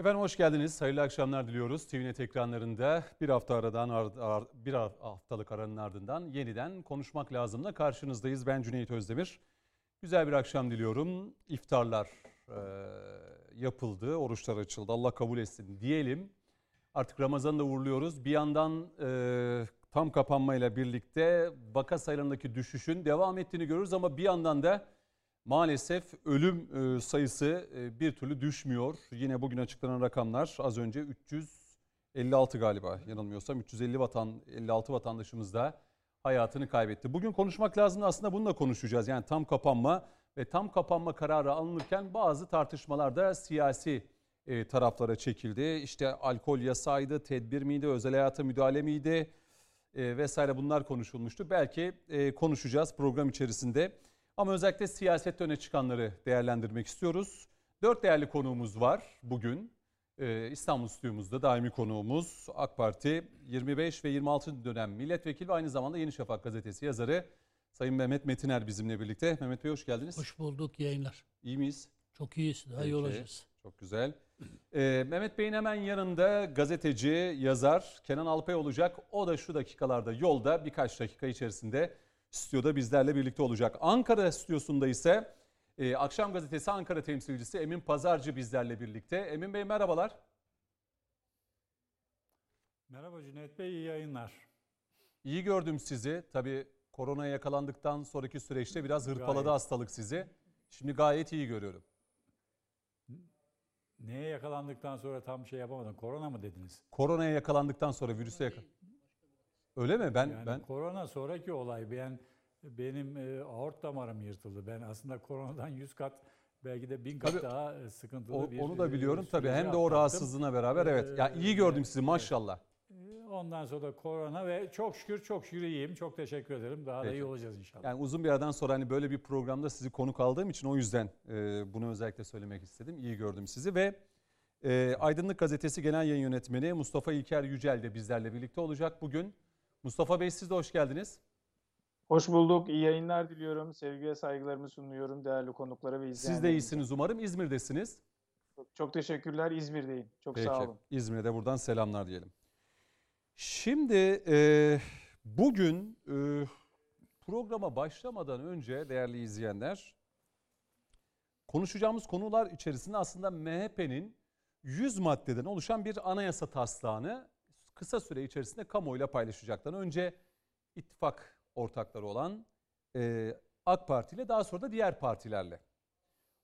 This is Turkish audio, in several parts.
Efendim hoş geldiniz. Hayırlı akşamlar diliyoruz. TVNet ekranlarında bir hafta aradan bir haftalık aranın ardından yeniden konuşmak lazımla karşınızdayız. Ben Cüneyt Özdemir. Güzel bir akşam diliyorum. İftarlar e, yapıldı, oruçlar açıldı. Allah kabul etsin diyelim. Artık Ramazan'ı da uğurluyoruz. Bir yandan e, tam kapanmayla birlikte vaka sayılarındaki düşüşün devam ettiğini görürüz ama bir yandan da maalesef ölüm e, sayısı e, bir türlü düşmüyor. Yine bugün açıklanan rakamlar az önce 356 galiba yanılmıyorsam 350 vatan 56 vatandaşımız da hayatını kaybetti. Bugün konuşmak lazım aslında bununla konuşacağız. Yani tam kapanma ve tam kapanma kararı alınırken bazı tartışmalar da siyasi e, taraflara çekildi. İşte alkol yasaydı, tedbir miydi, özel hayata müdahale miydi vesaire bunlar konuşulmuştu. Belki konuşacağız program içerisinde. Ama özellikle siyasette öne çıkanları değerlendirmek istiyoruz. Dört değerli konuğumuz var bugün. Ee, İstanbul stüdyomuzda daimi konuğumuz AK Parti 25 ve 26. dönem milletvekili ve aynı zamanda Yeni Şafak gazetesi yazarı Sayın Mehmet Metiner bizimle birlikte. Mehmet Bey hoş geldiniz. Hoş bulduk yayınlar. İyi miyiz? Çok iyiyiz. Daha Peki, iyi olacağız. Çok güzel. Ee, Mehmet Bey'in hemen yanında gazeteci, yazar Kenan Alpay olacak. O da şu dakikalarda yolda birkaç dakika içerisinde stüdyoda bizlerle birlikte olacak. Ankara stüdyosunda ise e, Akşam Gazetesi Ankara temsilcisi Emin Pazarcı bizlerle birlikte. Emin Bey merhabalar. Merhaba Cüneyt Bey, iyi yayınlar. İyi gördüm sizi. Tabii koronaya yakalandıktan sonraki süreçte biraz hırpaladı gayet. hastalık sizi. Şimdi gayet iyi görüyorum. Neye yakalandıktan sonra tam şey yapamadım. Korona mı dediniz? Koronaya yakalandıktan sonra virüse yakal. Öyle mi? Ben yani ben korona sonraki olay. Ben benim e, aort damarım yırtıldı. Ben aslında koronadan 100 kat belki de 1000 kat tabii, daha e, sıkıntılı o, bir Onu da biliyorum tabii. Hem de o rahatsızlığına beraber ee, evet. Yani iyi gördüm sizi maşallah. E, ondan sonra da korona ve çok şükür çok şükür iyiyim. Çok teşekkür ederim. Daha Peki. da iyi olacağız inşallah. Yani uzun bir aradan sonra hani böyle bir programda sizi konuk aldığım için o yüzden e, bunu özellikle söylemek istedim. İyi gördüm sizi ve e, Aydınlık Gazetesi Genel Yayın Yönetmeni Mustafa İlker Yücel de bizlerle birlikte olacak bugün. Mustafa Bey siz de hoş geldiniz. Hoş bulduk. İyi yayınlar diliyorum. Sevgi ve saygılarımı sunuyorum değerli konuklara ve izleyenlerimize. Siz de iyisiniz umarım. İzmir'desiniz. Çok, çok teşekkürler. İzmir'deyim. Çok Peki. sağ olun. İzmir'e de buradan selamlar diyelim. Şimdi e, bugün e, programa başlamadan önce değerli izleyenler konuşacağımız konular içerisinde aslında MHP'nin 100 maddeden oluşan bir anayasa taslağını kısa süre içerisinde kamuoyuyla paylaşacaklar. Önce ittifak ortakları olan e, AK Parti ile daha sonra da diğer partilerle.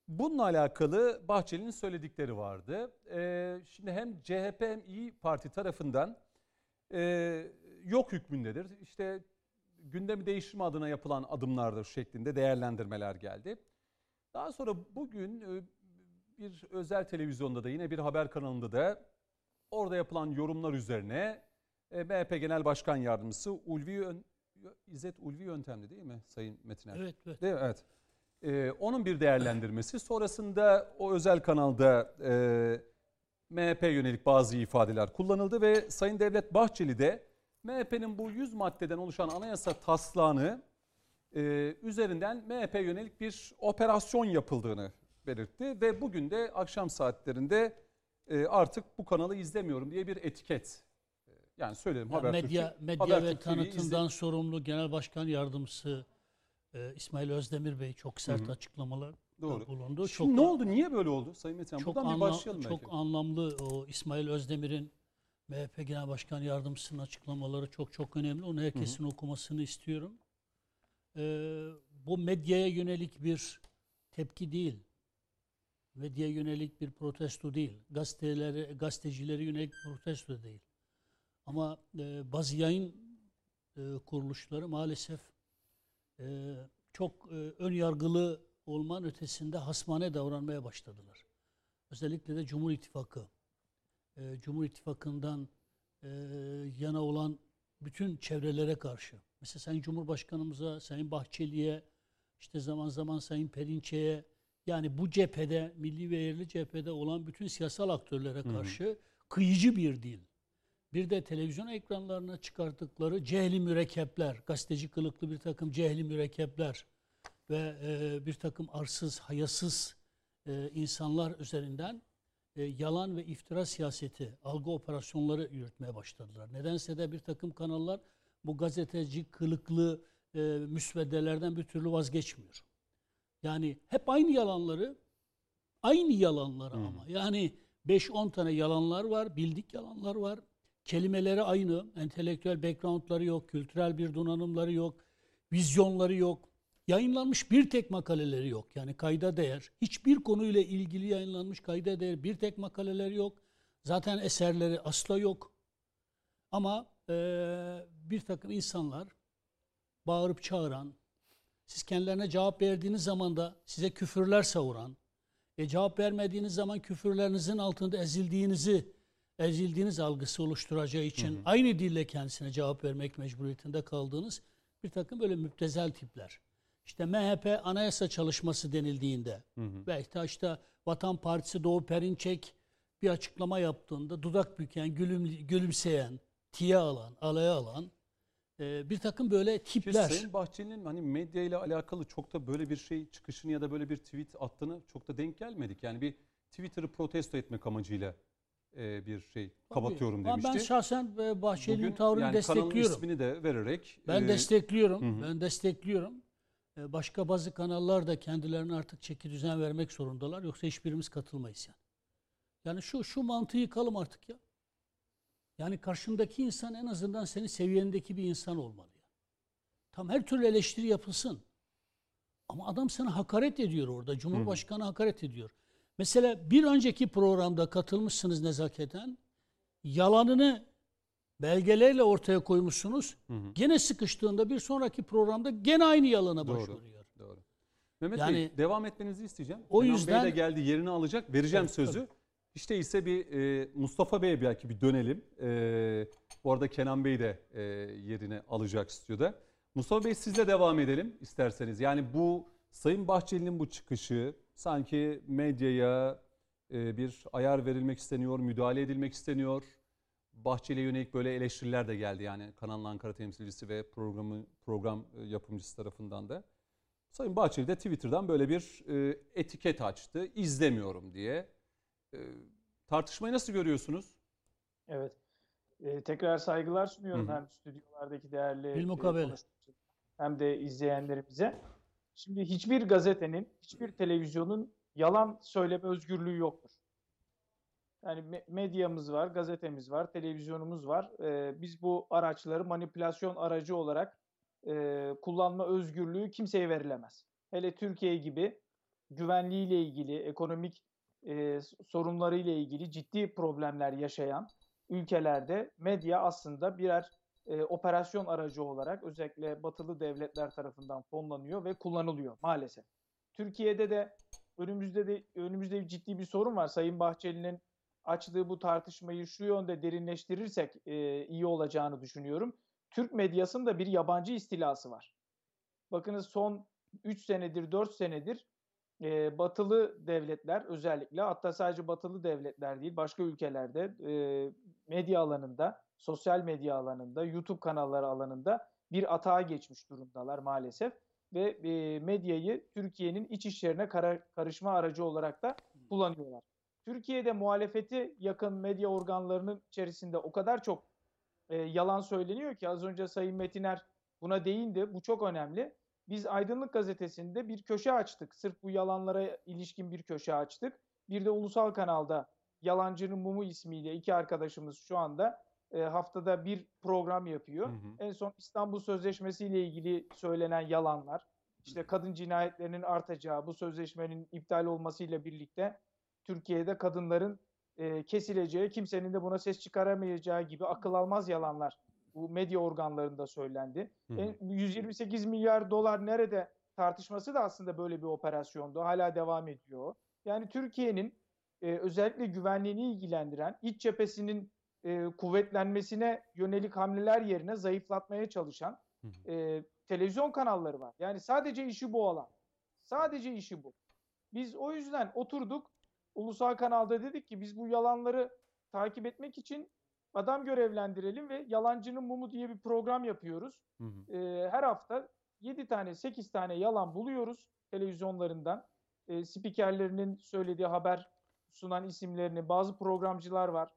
Bununla alakalı Bahçeli'nin söyledikleri vardı. E, şimdi hem CHP hem İyi Parti tarafından e, yok hükmündedir. İşte gündemi değiştirme adına yapılan adımlardır şeklinde değerlendirmeler geldi. Daha sonra bugün e, bir özel televizyonda da yine bir haber kanalında da Orada yapılan yorumlar üzerine e, MHP Genel Başkan Yardımcısı Ulvi İzzet Ulvi Yöntemli değil mi Sayın Metiner? Evet. evet. Değil mi? Evet. Ee, onun bir değerlendirmesi. Sonrasında o özel kanalda e, MHP yönelik bazı ifadeler kullanıldı ve Sayın Devlet Bahçeli de MHP'nin bu 100 maddeden oluşan anayasa taslağını e, üzerinden MHP yönelik bir operasyon yapıldığını belirtti ve bugün de akşam saatlerinde e, artık bu kanalı izlemiyorum diye bir etiket. E, yani söyledim ya Medya, Türkçe, medya ve tanıtımdan sorumlu Genel Başkan Yardımcısı e, İsmail Özdemir Bey çok sert Hı-hı. açıklamalar Doğru. bulundu. Şimdi çok, ne oldu? Niye böyle oldu Sayın Metin? Çok Buradan anlam, bir başlayalım Çok belki. anlamlı o İsmail Özdemir'in MHP Genel Başkan Yardımcısının açıklamaları çok çok önemli. Onu herkesin Hı-hı. okumasını istiyorum. Ee, bu medyaya yönelik bir tepki değil medyaya yönelik bir protesto değil. Gazeteleri, gazetecilere yönelik bir protesto değil. Ama e, bazı yayın e, kuruluşları maalesef e, çok e, ön yargılı olman ötesinde hasmane davranmaya başladılar. Özellikle de Cumhur İttifakı. E, Cumhur İttifakı'ndan e, yana olan bütün çevrelere karşı. Mesela Sayın Cumhurbaşkanımıza, Sayın Bahçeli'ye, işte zaman zaman Sayın Perinçe'ye, yani bu cephede, milli ve yerli cephede olan bütün siyasal aktörlere karşı hı kıyıcı bir dil. Bir de televizyon ekranlarına çıkarttıkları cehli mürekkepler, gazeteci kılıklı bir takım cehli mürekkepler ve e, bir takım arsız, hayasız e, insanlar üzerinden e, yalan ve iftira siyaseti, algı operasyonları yürütmeye başladılar. Nedense de bir takım kanallar bu gazeteci kılıklı e, müsveddelerden bir türlü vazgeçmiyor. Yani hep aynı yalanları, aynı yalanları Hmm. ama. Yani 5-10 tane yalanlar var, bildik yalanlar var. Kelimeleri aynı, entelektüel backgroundları yok, kültürel bir donanımları yok, vizyonları yok. Yayınlanmış bir tek makaleleri yok. Yani kayda değer. Hiçbir konuyla ilgili yayınlanmış kayda değer bir tek makaleleri yok. Zaten eserleri asla yok. Ama eee, bir takım insanlar bağırıp çağıran, siz kendilerine cevap verdiğiniz zaman da size küfürler savuran, e, cevap vermediğiniz zaman küfürlerinizin altında ezildiğinizi, ezildiğiniz algısı oluşturacağı için aynı dille kendisine cevap vermek mecburiyetinde kaldığınız bir takım böyle müptezel tipler. İşte MHP anayasa çalışması denildiğinde ve işte, işte Vatan Partisi Doğu Perinçek bir açıklama yaptığında dudak büken, gülüm, gülümseyen, tiye alan, alaya alan e, bir takım böyle Ki tipler. Sayın Bahçeli'nin hani medya ile alakalı çok da böyle bir şey çıkışını ya da böyle bir tweet attığını çok da denk gelmedik. Yani bir Twitter'ı protesto etmek amacıyla e, bir şey kapatıyorum Ama demişti. Ben şahsen e, Bahçeli'nin tavrını yani kanalın destekliyorum. ismini de vererek Ben e, destekliyorum. hı. Ben destekliyorum. Ee, Başka bazı kanallar da kendilerine artık çeki düzen vermek zorundalar. Yoksa hiçbirimiz katılmayız yani. Yani şu şu mantığı yıkalım artık ya. Yani karşındaki insan en azından senin seviyendeki bir insan olmalı. ya. Tam her türlü eleştiri yapılsın. Ama adam sana hakaret ediyor orada. Cumhurbaşkanı hakaret ediyor. Mesela bir önceki programda katılmışsınız nezaketen. Yalanını belgelerle ortaya koymuşsunuz. Hı hı. Gene sıkıştığında bir sonraki programda gene aynı yalana Doğru. başvuruyor. Doğru. Mehmet Yani- Bey devam etmenizi isteyeceğim. O Kenan yüzden- Bey de geldi yerini alacak. Vereceğim Tabii, sözü. Hiç değilse bir e, Mustafa Bey'e belki bir dönelim. E, bu arada Kenan Bey de e, yerini alacak stüdyoda. Mustafa Bey sizle devam edelim isterseniz. Yani bu Sayın Bahçeli'nin bu çıkışı sanki medyaya e, bir ayar verilmek isteniyor, müdahale edilmek isteniyor. Bahçeli'ye yönelik böyle eleştiriler de geldi yani Kanal Ankara temsilcisi ve programı program e, yapımcısı tarafından da. Sayın Bahçeli de Twitter'dan böyle bir e, etiket açtı. İzlemiyorum diye. E, tartışmayı nasıl görüyorsunuz? Evet. Ee, tekrar saygılar sunuyorum Hı hem stüdyolardaki değerli Bilmukabele. e, hem de izleyenlerimize. Şimdi hiçbir gazetenin, hiçbir televizyonun yalan söyleme özgürlüğü yoktur. Yani me- medyamız var, gazetemiz var, televizyonumuz var. Ee, biz bu araçları manipülasyon aracı olarak e, kullanma özgürlüğü kimseye verilemez. Hele Türkiye gibi güvenliğiyle ilgili, ekonomik e, sorunlarıyla ilgili ciddi problemler yaşayan ülkelerde medya aslında birer e, operasyon aracı olarak özellikle batılı devletler tarafından fonlanıyor ve kullanılıyor maalesef. Türkiye'de de önümüzde de önümüzde ciddi bir sorun var. Sayın Bahçeli'nin açtığı bu tartışmayı şu yönde derinleştirirsek e, iyi olacağını düşünüyorum. Türk medyasında bir yabancı istilası var. Bakınız son 3 senedir, 4 senedir e, batılı devletler özellikle hatta sadece batılı devletler değil başka ülkelerde e, medya alanında, sosyal medya alanında, YouTube kanalları alanında bir atağa geçmiş durumdalar maalesef ve e, medyayı Türkiye'nin iç işlerine kara- karışma aracı olarak da kullanıyorlar. Türkiye'de muhalefeti yakın medya organlarının içerisinde o kadar çok e, yalan söyleniyor ki az önce Sayın Metiner buna değindi. Bu çok önemli. Biz Aydınlık Gazetesi'nde bir köşe açtık. Sırf bu yalanlara ilişkin bir köşe açtık. Bir de ulusal kanalda Yalancının Mumu ismiyle iki arkadaşımız şu anda e, haftada bir program yapıyor. Hı hı. En son İstanbul Sözleşmesi ile ilgili söylenen yalanlar, işte kadın cinayetlerinin artacağı, bu sözleşmenin iptal olmasıyla birlikte Türkiye'de kadınların e, kesileceği, kimsenin de buna ses çıkaramayacağı gibi akıl almaz yalanlar bu medya organlarında söylendi. Hı hı. En- 128 milyar dolar nerede tartışması da aslında böyle bir operasyondu. Hala devam ediyor. Yani Türkiye'nin e, özellikle güvenliğini ilgilendiren iç cephesinin e, kuvvetlenmesine yönelik hamleler yerine zayıflatmaya çalışan Hı hı. e, televizyon kanalları var. Yani sadece işi bu olan. Sadece işi bu. Biz o yüzden oturduk ulusal kanalda dedik ki biz bu yalanları takip etmek için adam görevlendirelim ve Yalancının Mumu diye bir program yapıyoruz. Hı hı. Ee, her hafta 7 tane 8 tane yalan buluyoruz televizyonlarından. Ee, spikerlerinin söylediği haber sunan isimlerini, bazı programcılar var.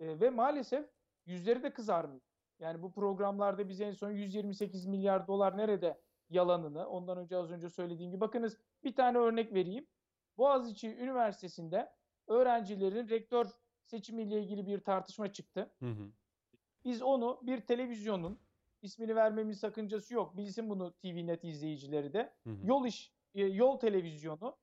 E, ve maalesef yüzleri de kızarmıyor. Yani bu programlarda biz en son 128 milyar dolar nerede yalanını, ondan önce az önce söylediğim gibi bakınız bir tane örnek vereyim. Boğaziçi Üniversitesi'nde öğrencilerin rektör seçimiyle ilgili bir tartışma çıktı. Hı hı. Biz onu bir televizyonun ismini vermemin sakıncası yok. Bilsin bunu TVNet izleyicileri de. Hı hı. Yol iş e, yol televizyonu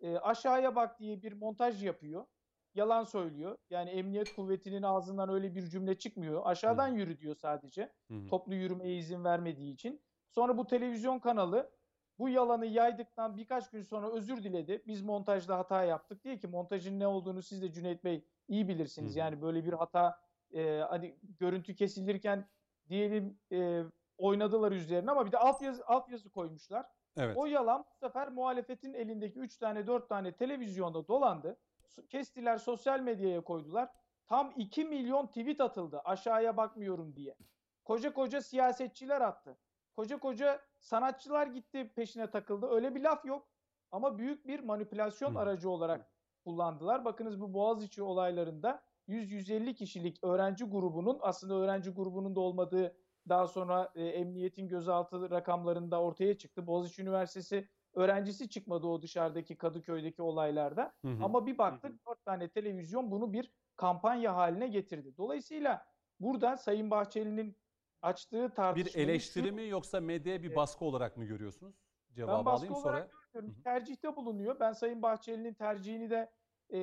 e, aşağıya bak diye bir montaj yapıyor. Yalan söylüyor. Yani emniyet kuvvetinin ağzından öyle bir cümle çıkmıyor. Aşağıdan Hı. yürü diyor sadece. Hı hı. Toplu yürümeye izin vermediği için. Sonra bu televizyon kanalı bu yalanı yaydıktan birkaç gün sonra özür diledi. Biz montajda hata yaptık diye ki montajın ne olduğunu siz de Cüneyt Bey iyi bilirsiniz. Hı. Yani böyle bir hata e, hani görüntü kesilirken diyelim e, oynadılar üzerine ama bir de altyazı altyazı koymuşlar. Evet. O yalan bu sefer muhalefetin elindeki 3 tane 4 tane televizyonda dolandı. Kestiler sosyal medyaya koydular. Tam 2 milyon tweet atıldı aşağıya bakmıyorum diye. Koca koca siyasetçiler attı. Koca koca sanatçılar gitti peşine takıldı. Öyle bir laf yok. Ama büyük bir manipülasyon Hı. aracı olarak kullandılar. Bakınız bu Boğaziçi olaylarında 100-150 kişilik öğrenci grubunun aslında öğrenci grubunun da olmadığı daha sonra e, emniyetin gözaltı rakamlarında ortaya çıktı. Boğaziçi Üniversitesi öğrencisi çıkmadı o dışarıdaki Kadıköy'deki olaylarda. Hı hı. Ama bir baktık dört tane televizyon bunu bir kampanya haline getirdi. Dolayısıyla burada Sayın Bahçeli'nin açtığı bir tartışmayı eleştiri mi yoksa medyaya bir baskı olarak mı görüyorsunuz? ben Cevabı baskı alayım olarak sonra. görmüyorum. Hı. Tercihte bulunuyor. Ben Sayın Bahçeli'nin tercihini de e,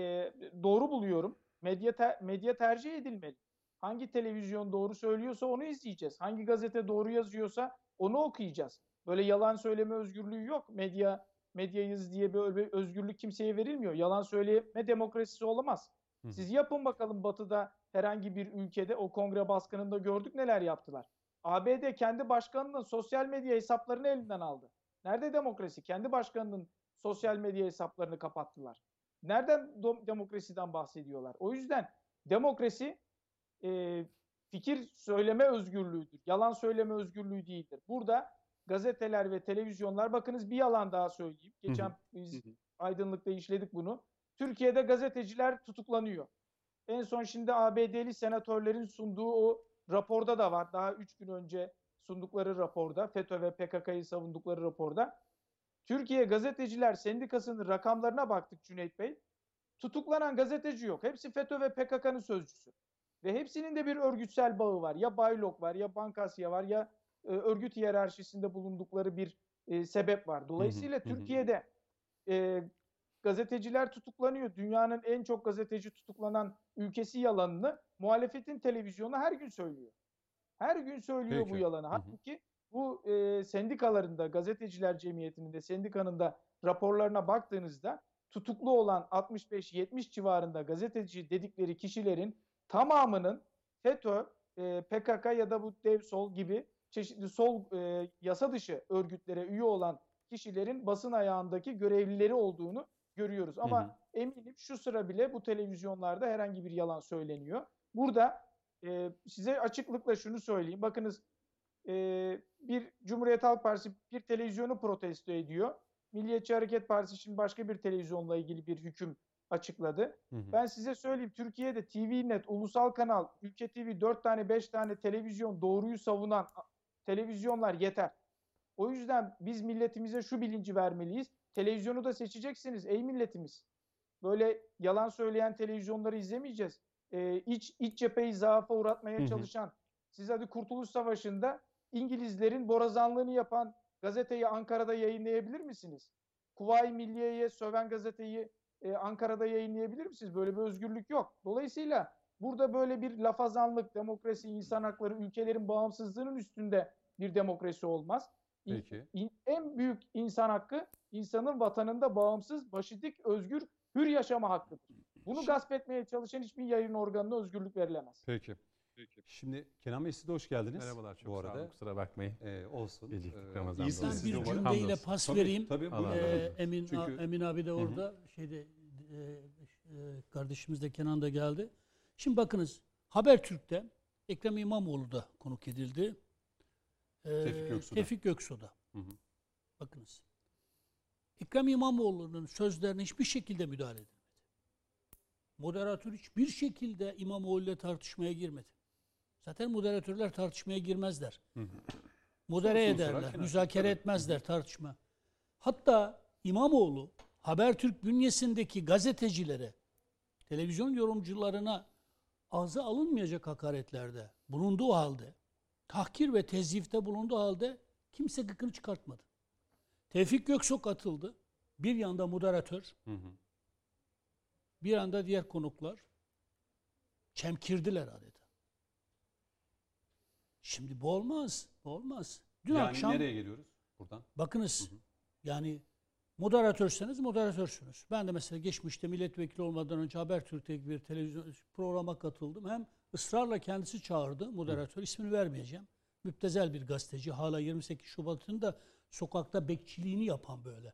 doğru buluyorum. Medya te- medya tercih edilmeli. Hangi televizyon doğru söylüyorsa onu izleyeceğiz. Hangi gazete doğru yazıyorsa onu okuyacağız. Böyle yalan söyleme özgürlüğü yok. Medya medyayız diye böyle bir özgürlük kimseye verilmiyor. Yalan söyleme demokrasisi olamaz. Hı. Siz yapın bakalım Batı'da herhangi bir ülkede o kongre baskınında gördük neler yaptılar. ABD kendi başkanının sosyal medya hesaplarını elinden aldı. Nerede demokrasi? Kendi başkanının sosyal medya hesaplarını kapattılar. Nereden demokrasiden bahsediyorlar? O yüzden demokrasi e, fikir söyleme özgürlüğüdür. Yalan söyleme özgürlüğü değildir. Burada gazeteler ve televizyonlar bakınız bir yalan daha söyleyeyim. Geçen biz aydınlıkta işledik bunu. Türkiye'de gazeteciler tutuklanıyor. En son şimdi ABD'li senatörlerin sunduğu o raporda da var. Daha 3 gün önce sundukları raporda, FETÖ ve PKK'yı savundukları raporda. Türkiye Gazeteciler Sendikası'nın rakamlarına baktık Cüneyt Bey. Tutuklanan gazeteci yok. Hepsi FETÖ ve PKK'nın sözcüsü. Ve hepsinin de bir örgütsel bağı var. Ya Baylok var, ya Bankasya var, ya e, örgüt hiyerarşisinde bulundukları bir e, sebep var. Dolayısıyla. Türkiye'de e, gazeteciler tutuklanıyor. Dünyanın en çok gazeteci tutuklanan ülkesi yalanını muhalefetin televizyonu her gün söylüyor. Her gün söylüyor bu Peki. yalanı. Hı hı. Halbuki bu e, sendikalarında, gazeteciler cemiyetinin de sendikanın da raporlarına baktığınızda tutuklu olan 65-70 civarında gazeteci dedikleri kişilerin tamamının FETÖ, e, PKK ya da bu dev sol gibi çeşitli sol e, yasa dışı örgütlere üye olan kişilerin basın ayağındaki görevlileri olduğunu görüyoruz. Ama Hı hı. eminim şu sıra bile bu televizyonlarda herhangi bir yalan söyleniyor. Burada e, size açıklıkla şunu söyleyeyim. Bakınız e, bir Cumhuriyet Halk Partisi bir televizyonu protesto ediyor. Milliyetçi Hareket Partisi şimdi başka bir televizyonla ilgili bir hüküm açıkladı. Hı hı. Ben size söyleyeyim Türkiye'de TVNet, Ulusal Kanal, Ülke TV 4 tane 5 tane televizyon doğruyu savunan televizyonlar yeter. O yüzden biz milletimize şu bilinci vermeliyiz. Televizyonu da seçeceksiniz ey milletimiz. Böyle yalan söyleyen televizyonları izlemeyeceğiz. Ee, iç, iç cepheyi zaafa uğratmaya Hı hı. çalışan, siz hadi Kurtuluş Savaşı'nda İngilizlerin borazanlığını yapan gazeteyi Ankara'da yayınlayabilir misiniz? Kuvayi Milliye'ye söven gazeteyi e, Ankara'da yayınlayabilir misiniz? Böyle bir özgürlük yok. Dolayısıyla burada böyle bir lafazanlık, demokrasi, insan hakları, ülkelerin bağımsızlığının üstünde bir demokrasi olmaz. Peki. in- en büyük insan hakkı insanın vatanında bağımsız, başı dik, özgür, hür yaşama hakkıdır. Bunu gasp etmeye çalışan hiçbir yayın organına özgürlük verilemez. Peki. Şimdi Kenan Bey siz de hoş geldiniz. Merhabalar çok bu sağ arada. olun kusura bakmayın. Ee, olsun. Geciktik, Ee, Ramazan iyisiniz Ben dolayı. siz de bir cümleyle pas Tabii, vereyim. Tabii, razı Ee. Emin Çünkü- Emin abi de orada şeyde e, e, kardeşimiz de Kenan da geldi. Şimdi bakınız Habertürk'te Ekrem İmamoğlu da konuk edildi. Ee, Tevfik Göksu'da. Tevfik Göksu'da. Hı hı. Bakınız. Ekrem İmamoğlu'nun sözlerine hiçbir şekilde müdahale edilmedi. moderatör hiçbir şekilde İmamoğlu ile tartışmaya girmedi. Zaten moderatörler tartışmaya girmezler. Modere Soru sorar, ederler, müzakere Tabii. etmezler tartışma. Hatta İmamoğlu Habertürk bünyesindeki gazetecilere, televizyon yorumcularına ağza alınmayacak hakaretlerde bulunduğu halde, tahkir ve tezyifte bulunduğu halde kimse gıkını çıkartmadı. Tevfik Göksok atıldı. Bir yanda moderatör, Hı hı. bir anda diğer konuklar çemkirdiler adeta. Şimdi bu olmaz. Bu olmaz. Dün yani akşam nereye geliyoruz buradan? bakınız yani moderatörseniz moderatörsünüz. Ben de mesela geçmişte milletvekili olmadan önce Habertürk'teki bir televizyon programa katıldım. Hem ısrarla kendisi çağırdı moderatör. ismini vermeyeceğim. Müptezel bir gazeteci. Hala 28 Şubat'ın da sokakta bekçiliğini yapan böyle.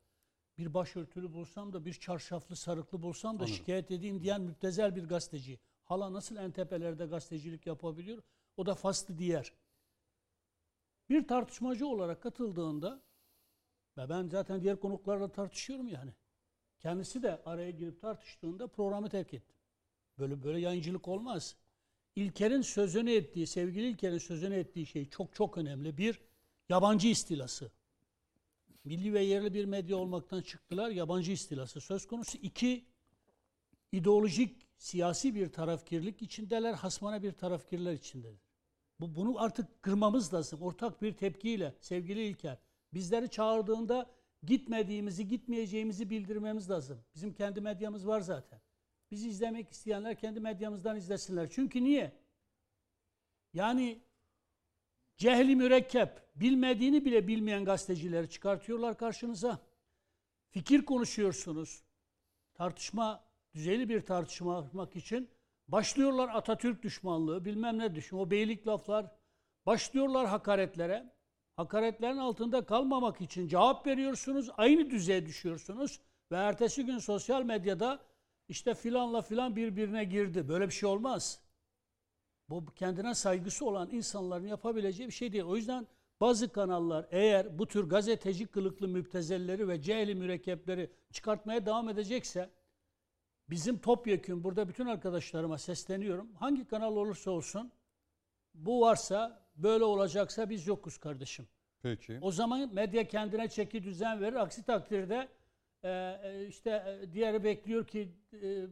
Bir başörtülü bulsam da bir çarşaflı sarıklı bulsam da Anladım. şikayet edeyim diyen müptezel bir gazeteci. Hala nasıl en tepelerde gazetecilik yapabiliyor? O da faslı diğer. Bir tartışmacı olarak katıldığında ve ben zaten diğer konuklarla tartışıyorum yani. Kendisi de araya girip tartıştığında programı terk etti. Böyle böyle yayıncılık olmaz. İlker'in sözünü ettiği, sevgili İlker'in sözünü ettiği şey çok çok önemli. Bir, yabancı istilası. Milli ve yerli bir medya olmaktan çıktılar, yabancı istilası söz konusu. İki, ideolojik, siyasi bir tarafkirlik içindeler, hasmana bir tarafkirler içindeler. Bu, bunu artık kırmamız lazım. Ortak bir tepkiyle sevgili İlker. Bizleri çağırdığında gitmediğimizi, gitmeyeceğimizi bildirmemiz lazım. Bizim kendi medyamız var zaten. Bizi izlemek isteyenler kendi medyamızdan izlesinler. Çünkü niye? Yani cehli mürekkep, bilmediğini bile bilmeyen gazetecileri çıkartıyorlar karşınıza. Fikir konuşuyorsunuz. Tartışma, düzeyli bir tartışma yapmak için başlıyorlar Atatürk düşmanlığı, bilmem ne düşman, o beylik laflar. Başlıyorlar hakaretlere. Hakaretlerin altında kalmamak için cevap veriyorsunuz, aynı düzeye düşüyorsunuz ve ertesi gün sosyal medyada işte filanla filan birbirine girdi. Böyle bir şey olmaz. Bu kendine saygısı olan insanların yapabileceği bir şey değil. O yüzden bazı kanallar eğer bu tür gazeteci kılıklı müptezelleri ve cehli mürekkepleri çıkartmaya devam edecekse bizim topyekün burada bütün arkadaşlarıma sesleniyorum. Hangi kanal olursa olsun bu varsa böyle olacaksa biz yokuz kardeşim. Peki. O zaman medya kendine çeki düzen verir. Aksi takdirde e, e, işte e, diğeri bekliyor ki e,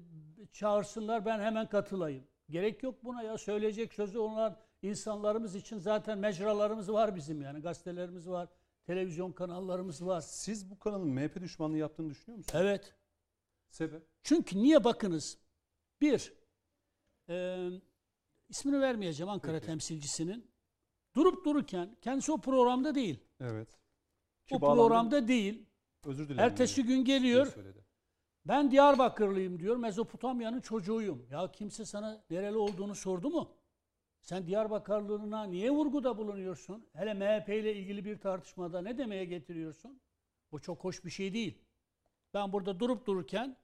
çağırsınlar ben hemen katılayım. Gerek yok buna ya söyleyecek sözü olan insanlarımız için zaten mecralarımız var bizim yani gazetelerimiz var, televizyon kanallarımız var. Siz bu kanalın MHP düşmanlığı yaptığını düşünüyor musunuz? Evet. Sebep? Çünkü niye bakınız? Bir, e, ismini vermeyeceğim Ankara Peki. temsilcisinin. Durup dururken kendisi o programda değil. Evet. O Ki bağlamda- programda değil. Özür dilerim. Ertesi gün diye geliyor. Ben Diyarbakırlıyım diyor. Mezopotamya'nın çocuğuyum. Ya kimse sana nereli olduğunu sordu mu? Sen Diyarbakırlılığına niye vurguda bulunuyorsun? Hele MHP ile ilgili bir tartışmada ne demeye getiriyorsun? Bu çok hoş bir şey değil. Ben burada durup dururken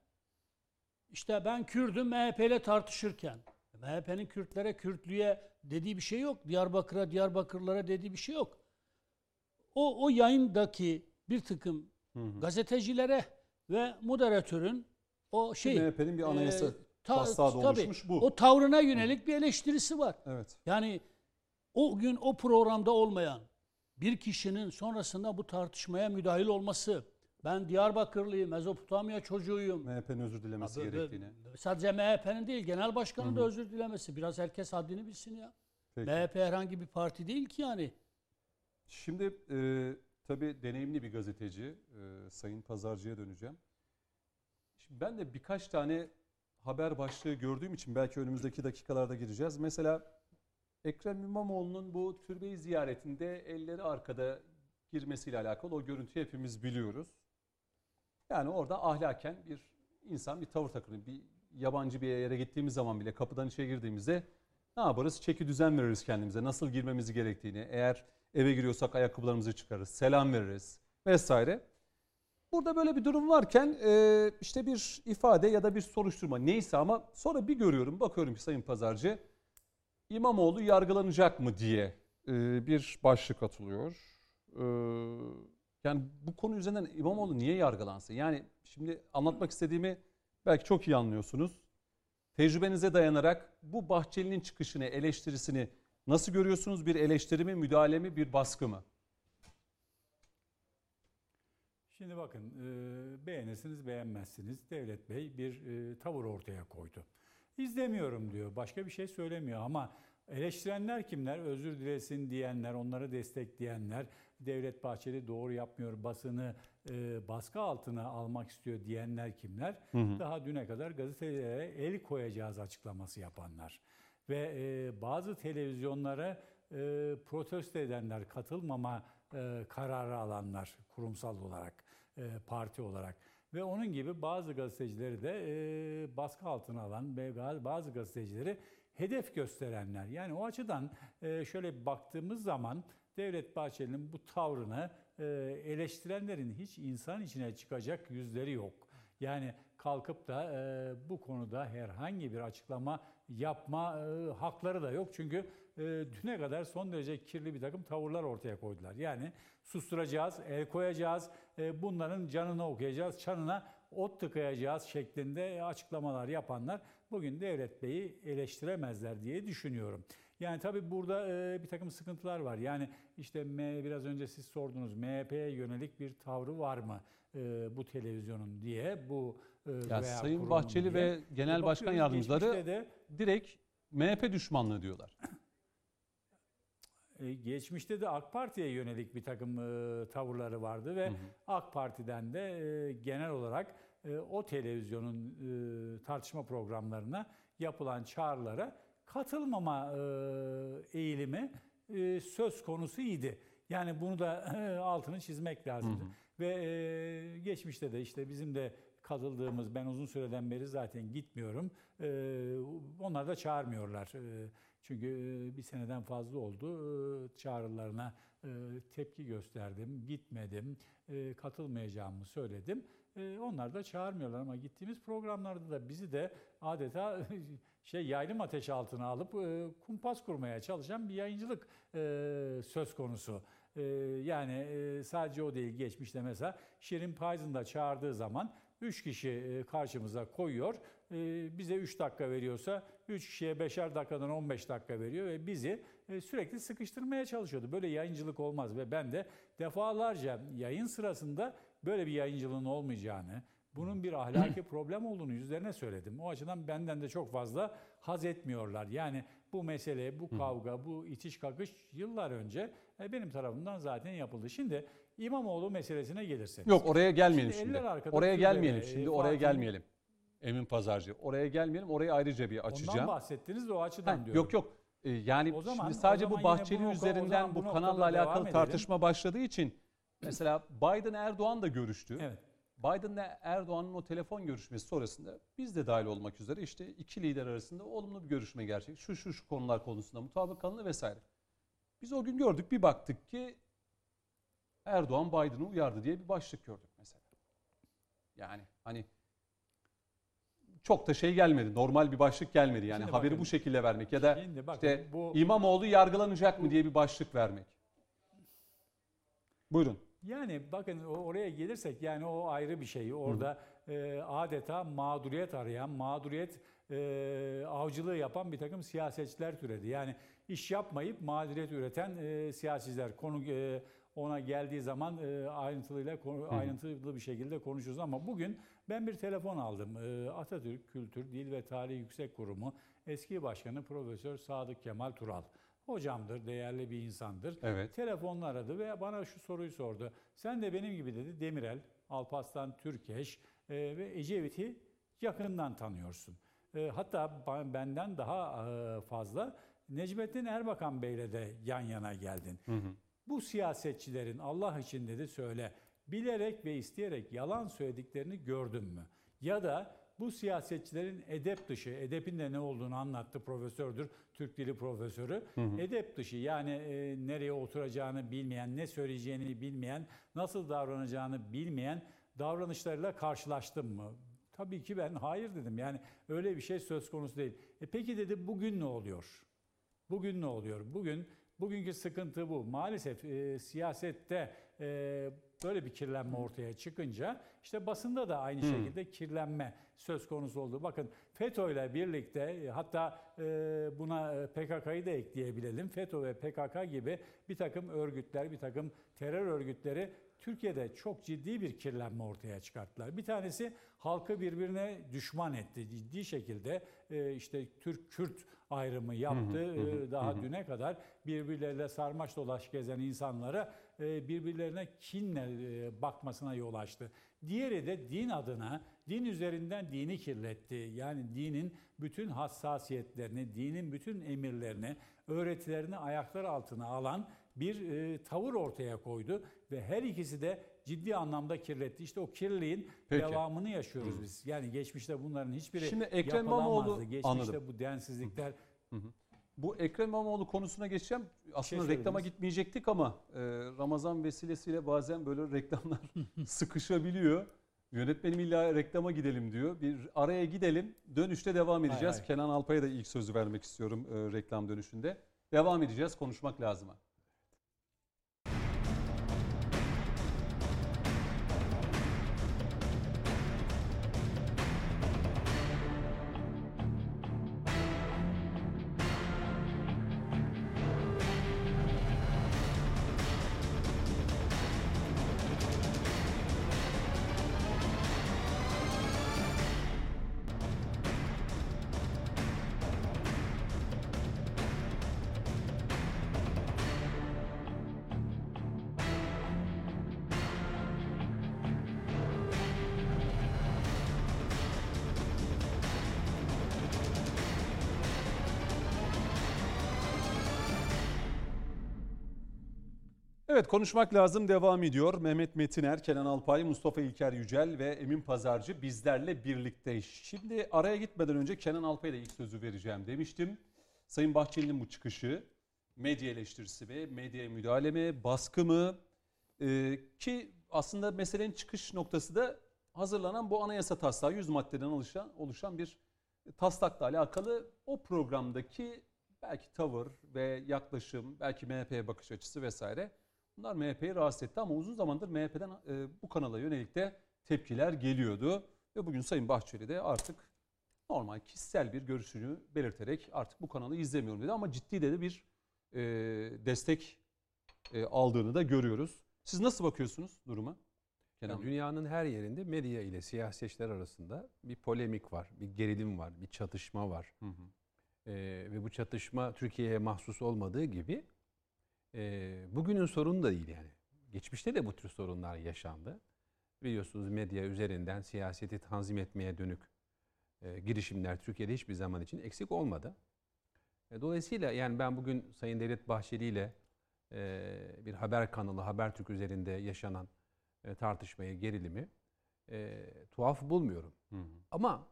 işte ben Kürdüm MHP ile tartışırken MHP'nin Kürtlere, Kürtlüğe dediği bir şey yok. Diyarbakır'a, Diyarbakırlara dediği bir şey yok. O, o yayındaki bir takım Hı hı. gazetecilere ve moderatörün o şey MHP'nin bir anayasa e, ta- taslağı da tabii, bu. O tavrına yönelik bir eleştirisi var. Evet. Yani o gün o programda olmayan bir kişinin sonrasında bu tartışmaya müdahil olması, ben Diyarbakırlıyım, Mezopotamya çocuğuyum. MHP'nin özür dilemesi Abi, gerektiğini. Sadece MHP'nin değil, genel başkanın Hı da hı. özür dilemesi. Biraz herkes haddini bilsin ya. Peki. MHP herhangi bir parti değil ki yani. Şimdi e, tabii deneyimli bir gazeteci e, Sayın Pazarcı'ya döneceğim. Şimdi ben de birkaç tane haber başlığı gördüğüm için belki önümüzdeki dakikalarda gireceğiz. Mesela Ekrem İmamoğlu'nun bu türbeyi ziyaretinde elleri arkada girmesiyle alakalı o görüntüyü hepimiz biliyoruz. Yani orada ahlaken bir insan bir tavır takınıyor. Bir yabancı bir yere gittiğimiz zaman bile kapıdan içeri girdiğimizde ne yaparız? Çeki düzen veririz kendimize. Nasıl girmemiz gerektiğini. Eğer eve giriyorsak ayakkabılarımızı çıkarırız. Selam veririz vesaire. Burada böyle bir durum varken e, işte bir ifade ya da bir soruşturma neyse ama sonra bir görüyorum bakıyorum ki Sayın Pazarcı İmamoğlu yargılanacak mı diye e, bir başlık atılıyor. E, yani bu konu üzerinden İmamoğlu niye yargılansın? Yani şimdi anlatmak istediğimi belki çok iyi anlıyorsunuz. Tecrübenize dayanarak bu Bahçeli'nin çıkışını, eleştirisini nasıl görüyorsunuz? Bir eleştiri mi, müdahale mi, bir baskı mı? Şimdi bakın e, beğenirsiniz beğenmezsiniz. Devlet Bey bir e, tavır ortaya koydu. İzlemiyorum diyor. Başka bir şey söylemiyor ama eleştirenler kimler? Özür dilesin diyenler, onları destekleyenler, Devlet Bahçeli doğru yapmıyor, basını e, baskı altına almak istiyor diyenler kimler? Daha düne kadar gazetelere el koyacağız açıklaması yapanlar. Ve e, bazı televizyonlara e, protesto edenler, katılmama e, kararı alanlar kurumsal olarak, e, parti olarak. Ve onun gibi bazı gazetecileri de e, baskı altına alan ve bazı gazetecileri hedef gösterenler. Yani o açıdan e, şöyle baktığımız zaman Devlet Bahçeli'nin bu tavrını e, eleştirenlerin hiç insan içine çıkacak yüzleri yok. Yani kalkıp da e, bu konuda herhangi bir açıklama yapma e, hakları da yok. Çünkü e, düne kadar son derece kirli bir takım tavırlar ortaya koydular. Yani susturacağız, el koyacağız, e, bunların canını okuyacağız, çanına ot tıkayacağız şeklinde açıklamalar yapanlar bugün Devlet Bey'i eleştiremezler diye düşünüyorum. Yani tabii burada e, bir takım sıkıntılar var. Yani işte M, biraz önce siz sordunuz MHP'ye yönelik bir tavrı var mı e, bu televizyonun diye bu e, Ya veya Sayın Bahçeli diye. ve Genel Başkan Yardımcıları de direkt MHP düşmanlığı diyorlar. E, Geçmişte de AK Parti'ye yönelik bir takım e, tavırları vardı ve AK Parti'den de e, genel olarak o televizyonun tartışma programlarına yapılan çağrılara katılmama eğilimi söz konusu idi. Yani bunu da altını çizmek lazım. Ve e, geçmişte de işte bizim de katıldığımız, ben uzun süreden beri zaten gitmiyorum. E, onlar da çağırmıyorlar. E, çünkü e, bir seneden fazla oldu. E, Çağrılarına e, tepki gösterdim, gitmedim, katılmayacağımı söyledim. Onlar da çağırmıyorlar ama gittiğimiz programlarda da bizi de adeta şey yaylım ateş altına alıp e, kumpas kurmaya çalışan bir yayıncılık söz konusu. Yani sadece o değil geçmişte mesela Şirin Payzın da çağırdığı zaman 3 kişi e, karşımıza koyuyor. E, Bize 3 dakika veriyorsa 3 kişiye 5'er dakikadan 15 dakika veriyor ve bizi e, sürekli sıkıştırmaya çalışıyordu. Böyle yayıncılık olmaz ve ben de defalarca yayın sırasında böyle bir yayıncılığın olmayacağını, bunun bir ahlaki problem olduğunu yüzlerine söyledim. O açıdan benden de çok fazla haz etmiyorlar. Yani bu mesele, bu kavga, bu itiş kakış yıllar önce benim tarafımdan zaten yapıldı. Şimdi İmamoğlu meselesine gelirsek. Yok oraya gelmeyelim Şimdi şimdi. Oraya gelmeyelim e, şimdi. Oraya gelmeyelim. Emin Pazarcı. Oraya gelmeyelim. Orayı ayrıca bir Ondan açacağım. bahsettiniz de o açıdan Ha, diyorum. yok yok. Ee, yani O zaman- şimdi sadece zaman bu Bahçeli üzerinden bu bu kanalla alakalı edelim. tartışma başladığı için mesela Biden Erdoğan da görüştü. Evet. Biden'la Erdoğan'ın o telefon görüşmesi sonrasında biz de dahil olmak üzere işte iki lider arasında olumlu bir görüşme gerçek. Şu şu şu konular konusunda mutabık kalındı vesaire. Biz o gün gördük bir baktık ki Erdoğan Biden'ı uyardı diye bir başlık gördük mesela. Yani hani çok da şey gelmedi. Normal bir başlık gelmedi. Yani Şimdi haberi bakın, bu şekilde vermek ya da Şimdi bakın işte bu İmamoğlu yargılanacak mı diye bir başlık vermek. Buyurun. Yani bakın oraya gelirsek yani o ayrı bir şey. Orada e, adeta mağduriyet arayan, mağduriyet e, avcılığı yapan bir takım siyasetçiler türedi. Yani iş yapmayıp mağduriyet üreten e, siyasiler. Konu e, ona geldiği zaman e, ayrıntılıyla ayrıntılı bir şekilde konuşuruz ama bugün ben bir telefon aldım. E, Atatürk Kültür Dil ve Tarih Yüksek Kurumu eski başkanı Profesör Sadık Kemal Tural. Hocamdır, değerli bir insandır. Evet. Telefonla aradı ve bana şu soruyu sordu. Sen de benim gibi dedi Demirel, Alparslan Türkeş e, ve Ecevit'i yakından tanıyorsun. E, hatta benden daha e, fazla Necmettin Erbakan Bey'le de yan yana geldin. Bu siyasetçilerin Allah için dedi söyle bilerek ve isteyerek yalan söylediklerini gördün mü? Ya da bu siyasetçilerin edep dışı, edepin de ne olduğunu anlattı profesördür, Türk Dili profesörü. Edep dışı yani e, nereye oturacağını bilmeyen, ne söyleyeceğini bilmeyen, nasıl davranacağını bilmeyen davranışlarıyla karşılaştım mı? Tabii ki ben hayır dedim. Yani öyle bir şey söz konusu değil. E peki dedi bugün ne oluyor? Bugün ne oluyor? Bugün bugünkü sıkıntı bu. Maalesef e, siyasette e, böyle bir kirlenme ortaya çıkınca işte basında da aynı şekilde kirlenme söz konusu oldu. Bakın FETÖ ile birlikte hatta e, buna e, PKK'yı da ekleyebilelim. FETÖ ve PKK gibi bir takım örgütler, bir takım terör örgütleri Türkiye'de çok ciddi bir kirlenme ortaya çıkarttılar. Bir tanesi halkı birbirine düşman etti. Ciddi şekilde e, işte Türk-Kürt ayrımı yaptı. Daha düne kadar birbirleriyle sarmaş dolaş gezen insanlara birbirlerine kinle e, bakmasına yol açtı. Diğeri de din adına, din üzerinden dini kirletti. Yani dinin bütün hassasiyetlerini, dinin bütün emirlerini, öğretilerini ayaklar altına alan bir e, tavır ortaya koydu ve her ikisi de ciddi anlamda kirletti. İşte o kirliliğin Peki. devamını yaşıyoruz biz. Yani geçmişte bunların hiçbiri Şimdi Ekrem yapılamazdı. Geçmişte Anladım. bu densizlikler Bu Ekrem İmamoğlu konusuna geçeceğim. Aslında şey reklama gitmeyecektik ama e, Ramazan vesilesiyle bazen böyle reklamlar sıkışabiliyor. Yönetmenim illa reklama gidelim diyor. Bir araya gidelim. Dönüşte devam edeceğiz. hay. Kenan Alpay'a da ilk sözü vermek istiyorum e, reklam dönüşünde. Devam edeceğiz. Konuşmak lazım. Konuşmak lazım devam ediyor. Mehmet Metiner, Kenan Alpay, Mustafa İlker Yücel ve Emin Pazarcı bizlerle birlikte. Şimdi araya gitmeden önce Kenan Alpay'a ilk sözü vereceğim demiştim. Sayın Bahçeli'nin bu çıkışı medya eleştirisi mi, medyaya müdahale mi, baskı mı? Ee, ki aslında meselenin çıkış noktası da hazırlanan bu anayasa taslağı 100 maddeden oluşan, oluşan bir taslakla alakalı o programdaki belki tavır ve yaklaşım, belki MHP'ye bakış açısı vesaire bunlar MHP'yi rahatsız etti ama uzun zamandır MHP'den e, bu kanala yönelik de tepkiler geliyordu ve bugün Sayın Bahçeli de artık normal kişisel bir görüşünü belirterek artık bu kanalı izlemiyorum dedi ama ciddi de bir e, destek e, aldığını da görüyoruz. Siz nasıl bakıyorsunuz duruma? Kenan Yani dünyanın her yerinde medya ile siyasetçiler arasında bir polemik var, bir gerilim var, bir çatışma var. Hı hı. Ee, ve bu çatışma Türkiye'ye mahsus olmadığı gibi e, bugünün sorunu da değil yani. Geçmişte de bu tür sorunlar yaşandı. Biliyorsunuz medya üzerinden siyaseti tanzim etmeye dönük e, girişimler Türkiye'de hiçbir zaman için eksik olmadı. E, dolayısıyla yani ben bugün Sayın Devlet Bahçeli ile e, bir haber kanalı Habertürk üzerinde yaşanan e, tartışmayı, gerilimi e, tuhaf bulmuyorum. Hı hı. Ama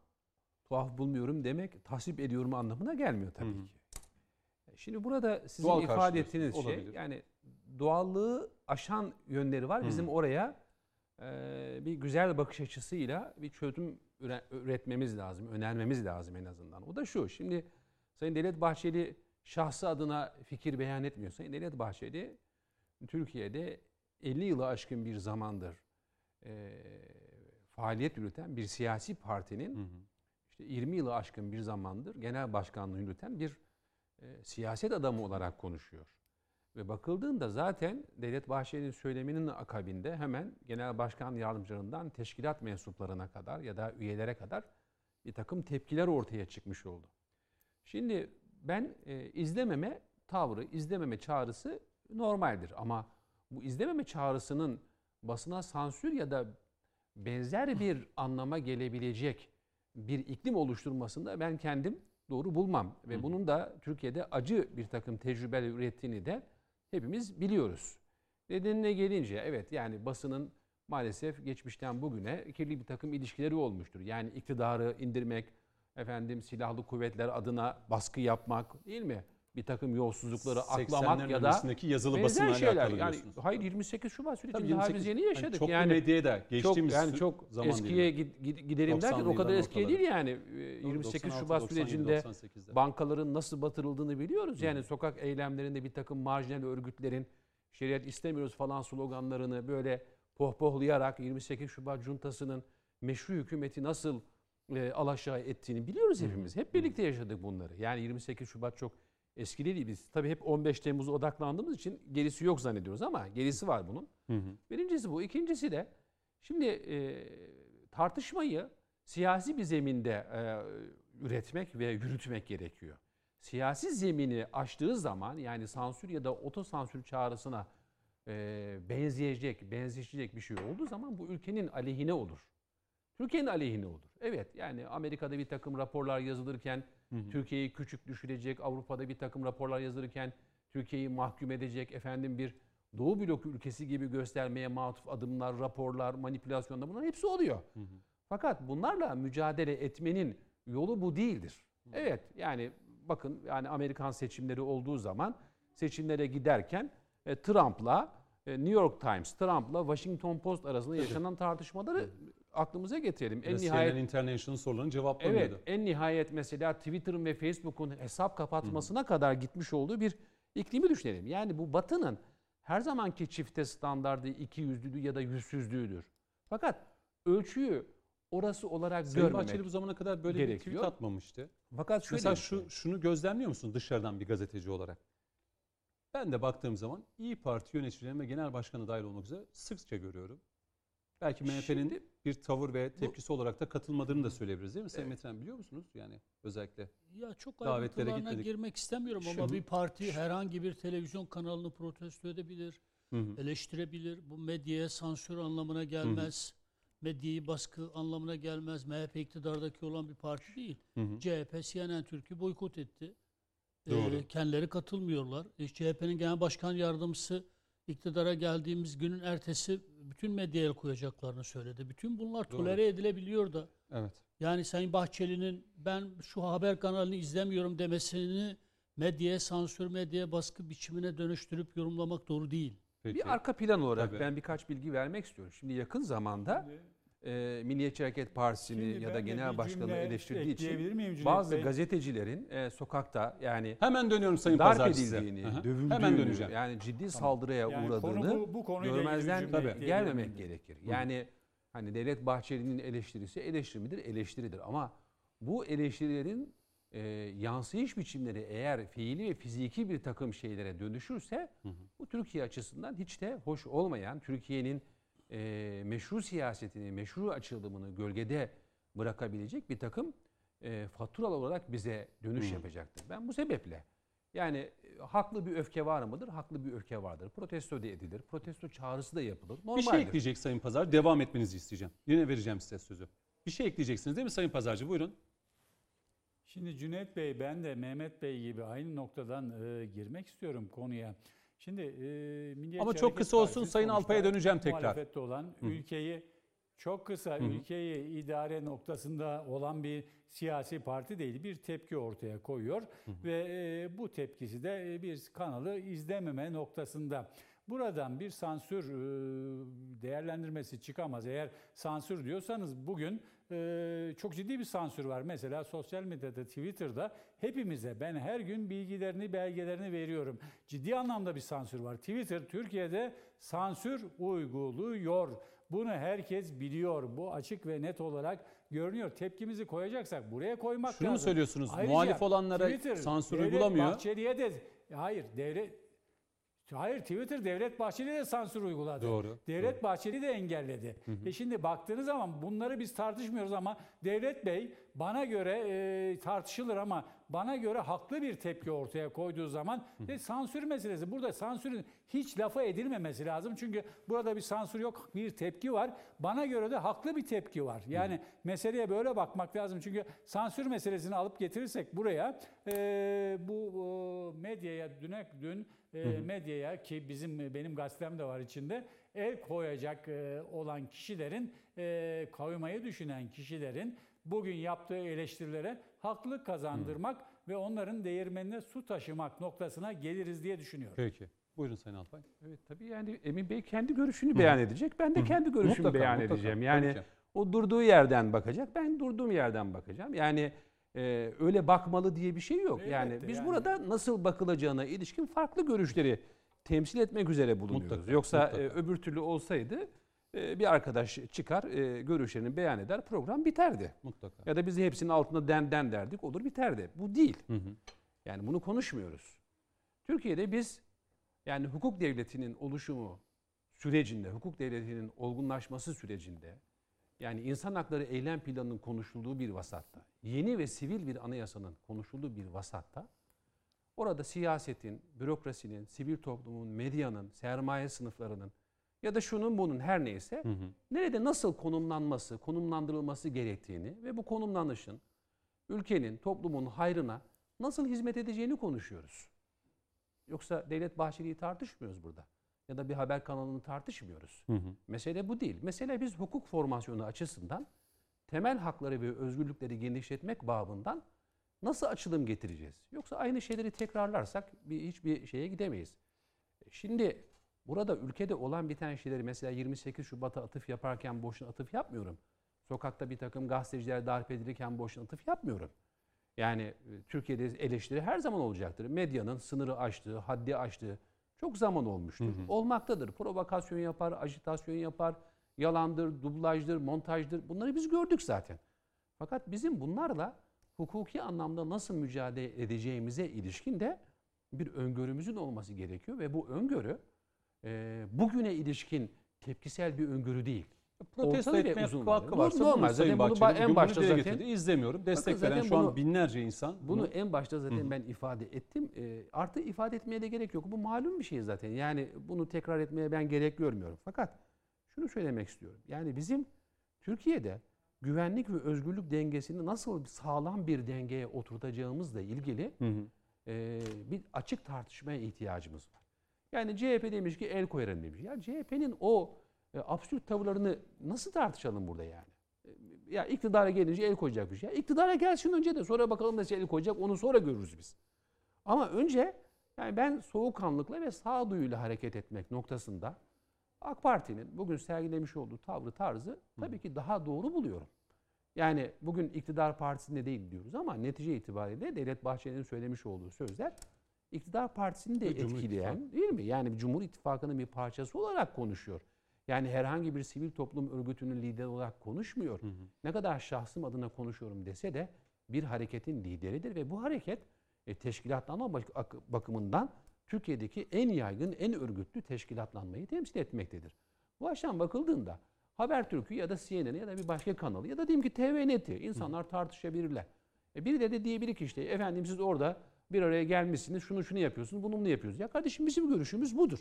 tuhaf bulmuyorum demek tasvip ediyorum anlamına gelmiyor tabii Hı hı. ki. Şimdi burada sizin Doğal ifade ettiğiniz şey olabilir. yani doğallığı aşan yönleri var. Hı. Bizim oraya e, bir güzel bakış açısıyla bir çözüm üre- üretmemiz lazım, önermemiz lazım en azından. O da şu. Şimdi Sayın Devlet Bahçeli şahsı adına fikir beyan etmiyor. Sayın Devlet Bahçeli Türkiye'de 50 yılı aşkın bir zamandır e, faaliyet yürüten bir siyasi partinin Hı hı. işte 20 yılı aşkın bir zamandır genel başkanlığı yürüten bir e, siyaset adamı olarak konuşuyor. Ve bakıldığında zaten Devlet Bahçeli'nin söyleminin akabinde hemen genel başkan yardımcılarından teşkilat mensuplarına kadar ya da üyelere kadar bir takım tepkiler ortaya çıkmış oldu. Şimdi ben e, izlememe tavrı, izlememe çağrısı normaldir ama bu izlememe çağrısının basına sansür ya da benzer bir anlama gelebilecek bir iklim oluşturmasında ben kendim doğru bulmam. Ve bunun da Türkiye'de acı bir takım tecrübeler ürettiğini de hepimiz biliyoruz. Nedenine gelince evet yani basının maalesef geçmişten bugüne kirli bir takım ilişkileri olmuştur. Yani iktidarı indirmek, efendim silahlı kuvvetler adına baskı yapmak değil mi? Bir takım yolsuzlukları aklamak 80'lerin ya da yazılı benzer şeyler. Yani hayır 28 Şubat daha biz 28 yeni hani yaşadık. çoklu yani medyaya da çok geçtiğimiz yani çok zaman eskiye gidelim 90'lı derken o kadar eskiye değil yani. Ee, Doğru, 28 96, Şubat 97, sürecinde 98'de. bankaların nasıl batırıldığını biliyoruz. Yani sokak eylemlerinde bir takım marjinal örgütlerin şeriat istemiyoruz falan sloganlarını böyle pohpohlayarak 28 Şubat juntasının meşru hükümeti nasıl e, alaşağı ettiğini biliyoruz hepimiz. Hep birlikte yaşadık bunları. Yani 28 Şubat çok eski değil. Biz tabii hep 15 Temmuz'a odaklandığımız için gerisi yok zannediyoruz ama gerisi var bunun. Hı hı. Birincisi bu. İkincisi de şimdi e, tartışmayı siyasi bir zeminde e, üretmek ve yürütmek gerekiyor. Siyasi zemini aştığı zaman yani sansür ya da otosansür çağrısına e, benzeyecek, benzeşecek bir şey olduğu zaman bu ülkenin aleyhine olur. Türkiye'nin aleyhine olur. Evet yani Amerika'da bir takım raporlar yazılırken Türkiye'yi küçük düşürecek, Avrupa'da bir takım raporlar yazılırken Türkiye'yi mahkum edecek, efendim bir Doğu bloku ülkesi gibi göstermeye matuf adımlar, raporlar, manipülasyonlar bunların hepsi oluyor. Fakat bunlarla mücadele etmenin yolu bu değildir. Evet yani bakın yani Amerikan seçimleri olduğu zaman seçimlere giderken e, Trump'la e, New York Times, Trump'la Washington Post arasında yaşanan tartışmaları aklımıza getirelim. En nihayet CNN International sorularını cevaplamıyordu. Evet, en nihayet mesela Twitter'ın ve Facebook'un hesap kapatmasına kadar gitmiş olduğu bir iklimi düşünelim. Yani bu Batı'nın her zamanki çifte standardı iki yüzlülüğü ya da yüzsüzlüğüdür. Fakat ölçüyü orası olarak Sayın görmemek. Bahçeli bu zamana kadar böyle bir gerekiyor. tweet atmamıştı. Fakat şöyle Mesela bir şu şey. şunu gözlemliyor musun dışarıdan bir gazeteci olarak? Ben de baktığım zaman İyi Parti yöneticilerine ve genel başkanı dahil olmak üzere sıkça görüyorum. Belki MHP'nin Şimdi bir tavır ve tepkisi olarak da katılmadığını da söyleyebiliriz değil mi Sayın Metin biliyor musunuz? Yani özellikle. Ya çok Davetlere gitmedik. girmek istemiyorum ama bir parti herhangi bir televizyon kanalını protesto edebilir, Hı hı. eleştirebilir. Bu medyaya sansür anlamına gelmez. Medyayı baskı anlamına gelmez. MHP iktidardaki olan bir parti değil. Hı hı. CHP CNN Türk'ü boykot etti. Doğru. Ee, kendileri katılmıyorlar. E, CHP'nin genel başkan yardımcısı iktidara geldiğimiz günün ertesi bütün medyaya el koyacaklarını söyledi. Bütün bunlar Doğru. tolere edilebiliyor da. Evet. Yani Sayın Bahçeli'nin ben şu haber kanalını izlemiyorum demesini medyaya sansür, medyaya baskı biçimine dönüştürüp yorumlamak doğru değil. Peki. bir arka plan olarak Tabii. ben birkaç bilgi vermek istiyorum. Şimdi yakın zamanda e, Milliyetçi Hareket Partisi'ni Şimdi ya da genel bir başkanı cümle eleştirdiği için miyim Cüneyt bazı Bey? gazetecilerin e, sokakta yani Hemen dönüyorum Sayın darp Pazarcı size. edildiğini, Hı hı. dövüldüğünü, Hemen döneceğim. yani ciddi saldırıya Yani uğradığını konu bu- bu konuyla görmezden Tabii. gelmemek gerekir. Yani hani Devlet Bahçeli'nin eleştirisi eleştiri midir? Eleştiridir. Ama bu eleştirilerin e, yansıyış biçimleri eğer fiili ve fiziki bir takım şeylere dönüşürse bu Türkiye açısından hiç de hoş olmayan Türkiye'nin e, meşru siyasetini, meşru açılımını gölgede bırakabilecek bir takım e, faturalar olarak bize dönüş yapacaktır. Ben bu sebeple yani e, haklı bir öfke var mıdır? Haklı bir öfke vardır. Protesto da edilir. Protesto çağrısı da yapılır. Bir Normaldir. şey ekleyecek Sayın Pazar. Devam etmenizi isteyeceğim. Yine vereceğim size sözü. Bir şey ekleyeceksiniz değil mi Sayın Pazarcı? Buyurun. Şimdi Cüneyt Bey ben de Mehmet Bey gibi aynı noktadan e, girmek istiyorum konuya. Şimdi e, Milliyetçi Ama çok kısa olsun, Partisi Sayın Alpay'a döneceğim tekrar. Muhalefette olan ülkeyi çok kısa ülkeyi idare noktasında olan bir siyasi parti değil. Bir tepki ortaya koyuyor ve e, bu tepkisi de bir kanalı izlememe noktasında. Buradan bir sansür değerlendirmesi çıkamaz. Eğer sansür diyorsanız bugün e, çok ciddi bir sansür var. Mesela sosyal medyada, Twitter'da hepimize ben her gün bilgilerini, belgelerini veriyorum. Ciddi anlamda bir sansür var. Twitter Türkiye'de sansür uyguluyor. Bunu herkes biliyor. Bu açık ve net olarak görünüyor. Tepkimizi koyacaksak buraya koymak Şunu mu lazım. söylüyorsunuz? Ayrıca Muhalif olanlara Twitter, sansür uygulamıyor. Bahçeli'ye de hayır devlet Hayır Twitter Devlet Bahçeli de sansür uyguladı. Doğru, Devlet Bahçeli de engelledi. E şimdi baktığınız zaman bunları biz tartışmıyoruz ama Devlet Bey bana göre e, tartışılır ama bana göre haklı bir tepki ortaya koyduğu zaman ve sansür meselesi. Burada sansürün hiç lafa edilmemesi lazım. Çünkü burada bir sansür yok, bir tepki var. Bana göre de haklı bir tepki var. Yani meseleye böyle bakmak lazım. Çünkü sansür meselesini alıp getirirsek buraya e, bu e, medyaya düne dün e, medyaya ki bizim benim gazetem de var içinde el koyacak e, olan kişilerin e, kavmayı düşünen kişilerin bugün yaptığı eleştirilere haklılık kazandırmak ve onların değirmenine su taşımak noktasına geliriz diye düşünüyorum. Peki. Buyurun Sayın Alpay. Evet tabii yani Emin Bey kendi görüşünü beyan edecek. Ben de kendi görüşümü Mutlaka, beyan mutlaka. edeceğim. Yani Tabii ki. o durduğu yerden bakacak. Ben durduğum yerden bakacağım. Yani e, öyle bakmalı diye bir şey yok. yani Elbette biz yani. burada nasıl bakılacağına ilişkin farklı görüşleri temsil etmek üzere bulunuyoruz. Mutlaka, Yoksa mutlaka. e, öbür türlü olsaydı e, bir arkadaş çıkar, e, görüşlerini beyan eder, program biterdi. Mutlaka. Ya da biz hepsinin altında den den derdik, olur biterdi. Bu değil. Hı hı. Yani bunu konuşmuyoruz. Türkiye'de biz yani hukuk devletinin oluşumu sürecinde, hukuk devletinin olgunlaşması sürecinde yani insan hakları eylem planının konuşulduğu bir vasatta, yeni ve sivil bir anayasanın konuşulduğu bir vasatta orada siyasetin, bürokrasinin, sivil toplumun, medyanın, sermaye sınıflarının ya da şunun bunun her neyse Hı hı. nerede nasıl konumlanması, konumlandırılması gerektiğini ve bu konumlanışın ülkenin, toplumun hayrına nasıl hizmet edeceğini konuşuyoruz. Yoksa Devlet Bahçeli'yi tartışmıyoruz burada. Ya da bir haber kanalını tartışmıyoruz. Hı hı. Mesele bu değil. Mesele biz hukuk formasyonu açısından temel hakları ve özgürlükleri genişletmek babından nasıl açılım getireceğiz? Yoksa aynı şeyleri tekrarlarsak bir, hiçbir şeye gidemeyiz. Şimdi burada ülkede olan biten şeyleri mesela 28 Şubat'a atıf yaparken boşuna atıf yapmıyorum. Sokakta bir takım gazeteciler darp edilirken boşuna atıf yapmıyorum. Yani e, Türkiye'de eleştiri her zaman olacaktır. Medyanın sınırı aştığı, haddi aştığı çok zaman olmuştur. Hı hı. Olmaktadır. Provokasyon yapar, ajitasyon yapar, yalandır, dublajdır, montajdır. Bunları biz gördük zaten. Fakat bizim bunlarla hukuki anlamda nasıl mücadele edeceğimize ilişkin de bir öngörümüzün olması gerekiyor ve bu öngörü e, bugüne ilişkin tepkisel bir öngörü değil. Protesto Ortalı ve etmeye uzun hakkı vadeli. varsa Bu normal. Sayın Zaten bunu Bahçeli en başta zaten- getirdi. İzlemiyorum. Destek veren şu an binlerce insan. Bunu en başta zaten Hı hı. ben ifade ettim. E, artı ifade etmeye de gerek yok. Bu malum bir şey zaten. Yani bunu tekrar etmeye ben gerek görmüyorum. Fakat şunu söylemek istiyorum. Yani bizim Türkiye'de güvenlik ve özgürlük dengesini nasıl sağlam bir dengeye oturtacağımızla ilgili Hı hı. e, bir açık tartışmaya ihtiyacımız var. Yani CHP demiş ki el koyarım demiş. Ya CHP'nin o e, absürt tavırlarını nasıl tartışalım burada yani? E, Ya iktidara gelince el koyacakmış. Ya iktidara gelsin önce de sonra bakalım nasıl el koyacak onu sonra görürüz biz. Ama önce yani ben soğukkanlıkla ve sağduyuyla hareket etmek noktasında AK Parti'nin bugün sergilemiş olduğu tavrı tarzı tabii ki daha doğru buluyorum. Yani bugün iktidar partisinde değil diyoruz ama netice itibariyle Devlet Bahçeli'nin söylemiş olduğu sözler iktidar partisini de Cumhur etkileyen değil mi? Yani Cumhur İttifakı'nın bir parçası olarak konuşuyor. Yani herhangi bir sivil toplum örgütünün lideri olarak konuşmuyor. Hı hı. Ne kadar şahsım adına konuşuyorum dese de bir hareketin lideridir ve bu hareket e, teşkilatlanma bak- ak- bakımından Türkiye'deki en yaygın, en örgütlü teşkilatlanmayı temsil etmektedir. Bu açıdan bakıldığında Habertürk'ü ya da CNN'i ya da bir başka kanalı ya da diyelim ki TVNet'i insanlar tartışabilirler. E biri de, de diyebilir ki işte efendim siz orada bir araya gelmişsiniz şunu şunu yapıyorsunuz bunu bunu yapıyorsunuz. Ya kardeşim bizim görüşümüz budur.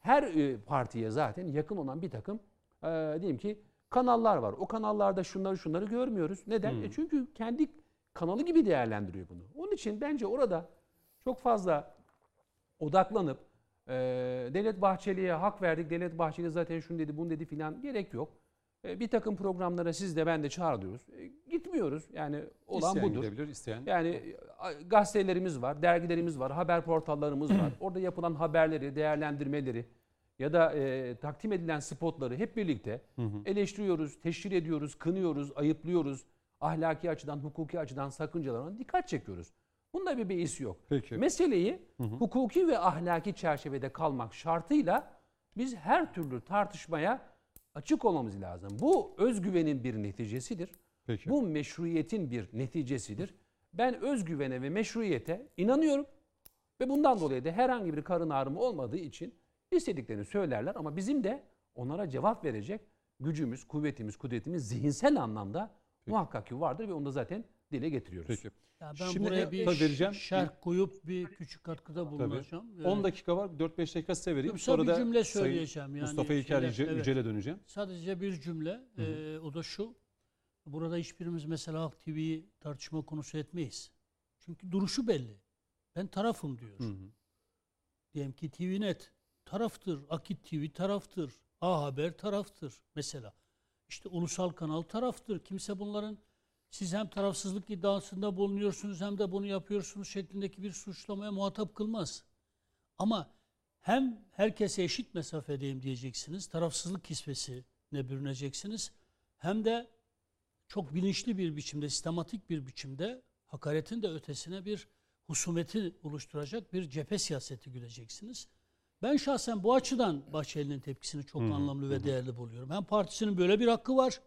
Her e, partiye zaten yakın olan bir takım e, diyelim ki kanallar var. O kanallarda şunları şunları görmüyoruz. Neden? Hmm. E çünkü kendi kanalı gibi değerlendiriyor bunu. Onun için bence orada çok fazla odaklanıp e, Devlet Bahçeli'ye hak verdik. Devlet Bahçeli zaten şunu dedi bunu dedi filan gerek yok. E, bir takım programlara siz de ben de çağırıyoruz. E, gitmiyoruz. Yani olan İsteyen budur. gidebilir, isteyen. Yani gazetelerimiz var, dergilerimiz var, haber portallarımız var. Orada yapılan haberleri, değerlendirmeleri ya da e, takdim edilen spotları hep birlikte eleştiriyoruz, teşhir ediyoruz, kınıyoruz, ayıplıyoruz. Ahlaki açıdan, hukuki açıdan sakıncalarına dikkat çekiyoruz. Bunda bir beis yok. Peki. Meseleyi Hı hı. hukuki ve ahlaki çerçevede kalmak şartıyla biz her türlü tartışmaya açık olmamız lazım. Bu özgüvenin bir neticesidir. Peki. Bu meşruiyetin bir neticesidir. Ben özgüvene ve meşruiyete inanıyorum. Ve bundan dolayı da herhangi bir karın ağrımı olmadığı için istediklerini söylerler ama bizim de onlara cevap verecek gücümüz, kuvvetimiz, kudretimiz zihinsel anlamda muhakkak ki vardır ve onu da zaten dile getiriyoruz. Peki. Ya ben Şimdi buraya e, bir tabii vereceğim. şerh koyup bir küçük katkıda bulunacağım. Ee, 10 dakika var. 4-5 dakika size vereyim. Kısa Sonra bir cümle söyleyeceğim. Yani Mustafa İlker Yüce, evet. Yücel'e döneceğim. Sadece bir cümle. Ee, o da şu. Burada hiçbirimiz mesela Halk TV'yi tartışma konusu etmeyiz. Çünkü duruşu belli. Ben tarafım diyor. Hı hı. Diyelim ki TVNet taraftır. Akit TV taraftır. A Haber taraftır mesela. İşte ulusal kanal taraftır. Kimse bunların siz hem tarafsızlık iddiasında bulunuyorsunuz hem de bunu yapıyorsunuz şeklindeki bir suçlamaya muhatap kılmaz. Ama hem herkese eşit mesafedeyim diyeceksiniz, tarafsızlık kisvesine bürüneceksiniz. Hem de çok bilinçli bir biçimde, sistematik bir biçimde hakaretin de ötesine bir husumeti oluşturacak bir cephe siyaseti güleceksiniz. Ben şahsen bu açıdan Bahçeli'nin tepkisini çok anlamlı ve değerli buluyorum. Hem partisinin böyle bir hakkı var.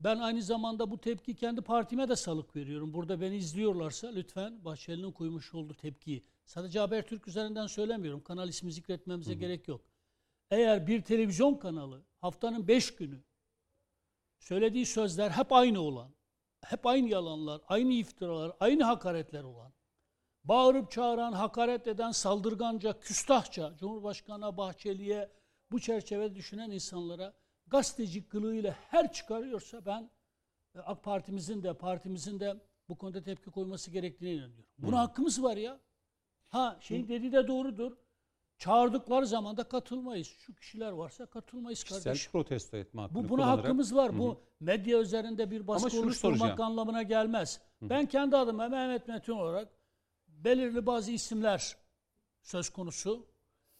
Ben aynı zamanda bu tepki kendi partime de salık veriyorum. Burada beni izliyorlarsa lütfen Bahçeli'nin koymuş olduğu tepkiyi sadece Habertürk üzerinden söylemiyorum. Kanal ismi zikretmemize gerek yok. Eğer bir televizyon kanalı haftanın beş günü söylediği sözler hep aynı olan, hep aynı yalanlar, aynı iftiralar, aynı hakaretler olan, bağırıp çağıran, hakaret eden, saldırganca, küstahça Cumhurbaşkanı Bahçeli'ye bu çerçevede düşünen insanlara gazeteci kılığıyla her çıkarıyorsa ben e, AK Parti'mizin de partimizin de bu konuda tepki koyması gerektiğine inanıyorum. Buna hakkımız var ya. Ha şey dediği de doğrudur. Çağırdıkları zaman da katılmayız. Şu kişiler varsa katılmayız Kişisel kardeşim. protesto etme hakkını Bu buna kullanarak- hakkımız var. Bu medya üzerinde bir baskı oluşturmak soracağım. anlamına gelmez. Ben kendi adıma Mehmet Metin olarak belirli bazı isimler söz konusu.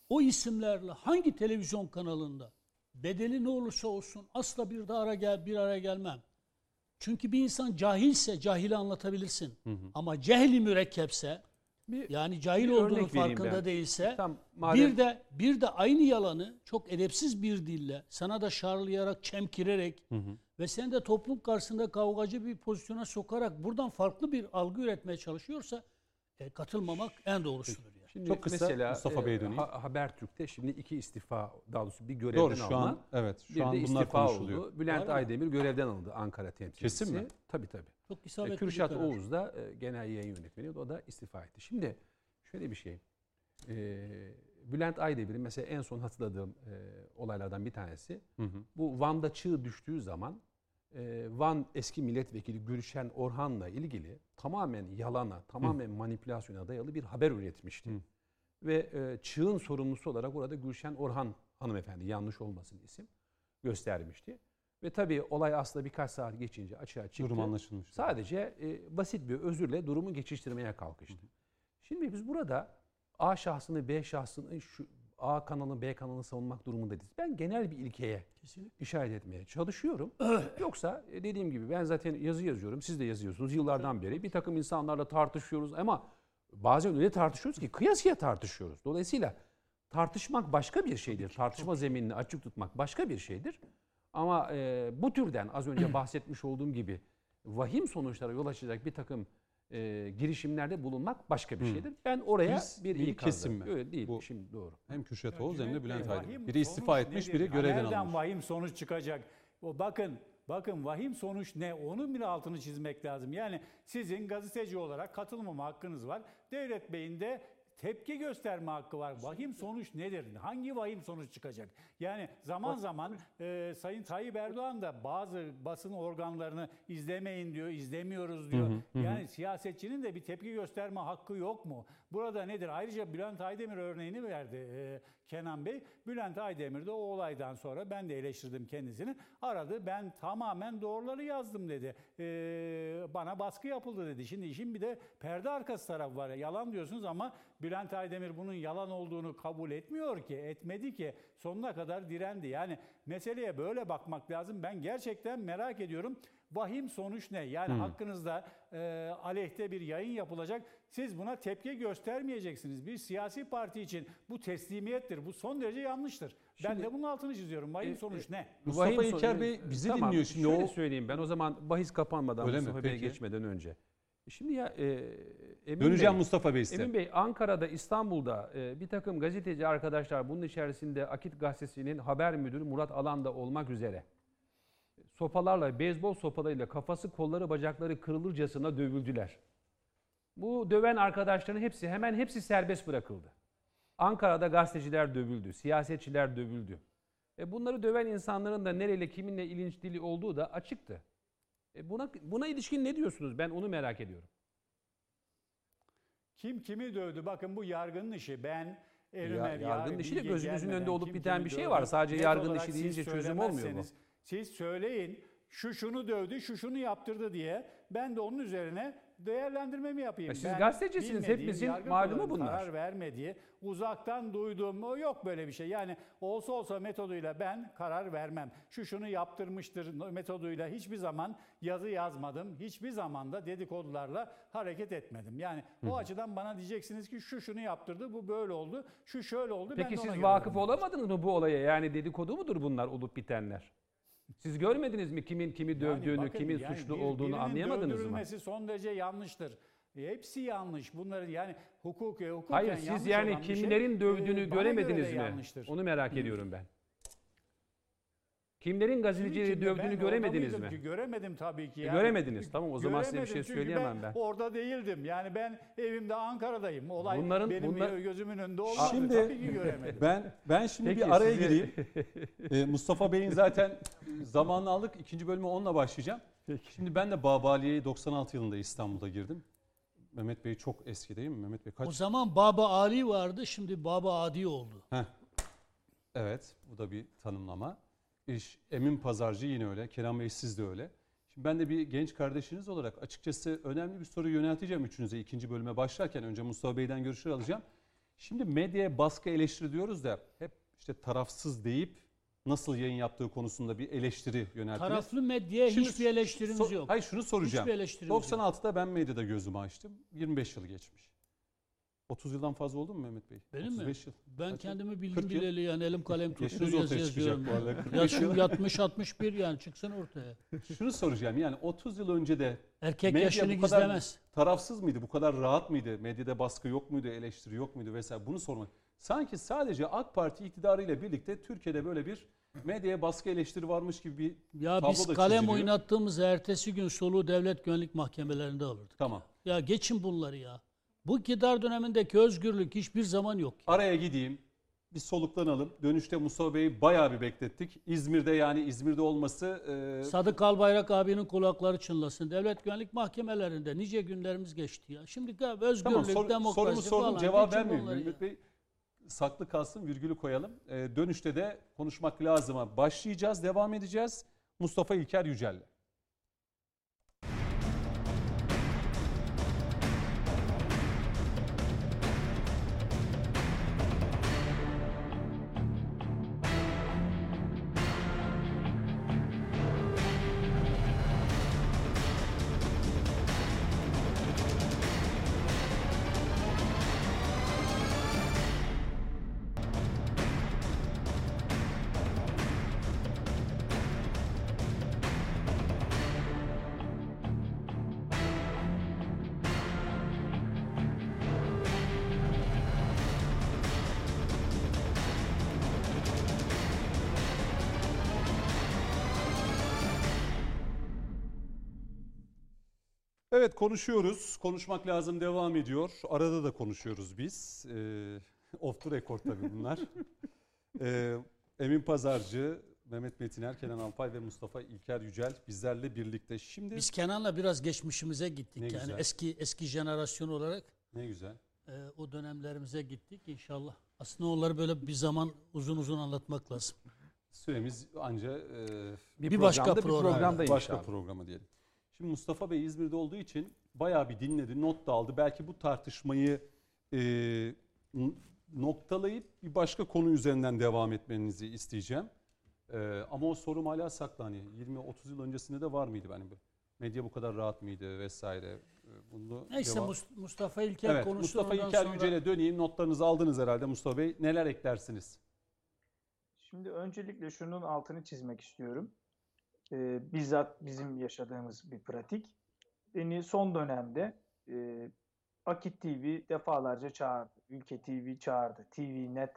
O isimlerle hangi televizyon kanalında bedeli ne olursa olsun asla bir de ara gel bir araya gelmem. Çünkü bir insan cahilse cahili anlatabilirsin. Ama cehli mürekkepse Bir- yani cahil bir olduğunun farkında ben. değilse Tam madem- bir de bir de aynı yalanı çok edepsiz bir dille sana da şarlayarak, çemkirerek ve seni de toplum karşısında kavgacı bir pozisyona sokarak buradan farklı bir algı üretmeye çalışıyorsa e, katılmamak en doğrusudur. Şimdi Çok kısa mesela Mustafa Bey'e e, döneyim. Ha- Habertürk'te şimdi iki istifa daha doğrusu bir görevden Doğru şu alma. an evet şu bir an de bunlar istifa konuşuluyor. oldu. Bülent mı? Aydemir görevden alındı Ankara temsilcisi. Kesin mi? Tabii tabii. Çok E, isabetli bir Kürşat karar. Oğuz da e, genel yayın yönetmeni o da istifa etti. Şimdi şöyle bir şey. E, Bülent Aydemir'in mesela en son hatırladığım e, olaylardan bir tanesi Hı hı. bu Van'da çığ düştüğü zaman e, Van eski milletvekili Gülşen Orhan'la ilgili tamamen yalana, tamamen manipülasyona dayalı bir haber üretmişti. Hı. Ve e, çığın sorumlusu olarak orada Gülşen Orhan hanımefendi yanlış olmasın isim göstermişti. Ve tabii olay aslında birkaç saat geçince açığa çıktı. Durum anlaşılmış. Sadece e, basit bir özürle durumu geçiştirmeye kalkıştı. Şimdi biz burada A şahsını B şahsını şu A kanalını B kanalını savunmak durumundayız. Ben genel bir ilkeye Kesinlikle. işaret etmeye çalışıyorum. Yoksa e, dediğim gibi ben zaten yazı yazıyorum. Siz de yazıyorsunuz yıllardan beri. Bir takım insanlarla tartışıyoruz ama bazen öyle tartışıyoruz ki kıyasıya tartışıyoruz. Dolayısıyla tartışmak başka bir şeydir. Tartışma zeminini açık tutmak başka bir şeydir. Ama e, bu türden az önce bahsetmiş olduğum gibi vahim sonuçlara yol açacak bir takım e, girişimlerde bulunmak başka bir şeydir. Ben oraya Biz bir ikazda- kesim mi? Öyle değil. Bu- şimdi doğru. Hem Kürşat Oğuz hem de Bülent vahim Biri istifa etmiş, nedir? biri görevden Nereden alınmış. vahim sonuç çıkacak? O bakın bakın vahim sonuç ne? Onun bir altını çizmek lazım. Yani sizin gazeteci olarak katılmama hakkınız var. Devlet Bey'in de tepki gösterme hakkı var. Vahim sonuç nedir? Hangi vahim sonuç çıkacak? Yani zaman zaman e, Sayın Tayyip Erdoğan da bazı basın organlarını izlemeyin diyor, izlemiyoruz diyor. Yani siyasetçinin de bir tepki gösterme hakkı yok mu? Burada nedir? Ayrıca Bülent Aydemir örneğini verdi e, Kenan Bey. Bülent Aydemir de o olaydan sonra ben de eleştirdim kendisini. Aradı ben tamamen doğruları yazdım dedi. E, bana baskı yapıldı dedi. Şimdi işin bir de perde arkası tarafı var. Yalan diyorsunuz ama Bülent Aydemir bunun yalan olduğunu kabul etmiyor ki. Etmedi ki. Sonuna kadar direndi. Yani meseleye böyle bakmak lazım. Ben gerçekten merak ediyorum. Vahim sonuç ne? Yani hakkınızda e, aleyhte bir yayın yapılacak. Siz buna tepki göstermeyeceksiniz. Bir siyasi parti için bu teslimiyettir. Bu son derece yanlıştır. ben Şimdi- de bunun altını çiziyorum. Vahim E, sonuç ne? Mustafa Vahim İlker Bey bizi Tamam, dinliyor şimdi. Şöyle O söyleyeyim ben o zaman bahis kapanmadan Öyle? Mustafa Bey'e geçmeden önce. Şimdi ya e, Emin döneceğim Bey, Mustafa Bey size. Emin Bey Ankara'da, İstanbul'da e, bir takım gazeteci arkadaşlar bunun içerisinde Akit Gazetesi'nin haber müdürü Murat Alan da olmak üzere sopalarla, beyzbol sopalarıyla kafası, kolları, bacakları kırılırcasına dövüldüler. Bu döven arkadaşların hepsi hemen hepsi serbest bırakıldı. Ankara'da gazeteciler dövüldü, siyasetçiler dövüldü. E bunları döven insanların da nereyle kiminle ilişkili olduğu da açıktı. E buna buna ilişkin ne diyorsunuz? Ben onu merak ediyorum. Kim kimi dövdü? Bakın bu yargının işi. Ben Erin Ya- yargının işi de gelmeden önünde olup biten bir şey var. Sadece Net yargının işi deyince çözüm olmuyor söylemezseniz, Siz söyleyin şu şunu dövdü, şu şunu yaptırdı diye. Ben de onun üzerine değerlendirme mi yapayım? E siz Ben gazetecisiniz, hepimizin malumu bunlar. Karar vermediği, uzaktan duyduğum yok böyle bir şey. Yani olsa olsa metoduyla ben karar vermem. Şu şunu yaptırmıştır metoduyla hiçbir zaman yazı yazmadım. Hiçbir zaman da dedikodularla hareket etmedim. Yani o açıdan bana diyeceksiniz ki şu şunu yaptırdı, bu böyle oldu, şu şöyle oldu. ben Peki ona siz vakıf olamadınız mı bu olaya? Yani dedikodu mudur bunlar olup bitenler? Siz görmediniz mi kimin kimi Yani dövdüğünü, bakın, kimin yani suçlu bir- olduğunu anlayamadınız mı? son derece yanlıştır. E, hepsi yanlış. Bunları yani hukuk hukuken Hayır siz yani şey, kimlerin dövdüğünü e, bana göremediniz mi? yanlıştır. Onu merak ediyorum ben. Kimlerin gazetecileri ben dövdüğünü göremediniz mi? ki? Göremedim tabii ki. E, göremediniz. Tamam, o zaman size bir şey söyleyemem ben. orada değildim. Yani ben evimde Ankara'dayım. Olay Bunların- benim bunlar- gözümün önünde olmadı. Şimdi- tabii ki göremedim. Ben ben şimdi Peki, bir araya sizi- gireyim. Ee, Mustafa Bey'in zaten zamanını aldık. İkinci bölümü onunla başlayacağım. Şimdi ben de Babaliye'ye 96 yılında İstanbul'da girdim. Mehmet Bey çok eski değil mi? Mehmet Bey kaç? O zaman Baba Ali vardı, şimdi Baba Adi oldu. Heh. Evet, bu da bir tanımlama. İş, Emin Pazarcı yine öyle. Kenan Bey siz de öyle. Şimdi ben de bir genç kardeşiniz olarak açıkçası önemli bir soru yönelteceğim üçünüze ikinci bölüme başlarken. Önce Mustafa Bey'den görüşler alacağım. Şimdi medyaya baskı eleştiri diyoruz da hep işte tarafsız deyip nasıl yayın yaptığı konusunda bir eleştiri yönelttiniz. Taraflı medyaya Şimdi hiçbir eleştirimiz so- yok. Hayır şunu soracağım. Hiçbir eleştirimiz yok. 96'da ben medyada gözümü açtım. 25 yıl geçmiş. 30 yıldan fazla oldu mu Mehmet Bey? Benim mi? 35 yıl. Ben Kaç kendimi 40 bildim bileli yani elim kalem ortaya yazı yazıyorum. bu arada. 45 yıl. Yaşım yatmış 61 yani çıksın ortaya. Şunu soracağım yani 30 yıl önce de Erkek Medya yaşını bu kadar gizlemez. tarafsız mıydı? Bu kadar rahat mıydı? Medyada baskı yok muydu? Eleştiri yok muydu vesaire? Bunu sormak. Sanki sadece AK Parti iktidarıyla birlikte Türkiye'de böyle bir medyaya baskı eleştiri varmış gibi bir Ya tablo biz da kalem çiziliyor. oynattığımız ertesi gün soluğu devlet güvenlik mahkemelerinde alırdık. Tamam. Ya geçin bunları ya. Bu iktidar dönemindeki özgürlük hiçbir zaman yok. Araya gideyim. Bir soluklanalım. Dönüşte Mustafa Bey'i bayağı bir beklettik. İzmir'de yani İzmir'de olması e, Sadık Albayrak abinin kulakları çınlasın. Devlet güvenlik mahkemelerinde nice günlerimiz geçti ya. Şimdi özgürlük, Tamam sor- demokrasi sorumu sordum falan. cevap vermeyeyim. Mehmet Bey saklı kalsın virgülü koyalım. Ee, dönüşte de konuşmak lazıma başlayacağız devam edeceğiz. Mustafa İlker Yücel'le. Evet konuşuyoruz. Konuşmak lazım devam ediyor. Arada da konuşuyoruz biz. Ee, off the record tabii bunlar. Ee, Emin Pazarcı, Mehmet Metiner, Kenan Alpay ve Mustafa İlker Yücel bizlerle birlikte. Şimdi Biz Kenan'la biraz geçmişimize gittik. Ne yani güzel. eski eski jenerasyon olarak ne güzel. e, o dönemlerimize gittik inşallah. Aslında onları böyle bir zaman uzun uzun anlatmak lazım. Süremiz anca e, Bir başka programda, program. Bir programda başka inşallah. programa diyelim. Şimdi Mustafa Bey İzmir'de olduğu için bayağı bir dinledi, not da aldı. Belki bu tartışmayı e, noktalayıp bir başka konu üzerinden devam etmenizi isteyeceğim. E, ama o sorum hala saklı. Hani 20-30 yıl öncesinde de var mıydı benim? Medya bu kadar rahat mıydı vesaire? E, Bunu Neyse devam- Mus- Mustafa İlker Evet, konuştu. Mustafa İlker sonra- Yücel'e döneyim. Notlarınızı aldınız herhalde Mustafa Bey. Neler eklersiniz? Şimdi öncelikle şunun altını çizmek istiyorum. Ee, bizzat bizim yaşadığımız bir pratik. Beni son dönemde e, Akit TV defalarca çağırdı. Ülke TV çağırdı. TV Net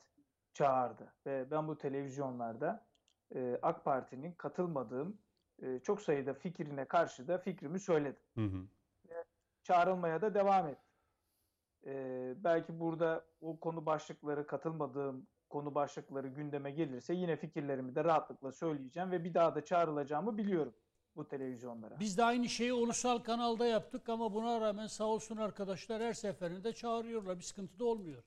çağırdı. Ve ben bu televizyonlarda e, AK Parti'nin katılmadığım e, çok sayıda fikrine karşı da fikrimi söyledim. Hı hı. Çağrılmaya da devam ettim. Ee, belki burada o konu başlıkları katılmadığım konu başlıkları gündeme gelirse yine fikirlerimi de rahatlıkla söyleyeceğim ve bir daha da çağrılacağımı biliyorum bu televizyonlara. Biz de aynı şeyi ulusal kanalda yaptık ama buna rağmen sağ olsun arkadaşlar her seferinde çağırıyorlar. Bir sıkıntı da olmuyor.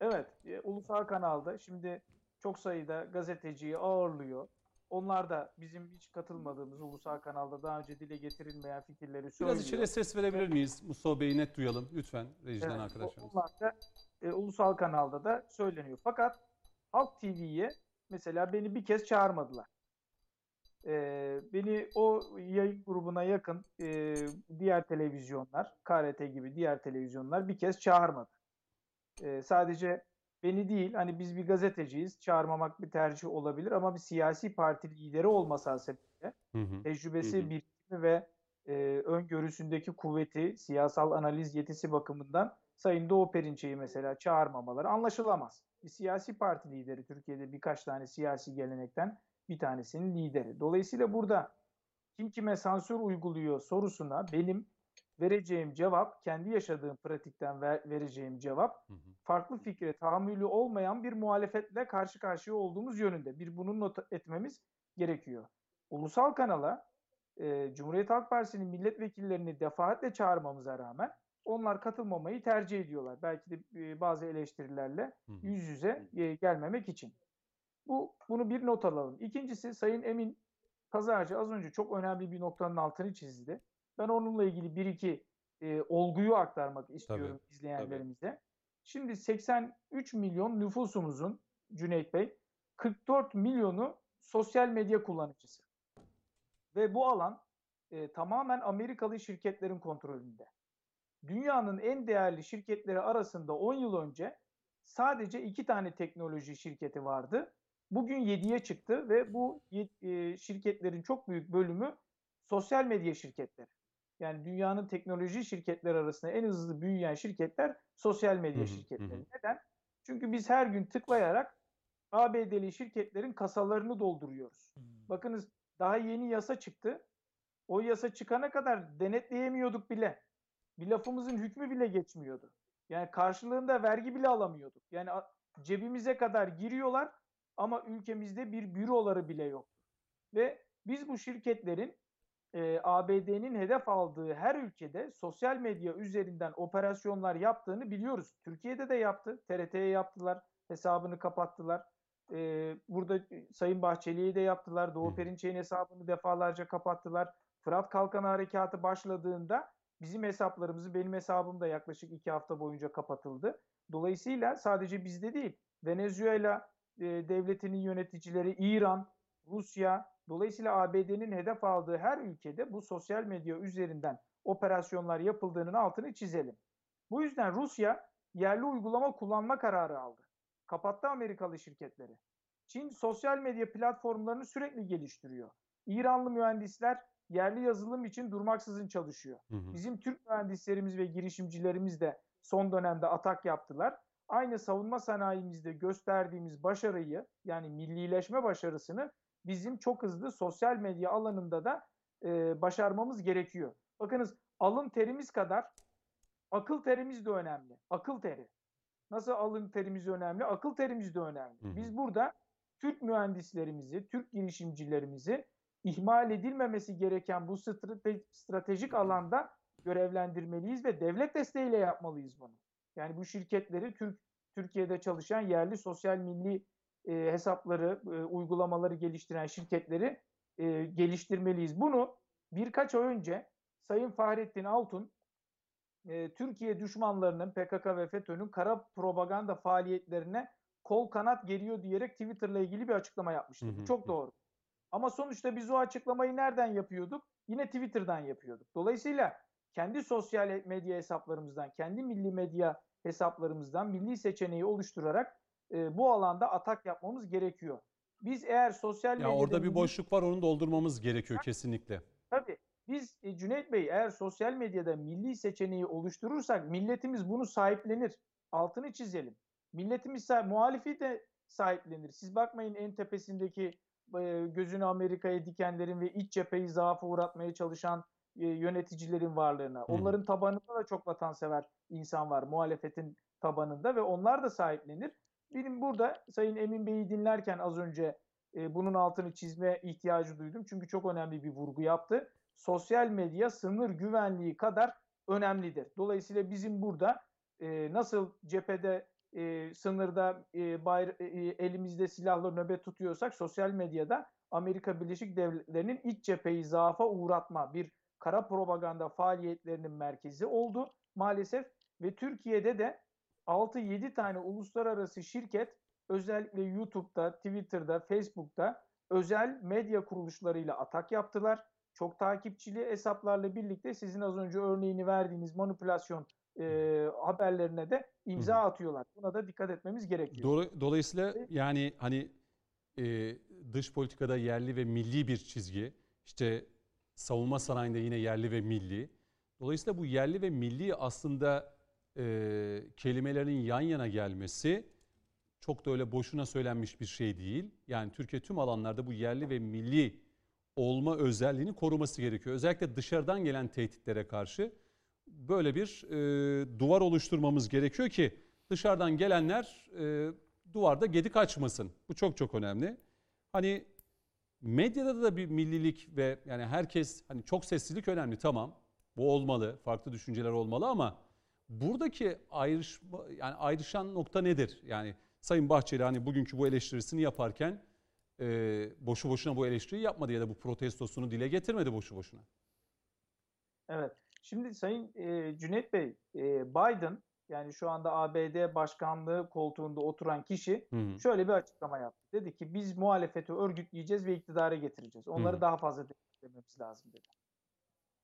Evet, e, ulusal kanalda şimdi çok sayıda gazeteciyi ağırlıyor. Onlar da bizim hiç katılmadığımız ulusal kanalda daha önce dile getirilmeyen fikirleri söylüyor. Biraz içeri ses verebilir miyiz? Mustafa Bey'i net duyalım lütfen rejiden Evet, arkadaşlarımız. Onlar da e, ulusal kanalda da söyleniyor. Fakat Halk TV'ye mesela beni bir kez çağırmadılar. E, beni o yayın grubuna yakın e, diğer televizyonlar, KRT gibi diğer televizyonlar bir kez çağırmadı. E, sadece beni değil, hani biz bir gazeteciyiz, çağırmamak bir tercih olabilir ama bir siyasi parti lideri Hı hı. tecrübesi, Hı hı. birikimi ve e, öngörüsündeki kuvveti, siyasal analiz yetisi bakımından Sayın Doğu Perinçek'i mesela çağırmamaları anlaşılamaz. Bir siyasi parti lideri, Türkiye'de birkaç tane siyasi gelenekten bir tanesinin lideri. Dolayısıyla burada kim kime sansür uyguluyor sorusuna benim vereceğim cevap, kendi yaşadığım pratikten ver- vereceğim cevap Hı hı. farklı fikre tahammülü olmayan bir muhalefetle karşı karşıya olduğumuz yönünde. Bir bunu not etmemiz gerekiyor. Ulusal kanala e, Cumhuriyet Halk Partisi'nin milletvekillerini defaatle çağırmamıza rağmen onlar katılmamayı tercih ediyorlar. Belki de e, bazı eleştirilerle yüz yüze e, gelmemek için. Bu bunu bir not alalım. İkincisi Sayın Emin Pazarcı az önce çok önemli bir noktanın altını çizdi. Ben onunla ilgili bir iki e, olguyu aktarmak istiyorum izleyenlerimize. Şimdi 83 milyon nüfusumuzun Cüneyt Bey 44 milyonu sosyal medya kullanıcısı. Ve bu alan e, tamamen Amerikalı şirketlerin kontrolünde. Dünyanın en değerli şirketleri arasında 10 yıl önce sadece iki tane teknoloji şirketi vardı. Bugün 7'ye çıktı ve bu e, şirketlerin çok büyük bölümü sosyal medya şirketleri. Yani dünyanın teknoloji şirketleri arasında en hızlı büyüyen şirketler sosyal medya Hı şirketleri. hı. Neden? Çünkü biz her gün tıklayarak ABD'li şirketlerin kasalarını dolduruyoruz. Bakınız daha yeni yasa çıktı. O yasa çıkana kadar denetleyemiyorduk bile. Bir lafımızın hükmü bile geçmiyordu. Yani karşılığında vergi bile alamıyorduk. Yani cebimize kadar giriyorlar ama ülkemizde bir büroları bile yok. Ve biz bu şirketlerin e, ABD'nin hedef aldığı her ülkede sosyal medya üzerinden operasyonlar yaptığını biliyoruz. Türkiye'de de yaptı. TRT'ye yaptılar. Hesabını kapattılar. E, burada e, Sayın Bahçeli'ye de yaptılar. Doğu. Perinçek'in hesabını defalarca kapattılar. Fırat Kalkanı Harekatı başladığında bizim hesaplarımızı, benim hesabım da yaklaşık iki hafta boyunca kapatıldı. Dolayısıyla sadece bizde değil, Venezuela e, devletinin yöneticileri, İran, Rusya, dolayısıyla ABD'nin hedef aldığı her ülkede bu sosyal medya üzerinden operasyonlar yapıldığının altını çizelim. Bu yüzden Rusya yerli uygulama kullanma kararı aldı. Kapattı Amerikalı şirketleri. Çin sosyal medya platformlarını sürekli geliştiriyor. İranlı mühendisler yerli yazılım için durmaksızın çalışıyor. Hı hı. Bizim Türk mühendislerimiz ve girişimcilerimiz de son dönemde atak yaptılar. Aynı savunma sanayimizde gösterdiğimiz başarıyı yani millileşme başarısını bizim çok hızlı sosyal medya alanında da e, başarmamız gerekiyor. Bakınız alın terimiz kadar akıl terimiz de önemli. Akıl teri. Nasıl alın terimiz önemli? Akıl terimiz de önemli. Hı hı. Biz burada Türk mühendislerimizi, Türk girişimcilerimizi ihmal edilmemesi gereken bu strate- stratejik alanda görevlendirmeliyiz ve devlet desteğiyle yapmalıyız bunu. Yani bu şirketleri Türk Türkiye'de çalışan yerli sosyal milli e, hesapları, e, uygulamaları geliştiren şirketleri e, geliştirmeliyiz. Bunu birkaç ay önce Sayın Fahrettin Altun e, Türkiye düşmanlarının PKK ve FETÖ'nün kara propaganda faaliyetlerine kol kanat geriyor diyerek Twitter'la ilgili bir açıklama yapmıştı. Hı hı, Bu çok doğru. Ama sonuçta biz o açıklamayı nereden yapıyorduk? Yine Twitter'dan yapıyorduk. Dolayısıyla kendi sosyal medya hesaplarımızdan, kendi milli medya hesaplarımızdan milli seçeneği oluşturarak e, bu alanda atak yapmamız gerekiyor. Biz eğer sosyal Ya medyada orada bir boşluk var onu doldurmamız gerekiyor kesinlikle. Tabii. Biz e, Cüneyt Bey eğer sosyal medyada milli seçeneği oluşturursak milletimiz bunu sahiplenir. Altını çizelim. Milletimiz muhalifi de sahiplenir. Siz bakmayın en tepesindeki gözünü Amerika'ya dikenlerin ve iç cepheyi zaafa uğratmaya çalışan yöneticilerin varlığına. Onların tabanında da çok vatansever insan var muhalefetin tabanında ve onlar da sahiplenir. Benim burada Sayın Emin Bey'i dinlerken az önce e, bunun altını çizme ihtiyacı duydum. Çünkü çok önemli bir vurgu yaptı. Sosyal medya sınır güvenliği kadar önemlidir. Dolayısıyla bizim burada e, nasıl cephede e, sınırda e, bayra- e, elimizde silahla nöbet tutuyorsak sosyal medyada Amerika Birleşik Devletleri'nin iç cepheyi zaafa uğratma, bir kara propaganda faaliyetlerinin merkezi oldu maalesef ve Türkiye'de de 6-7 tane uluslararası şirket özellikle YouTube'da, Twitter'da, Facebook'ta özel medya kuruluşlarıyla atak yaptılar. Çok takipçili hesaplarla birlikte sizin az önce örneğini verdiğiniz manipülasyon e, haberlerine de imza atıyorlar. Buna da dikkat etmemiz gerekiyor. Doğru- Dolayısıyla yani hani e, dış politikada yerli ve milli bir çizgi, işte savunma sanayinde yine yerli ve milli. Dolayısıyla bu yerli ve milli aslında e, kelimelerin yan yana gelmesi çok da öyle boşuna söylenmiş bir şey değil. Yani Türkiye tüm alanlarda bu yerli ve milli olma özelliğini koruması gerekiyor. Özellikle dışarıdan gelen tehditlere karşı böyle bir e, duvar oluşturmamız gerekiyor ki dışarıdan gelenler e, duvarda gedik açmasın. Bu çok çok önemli. Hani medyada da bir millilik ve yani herkes hani çok seslilik önemli tamam. Bu olmalı. Farklı düşünceler olmalı ama buradaki ayrışma yani ayrışan nokta nedir? Yani Sayın Bahçeli hani bugünkü bu eleştirisini yaparken e, boşu boşuna bu eleştiriyi yapmadı ya da bu protestosunu dile getirmedi boşu boşuna. Evet. Şimdi Sayın e, Cüneyt Bey, e, Biden yani şu anda ABD başkanlığı koltuğunda oturan kişi Hı şöyle bir açıklama yaptı. Dedi ki biz muhalefeti örgütleyeceğiz ve iktidara getireceğiz. Onları Hı. daha fazla desteklememiz lazım dedi.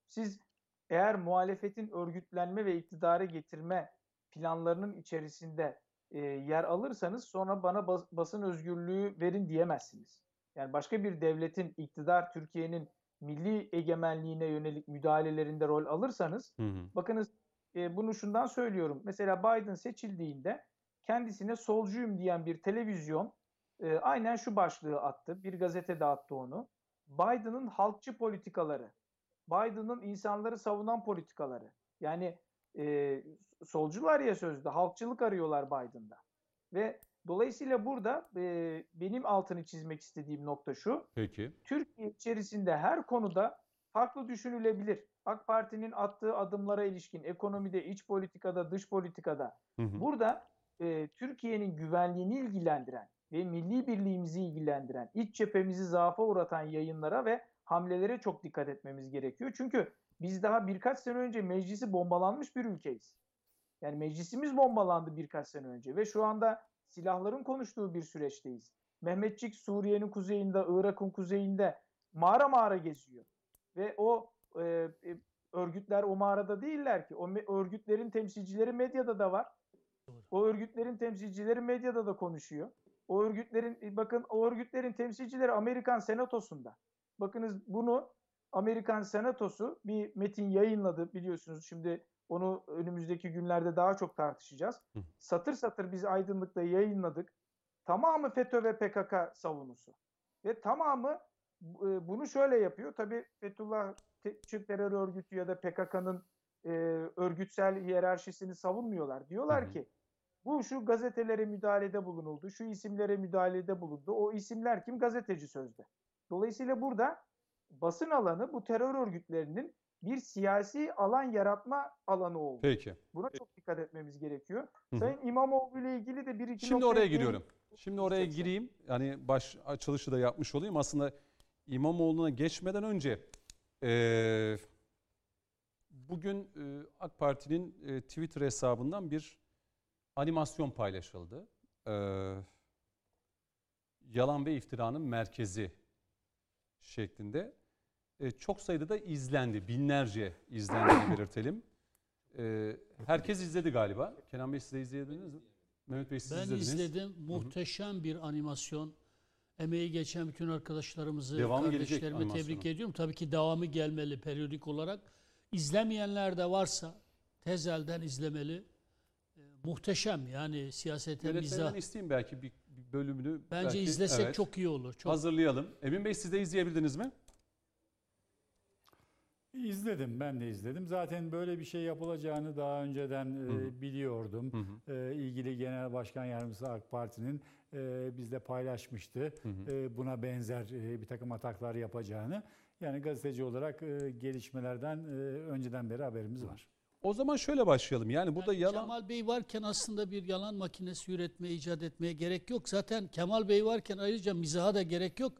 Siz eğer muhalefetin örgütlenme ve iktidara getirme planlarının içerisinde e, yer alırsanız sonra bana bas- basın özgürlüğü verin diyemezsiniz. Yani başka bir devletin iktidar Türkiye'nin milli egemenliğine yönelik müdahalelerinde rol alırsanız Hı hı. Bakınız e, bunu şundan söylüyorum. Mesela Biden seçildiğinde kendisine solcuyum diyen bir televizyon e, aynen şu başlığı attı. Bir gazetede attı onu. Biden'ın halkçı politikaları. Biden'ın insanları savunan politikaları. Yani e, solcular ya sözde halkçılık arıyorlar Biden'da. Ve dolayısıyla burada e, benim altını çizmek istediğim nokta şu. Peki. Türkiye içerisinde her konuda farklı düşünülebilir. AK Parti'nin attığı adımlara ilişkin ekonomide, iç politikada, dış politikada Hı hı. burada e, Türkiye'nin güvenliğini ilgilendiren ve milli birliğimizi ilgilendiren, iç cephemizi zaafa uğratan yayınlara ve hamlelere çok dikkat etmemiz gerekiyor. Çünkü biz daha birkaç sene önce meclisi bombalanmış bir ülkeyiz. Yani meclisimiz bombalandı birkaç sene önce ve şu anda silahların konuştuğu bir süreçteyiz. Mehmetçik Suriye'nin kuzeyinde, Irak'ın kuzeyinde mağara mağara geziyor. Ve o e, e, örgütler o mağarada değiller ki. O örgütlerin temsilcileri medyada da var. O örgütlerin temsilcileri medyada da konuşuyor. O örgütlerin e, bakın o örgütlerin temsilcileri Amerikan Senatosu'nda. Bakınız bunu Amerikan Senatosu bir metin yayınladı biliyorsunuz. Şimdi onu önümüzdeki günlerde daha çok tartışacağız. Hı. Satır satır biz aydınlıkta yayınladık. Tamamı FETÖ ve PKK savunusu. Ve tamamı e, bunu şöyle yapıyor. Tabii Fethullah Te- terör örgütü ya da PKK'nın e, örgütsel hiyerarşisini savunmuyorlar. Diyorlar hı. ki bu şu gazetelere müdahalede bulunuldu, şu isimlere müdahalede bulundu. O isimler kim? Gazeteci sözde. Dolayısıyla burada basın alanı bu terör örgütlerinin bir siyasi alan yaratma alanı oldu. Peki. Buna çok dikkat etmemiz gerekiyor. Hı hı. Sayın İmamoğlu ile ilgili de bir iki Şimdi oraya giriyorum. Şimdi oraya gireyim. Yani baş açılışı da yapmış olayım. Aslında İmamoğlu'na geçmeden önce eee, bugün eee, AK Parti'nin eee, Twitter hesabından bir animasyon paylaşıldı. Eee, yalan ve iftiranın merkezi şeklinde. Eee, çok sayıda da izlendi. Binlerce izlendiğini belirtelim. Eee, herkes izledi galiba. Kenan Bey siz de izlediniz mi? Mehmet Bey siz Ben izlediniz. izledim. Muhteşem bir animasyon. Emeği geçen bütün arkadaşlarımızı, gelecek kardeşlerimi tebrik ediyorum. Tabii ki devamı gelmeli periyodik olarak. İzlemeyenler de varsa tezelden izlemeli. Ee, muhteşem yani siyasete mizah. İsteyeyim belki bir, bir bölümünü. Bence belki- izlesek Evet. çok iyi olur. Çok Hazırlayalım. Emin Bey siz de izleyebildiniz mi? İzledim, ben de izledim. Zaten böyle bir şey yapılacağını daha önceden e, hı. biliyordum. Hı hı. E, ilgili Genel Başkan Yardımcısı AK Parti'nin e, bizle paylaşmıştı. Hı hı. E, buna benzer e, bir takım ataklar yapacağını. Yani gazeteci olarak e, gelişmelerden e, önceden beri haberimiz var. O zaman şöyle başlayalım. Yani burada Yani yalan Kemal Bey varken aslında bir yalan makinesi üretmeye, icat etmeye gerek yok. Zaten Kemal Bey varken ayrıca mizaha da gerek yok.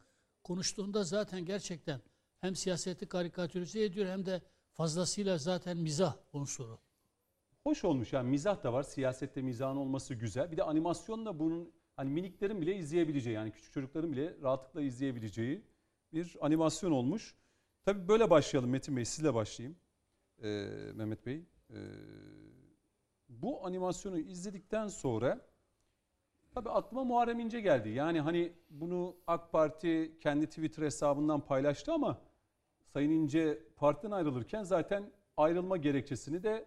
konuştuğunda zaten gerçekten hem siyaseti karikatürize ediyor hem de fazlasıyla zaten mizah unsuru. Hoş olmuş yani mizah da var. Siyasette mizahın olması güzel. Bir de animasyonla bunun hani miniklerin bile izleyebileceği yani küçük çocukların bile rahatlıkla izleyebileceği bir animasyon olmuş. Tabii böyle başlayalım Metin Bey sizle başlayayım. Ee, Mehmet Bey. Ee, bu animasyonu izledikten sonra tabii aklıma Muharrem İnce geldi. Yani hani bunu AK Parti kendi Twitter hesabından paylaştı ama Sayın İnce partiden ayrılırken zaten ayrılma gerekçesini de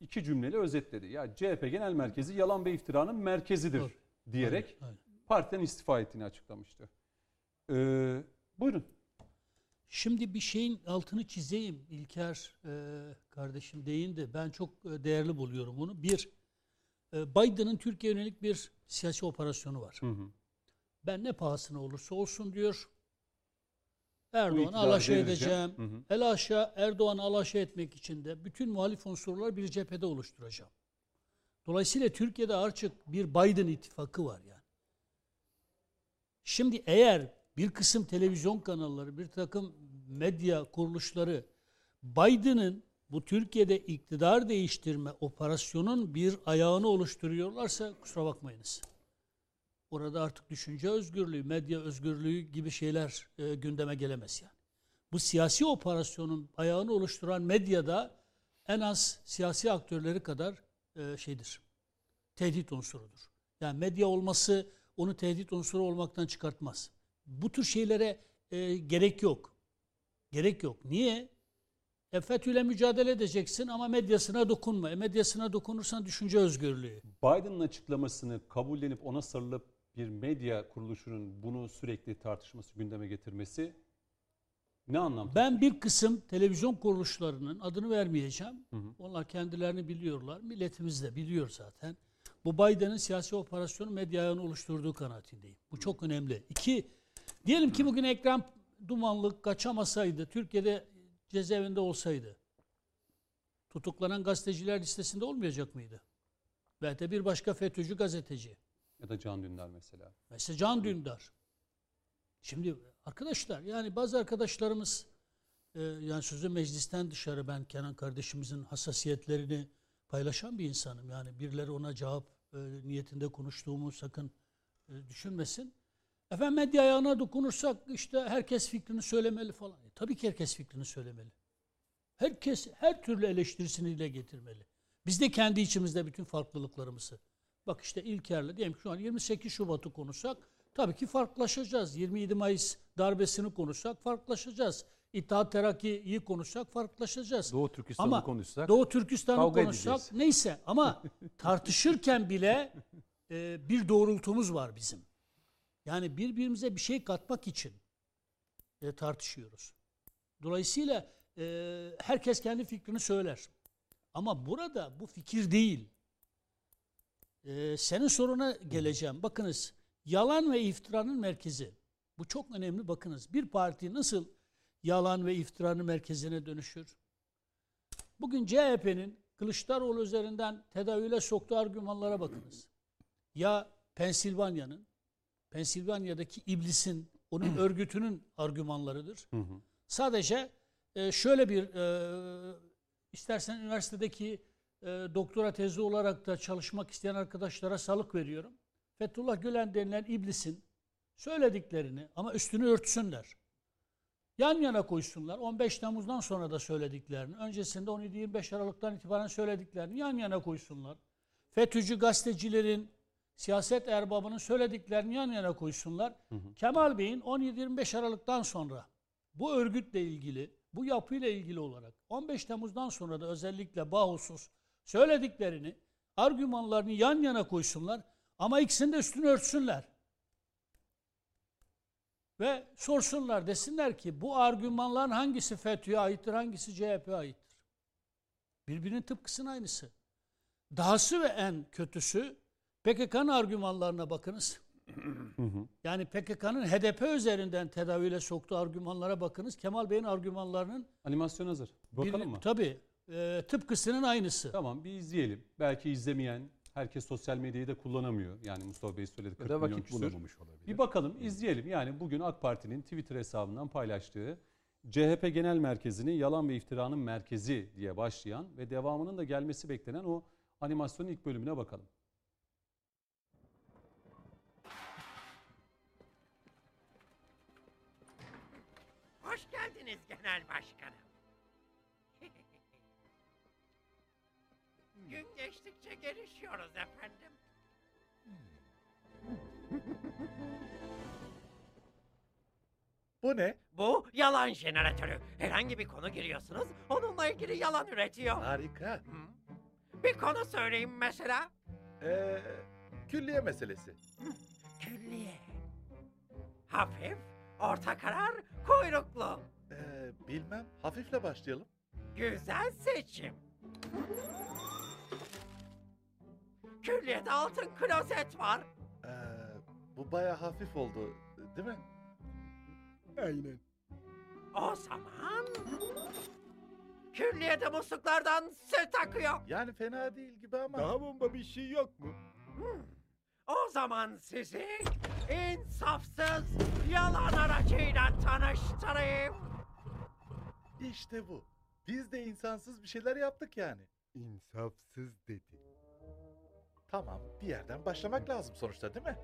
iki cümleyle özetledi. Ya CHP Genel Merkezi yalan ve iftiranın merkezidir Doğru. diyerek Aynen, aynen. partiden istifa ettiğini açıklamıştı. Ee, buyurun. Şimdi bir şeyin altını çizeyim. İlker e, kardeşim değindi. Ben çok e, değerli buluyorum bunu. Bir, e, Biden'ın Türkiye yönelik bir siyasi operasyonu var. Hı hı. Ben ne pahasına olursa olsun diyor. Erdoğan'ı alaşağı edeceğim. Hı hı. El aşağı Erdoğan'ı alaşağı etmek için de bütün muhalif unsurları bir cephede oluşturacağım. Dolayısıyla Türkiye'de artık bir Biden ittifakı var yani. Şimdi eğer bir kısım televizyon kanalları, bir takım medya kuruluşları Biden'ın bu Türkiye'de iktidar değiştirme operasyonun bir ayağını oluşturuyorlarsa kusura bakmayınız. Orada artık düşünce özgürlüğü, medya özgürlüğü gibi şeyler e, gündeme gelemez yani. Bu siyasi operasyonun ayağını oluşturan medyada en az siyasi aktörleri kadar e, şeydir. Tehdit unsurudur. Yani medya olması onu tehdit unsuru olmaktan çıkartmaz. Bu tür şeylere e, gerek yok. Gerek yok. Niye? E, FETÖ'yle mücadele edeceksin ama medyasına dokunma. E, medyasına dokunursan düşünce özgürlüğü. Biden'ın açıklamasını kabullenip ona sarılıp bir medya kuruluşunun bunu sürekli tartışması, gündeme getirmesi ne anlamda? Ben bir kısım televizyon kuruluşlarının adını vermeyeceğim. Hı hı. Onlar kendilerini biliyorlar. Milletimiz de biliyor zaten. Bu Biden'ın siyasi operasyonu medya ayağını oluşturduğu kanaatindeyim. Bu çok önemli. İki, diyelim ki bugün Ekrem Dumanlık kaçamasaydı, Türkiye'de cezaevinde olsaydı, tutuklanan gazeteciler listesinde olmayacak mıydı? Belki de bir başka FETÖ'cü gazeteci. Ya da Can Dündar mesela. Mesela Can Dündar. Şimdi arkadaşlar yani bazı arkadaşlarımız e, yani sözü meclisten dışarı ben Kenan kardeşimizin hassasiyetlerini paylaşan bir insanım. Yani birileri ona cevap e, niyetinde konuştuğumu sakın e, düşünmesin. Efendim medya ayağına dokunursak işte herkes fikrini söylemeli falan. E, tabii ki herkes fikrini söylemeli. Herkes her türlü eleştirisini dile getirmeli. Biz de kendi içimizde bütün farklılıklarımızı. Bak işte İlker'le diyelim ki şu an 28 Şubat'ı konuşsak tabii ki farklılaşacağız. 27 Mayıs darbesini konuşsak farklılaşacağız. İttihat Terakki'yi konuşsak farklılaşacağız. Doğu Türkistan'ı konuşsak Doğu Türkistan'ı konuşsak edeceğiz. neyse ama tartışırken bile e, bir doğrultumuz var bizim. Yani birbirimize bir şey katmak için e, tartışıyoruz. Dolayısıyla e, herkes kendi fikrini söyler. Ama burada bu fikir değil. E, senin soruna geleceğim. Bakınız yalan ve iftiranın merkezi. Bu çok önemli bakınız. Bir parti nasıl yalan ve iftiranın merkezine dönüşür? Bugün CHP'nin Kılıçdaroğlu üzerinden tedavüle soktuğu argümanlara bakınız. Ya Pensilvanya'nın, Pensilvanya'daki iblisin, onun örgütünün argümanlarıdır. Sadece e, şöyle bir, e, istersen üniversitedeki e, doktora tezi olarak da çalışmak isteyen arkadaşlara salık veriyorum. Fethullah Gülen denilen iblisin söylediklerini ama üstünü örtsünler. Yan yana koysunlar. 15 Temmuz'dan sonra da söylediklerini, öncesinde 17-25 Aralık'tan itibaren söylediklerini yan yana koysunlar. FETÖ'cü gazetecilerin, siyaset erbabının söylediklerini yan yana koysunlar. Kemal Bey'in 17-25 Aralık'tan sonra bu örgütle ilgili, bu yapıyla ilgili olarak 15 Temmuz'dan sonra da özellikle bahusus söylediklerini, argümanlarını yan yana koysunlar ama ikisini de üstünü örtsünler. Ve sorsunlar desinler ki bu argümanların hangisi FETÖ'ye aittir, hangisi CHP'ye aittir? Birbirinin tıpkısının aynısı. Dahası ve en kötüsü PKK'nın argümanlarına bakınız. Yani PKK'nın HDP üzerinden tedavüle soktuğu argümanlara bakınız. Kemal Bey'in argümanlarının Animasyon hazır. Bakalım bir- mı? Tabii. E, tıpkısının aynısı. Tamam bir izleyelim. Belki izlemeyen Herkes sosyal medyayı da kullanamıyor. Yani Mustafa Bey söyledi 40 Ya da milyon vakit bulamamış olabilir. Bir bakalım, izleyelim. Yani bugün AK Parti'nin Twitter hesabından paylaştığı CHP Genel Merkezi'ni yalan ve iftiranın merkezi diye başlayan ve devamının da gelmesi beklenen o animasyonun ilk bölümüne bakalım. Hoş geldiniz genel başkanım. Gün geçtikçe gelişiyoruz efendim. Bu ne? Bu yalan jeneratörü. Herhangi bir konu giriyorsunuz, onunla ilgili yalan üretiyor. Harika. Hı? Bir konu söyleyeyim mesela. Ee, külliye meselesi. Külliye. Hafif, orta karar, kuyruklu. Ee, bilmem. Hafifle başlayalım. Güzel seçim. Külliyede altın klozet var. Ee, bu baya hafif oldu. Değil mi? Aynen. O zaman... Külliyede musluklardan süt akıyor. Yani fena değil gibi ama. Daha bomba bir şey yok mu? Hmm. O zaman sizi insafsız yalan aracıyla tanıştırayım. İşte bu. Biz de insansız bir şeyler yaptık yani. İnsafsız dedi. Tamam, bir yerden başlamak lazım sonuçta değil mi?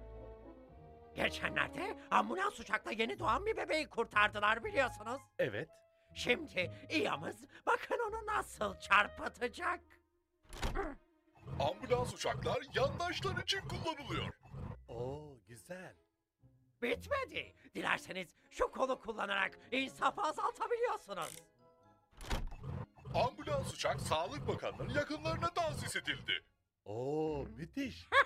Geçenlerde ambulans uçakla yeni doğan bir bebeği kurtardılar biliyorsunuz. Evet. Şimdi İyamız bakın onu nasıl çarpıtacak. Ambulans uçaklar yandaşlar için kullanılıyor. Oo, güzel. Bitmedi. Dilerseniz şu kolu kullanarak insafı azaltabiliyorsunuz. Ambulans uçak Sağlık Bakanlığı'nın yakınlarına tahsis edildi. Oo, müthiş.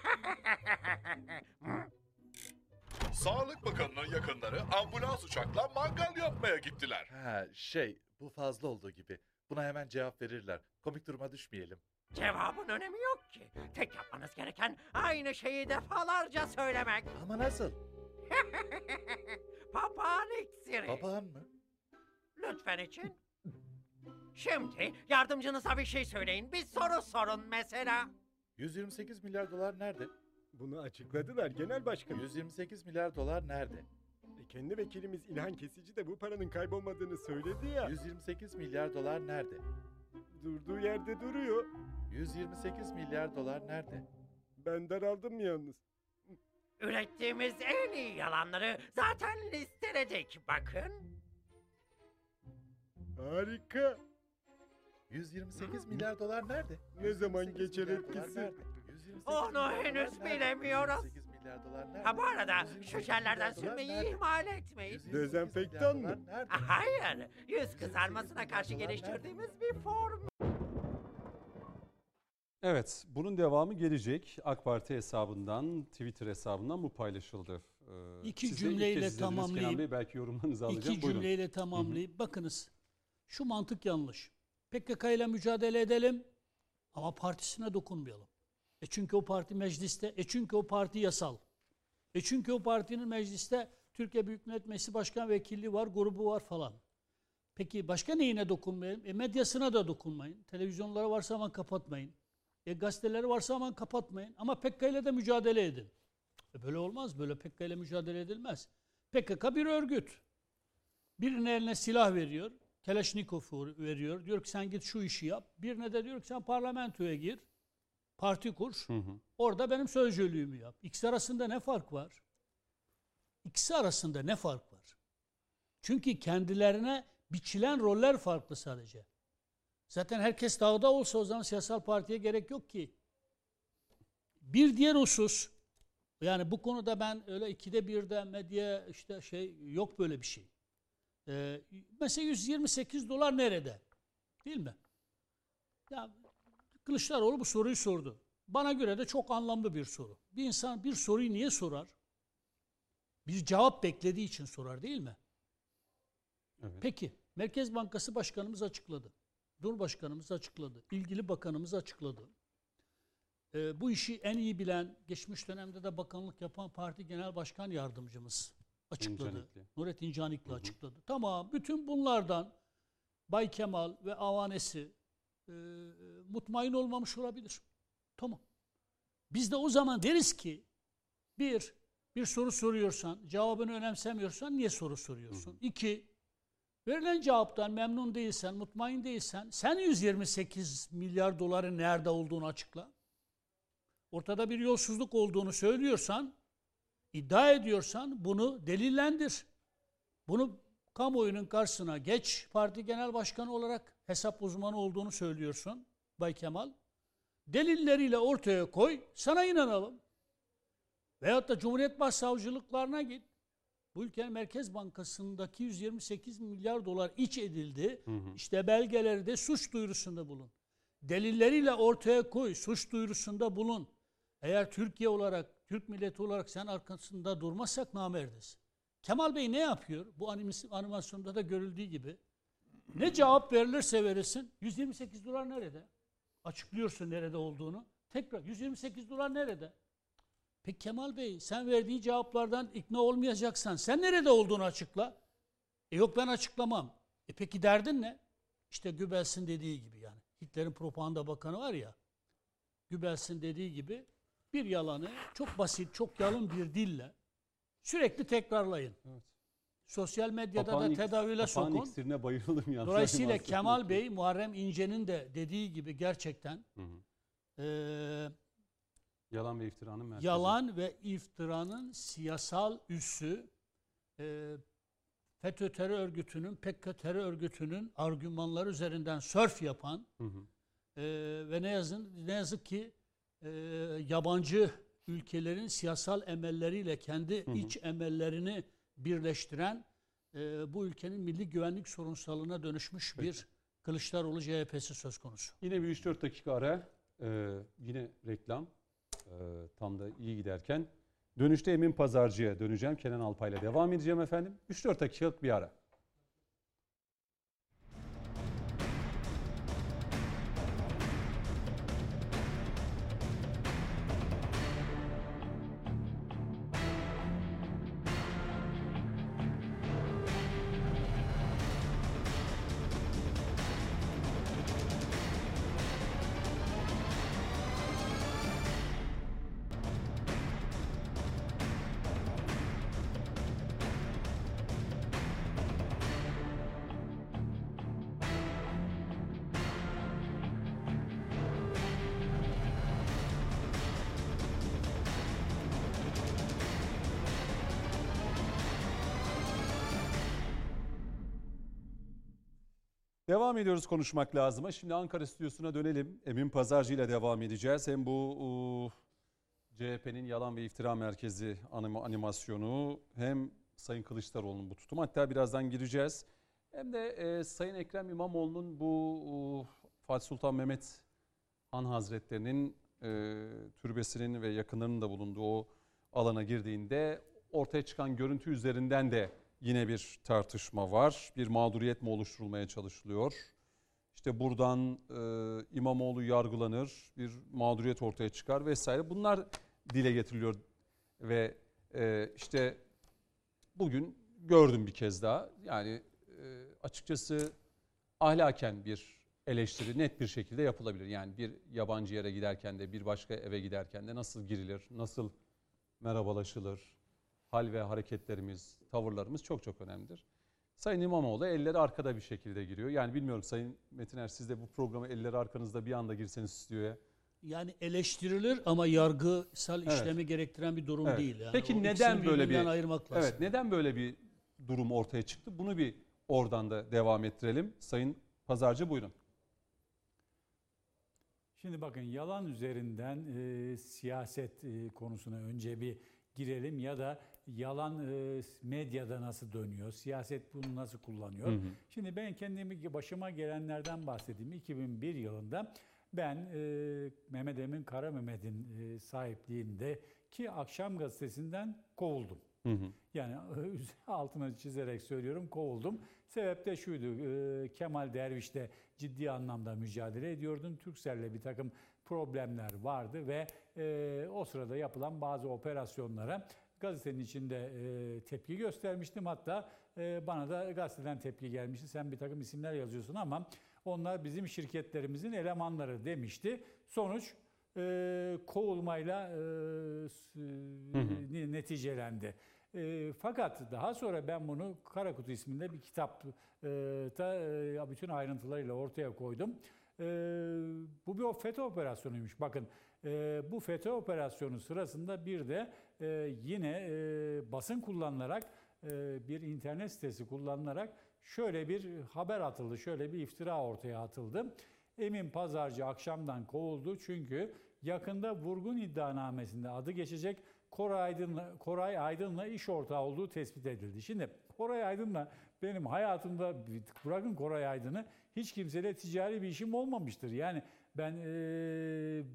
Sağlık Bakanlığı'nın yakınları ambulans uçakla mangal yapmaya gittiler. Ha, şey, bu fazla olduğu gibi. Buna hemen cevap verirler. Komik duruma düşmeyelim. Cevabın önemi yok ki. Tek yapmanız gereken aynı şeyi defalarca söylemek. Ama nasıl? Papağan iksiri. Papağan mı? Lütfen için. Şimdi yardımcınıza bir şey söyleyin. Bir soru sorun mesela. 128 milyar dolar nerede? Bunu açıkladılar genel başkanım. 128 milyar dolar nerede? E, kendi vekilimiz İlhan Kesici de bu paranın kaybolmadığını söyledi ya. 128 milyar dolar nerede? Durduğu yerde duruyor. 128 milyar dolar nerede? Ben daraldım yalnız. Ürettiğimiz en iyi yalanları zaten listeledik bakın. Harika. 128 milyar dolar nerede? Ne zaman 128 geçer etkisi? nerede? 128 Onu henüz bilemiyoruz. 128 milyar dolar nerede? Ha bu arada 128 şu jellerden milyar dolar sürmeyi nerede? ihmal etmeyin. 128 Dezenfektan milyar mı? dolar nerede? Hayır, yüz 128 kızarmasına milyar karşı dolar geliştirdiğimiz bir form. Evet, bunun devamı gelecek. AK Parti hesabından, Twitter hesabından bu paylaşıldı. Ee, İki siz de ilk cümleyle kez izlediniz Kenan tamamlayayım. Bey, belki yorumlarınızı alacağım. İki Buyurun. cümleyle tamamlayıp bakınız şu mantık yanlış. PKK ile mücadele edelim ama partisine dokunmayalım. E çünkü o parti mecliste, e çünkü o parti yasal. E çünkü o partinin mecliste Türkiye Büyük Millet Meclisi Başkan Vekilliği var, grubu var falan. Peki başka neyine dokunmayalım? E medyasına da dokunmayın. Televizyonları varsa aman kapatmayın. E gazeteleri varsa aman kapatmayın. Ama PKK ile de mücadele edin. E böyle olmaz. Böyle PKK ile mücadele edilmez. PKK bir örgüt. Birinin eline silah veriyor. Kelaşnikov veriyor. Diyor ki sen git şu işi yap. Birine de diyor ki sen parlamentoya gir. Parti kur. Hı hı. Orada benim sözcülüğümü yap. İkisi arasında ne fark var? İkisi arasında ne fark var? Çünkü kendilerine biçilen roller farklı sadece. Zaten herkes dağda olsa o zaman siyasal partiye gerek yok ki. Bir diğer husus, yani bu konuda ben öyle ikide birde medya işte şey yok böyle bir şey. Ee, mesela 128 dolar nerede? Değil mi? Ya Kılıçdaroğlu bu soruyu sordu. Bana göre de çok anlamlı bir soru. Bir insan bir soruyu niye sorar? Bir cevap beklediği için sorar değil mi? Evet. Peki, Merkez Bankası Başkanımız açıkladı. Cumhurbaşkanımız açıkladı. ilgili bakanımız açıkladı. Ee, bu işi en iyi bilen, geçmiş dönemde de bakanlık yapan parti genel başkan yardımcımız açıkladı. İncanikli. Nurettin Canikli açıkladı. Tamam, bütün bunlardan Bay Kemal ve avanesi e, mutmain olmamış olabilir. Tamam. Biz de o zaman deriz ki bir, bir soru soruyorsan, cevabını önemsemiyorsan niye soru soruyorsun? İki, verilen cevaptan memnun değilsen, mutmain değilsen sen 128 milyar doların nerede olduğunu açıkla. Ortada bir yolsuzluk olduğunu söylüyorsan, iddia ediyorsan bunu delillendir. Bunu kamuoyunun karşısına geç parti genel başkanı olarak hesap uzmanı olduğunu söylüyorsun Bay Kemal. Delilleriyle ortaya koy, sana inanalım. Veyahut da Cumhuriyet Başsavcılıklarına git. Bu ülkenin Merkez Bankası'ndaki 128 milyar dolar iç edildi. İşte belgeleri de suç duyurusunda bulun. Delilleriyle ortaya koy, suç duyurusunda bulun. Eğer Türkiye olarak, Türk milleti olarak sen arkasında durmazsak namerdiz. Kemal Bey ne yapıyor? Bu animas- animasyonda da görüldüğü gibi. Ne cevap verilirse verilsin 128 dolar nerede? Açıklıyorsun nerede olduğunu. Tekrar 128 dolar nerede? Peki Kemal Bey sen verdiği cevaplardan ikna olmayacaksan sen nerede olduğunu açıkla. E yok ben açıklamam. E peki derdin ne? İşte Gübels'in dediği gibi yani. Hitler'in propaganda bakanı var ya. Gübels'in dediği gibi bir yalanı çok basit, çok yalın bir dille sürekli tekrarlayın. Evet. Sosyal medyada Papağan da tedavüle papağan sokun. iksirine bayıldım yalnız. Dolayısıyla Kemal. Bey, Muharrem İnce'nin de dediği gibi gerçekten Hı hı. eee, Yalan ve iftiranın merkezi. yalan ve iftiranın siyasal üssü eee FETÖ terör örgütünün, PKK terör örgütünün argümanları üzerinden sörf yapan Hı hı. eee, ve ne yazık, ne yazık ki eee, yabancı ülkelerin siyasal emelleriyle kendi Hı hı. iç emellerini birleştiren eee, bu ülkenin milli güvenlik sorunsalına dönüşmüş Peki. bir Kılıçdaroğlu CHP'si söz konusu. Yine bir 3-4 dakika ara. Ee, yine reklam. Ee, tam da iyi giderken. Dönüşte Emin Pazarcı'ya döneceğim. Kenan Alpay'la devam edeceğim efendim. 3-4 dakikalık bir ara. Devam ediyoruz konuşmak lazıma. Şimdi Ankara stüdyosuna dönelim. Emin Pazarcı ile devam edeceğiz. Hem bu uu, CHP'nin yalan ve iftira merkezi anima- animasyonu hem Sayın Kılıçdaroğlu'nun bu tutumu. Hatta birazdan gireceğiz. Hem de e, Sayın Ekrem İmamoğlu'nun bu uu, Fatih Sultan Mehmet Han Hazretleri'nin e, türbesinin ve yakınlarının da bulunduğu o alana girdiğinde ortaya çıkan görüntü üzerinden de yine bir tartışma var. Bir mağduriyet mi oluşturulmaya çalışılıyor? İşte buradan e, İmamoğlu yargılanır, bir mağduriyet ortaya çıkar vesaire. Bunlar dile getiriliyor ve e, işte bugün gördüm bir kez daha. Yani e, açıkçası ahlaken bir eleştiri net bir şekilde yapılabilir. Yani bir yabancı yere giderken de bir başka eve giderken de nasıl girilir, nasıl merhabalaşılır, hal ve hareketlerimiz, tavırlarımız çok çok önemlidir. Sayın İmamoğlu elleri arkada bir şekilde giriyor. Yani bilmiyorum Sayın Metiner siz de bu programa elleri arkanızda bir anda girseniz stüdyoya. Yani eleştirilir ama yargısal Evet. işlemi gerektiren bir durum Evet. değil. Yani Peki neden böyle bir- ayırmak lazım? Evet neden böyle bir durum ortaya çıktı? Bunu bir oradan da devam ettirelim. Sayın Pazarcı buyurun. Şimdi bakın yalan üzerinden e, siyaset e, konusuna önce bir girelim ya da yalan e, medyada nasıl dönüyor, siyaset bunu nasıl kullanıyor. Hı hı. Şimdi ben kendimi başıma gelenlerden bahsedeyim. 2001 yılında ben e, Mehmet Emin Kara Mehmet'in e, sahipliğinde ki Akşam Gazetesi'nden kovuldum. Hı hı. Yani altına çizerek söylüyorum kovuldum. Sebep de şuydu. e, Kemal Derviş de ciddi anlamda mücadele ediyordum. Türkcell'le bir takım problemler vardı ve e, o sırada yapılan bazı operasyonlara gazetenin içinde e, tepki göstermiştim. Hatta e, bana da gazeteden tepki gelmişti. Sen bir takım isimler yazıyorsun ama onlar bizim şirketlerimizin elemanları demişti. Sonuç e, kovulmayla e, s- ni- neticelendi. E, fakat daha sonra ben bunu Kara Kutu isminde bir kitapta e, bütün ayrıntılarıyla ortaya koydum. E, bu bir FETÖ operasyonuymuş. Bakın e, bu FETÖ operasyonu sırasında bir de e, yine e, basın kullanılarak e, bir internet sitesi kullanılarak şöyle bir haber atıldı, şöyle bir iftira ortaya atıldı. Emin Pazarcı akşamdan kovuldu çünkü yakında vurgun iddianamesinde adı geçecek Koray Aydın'la, Koray Aydın'la iş ortağı olduğu tespit edildi. Şimdi Koray Aydın'la benim hayatımda bırakın Koray Aydın'ı hiç kimseyle ticari bir işim olmamıştır. Yani ben eee,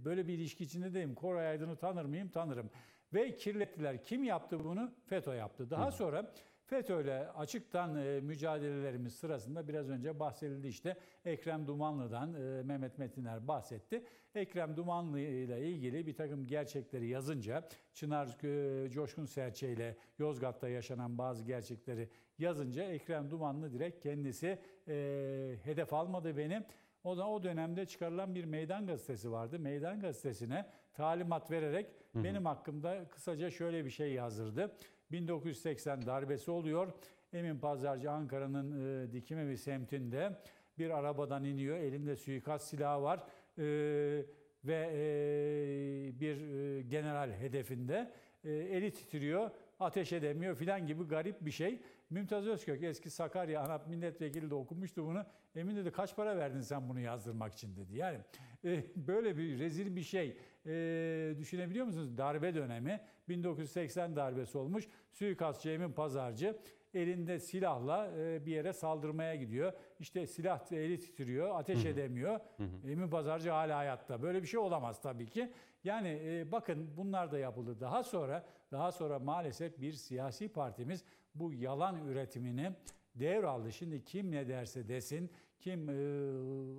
böyle bir ilişki içinde değilim. Koray Aydın'ı tanır mıyım? Tanırım. Ve kirlettiler. Kim yaptı bunu? FETÖ yaptı. Daha sonra FETÖ'yle açıktan e, mücadelelerimiz sırasında biraz önce bahsedildi işte Ekrem Dumanlı'dan e, Mehmet Metiner bahsetti. Ekrem Dumanlı ile ilgili bir takım gerçekleri yazınca Çınar e, Coşkun Serçe ile Yozgat'ta yaşanan bazı gerçekleri yazınca Ekrem Dumanlı direkt kendisi e, hedef almadı beni. O da o dönemde çıkarılan bir meydan gazetesi vardı. Meydan gazetesine talimat vererek benim hakkımda kısaca şöyle bir şey yazdırdı. 1980 darbesi oluyor. Emin Pazarcı Ankara'nın e, Dikmevi semtinde bir arabadan iniyor. Elinde suikast silahı var. E, ve e, bir e, general hedefinde. E, eli titriyor, ateş edemiyor filan gibi garip bir şey. Mümtaz Özkök eski Sakarya ANAP milletvekili de okumuştu bunu. Emin dedi kaç para verdin sen bunu yazdırmak için dedi. Yani e, böyle bir rezil bir şey. E, düşünebiliyor musunuz? Darbe dönemi 1980 darbesi olmuş. Suikastçı Emin Pazarcı elinde silahla e, bir yere saldırmaya gidiyor. İşte silah eli titriyor, ateş edemiyor. Emin Pazarcı hala hayatta. Böyle bir şey olamaz tabii ki. Yani e, bakın bunlar da yapıldı. Daha sonra daha sonra maalesef bir siyasi partimiz bu yalan üretimini devraldı. Şimdi kim ne derse desin, kim e,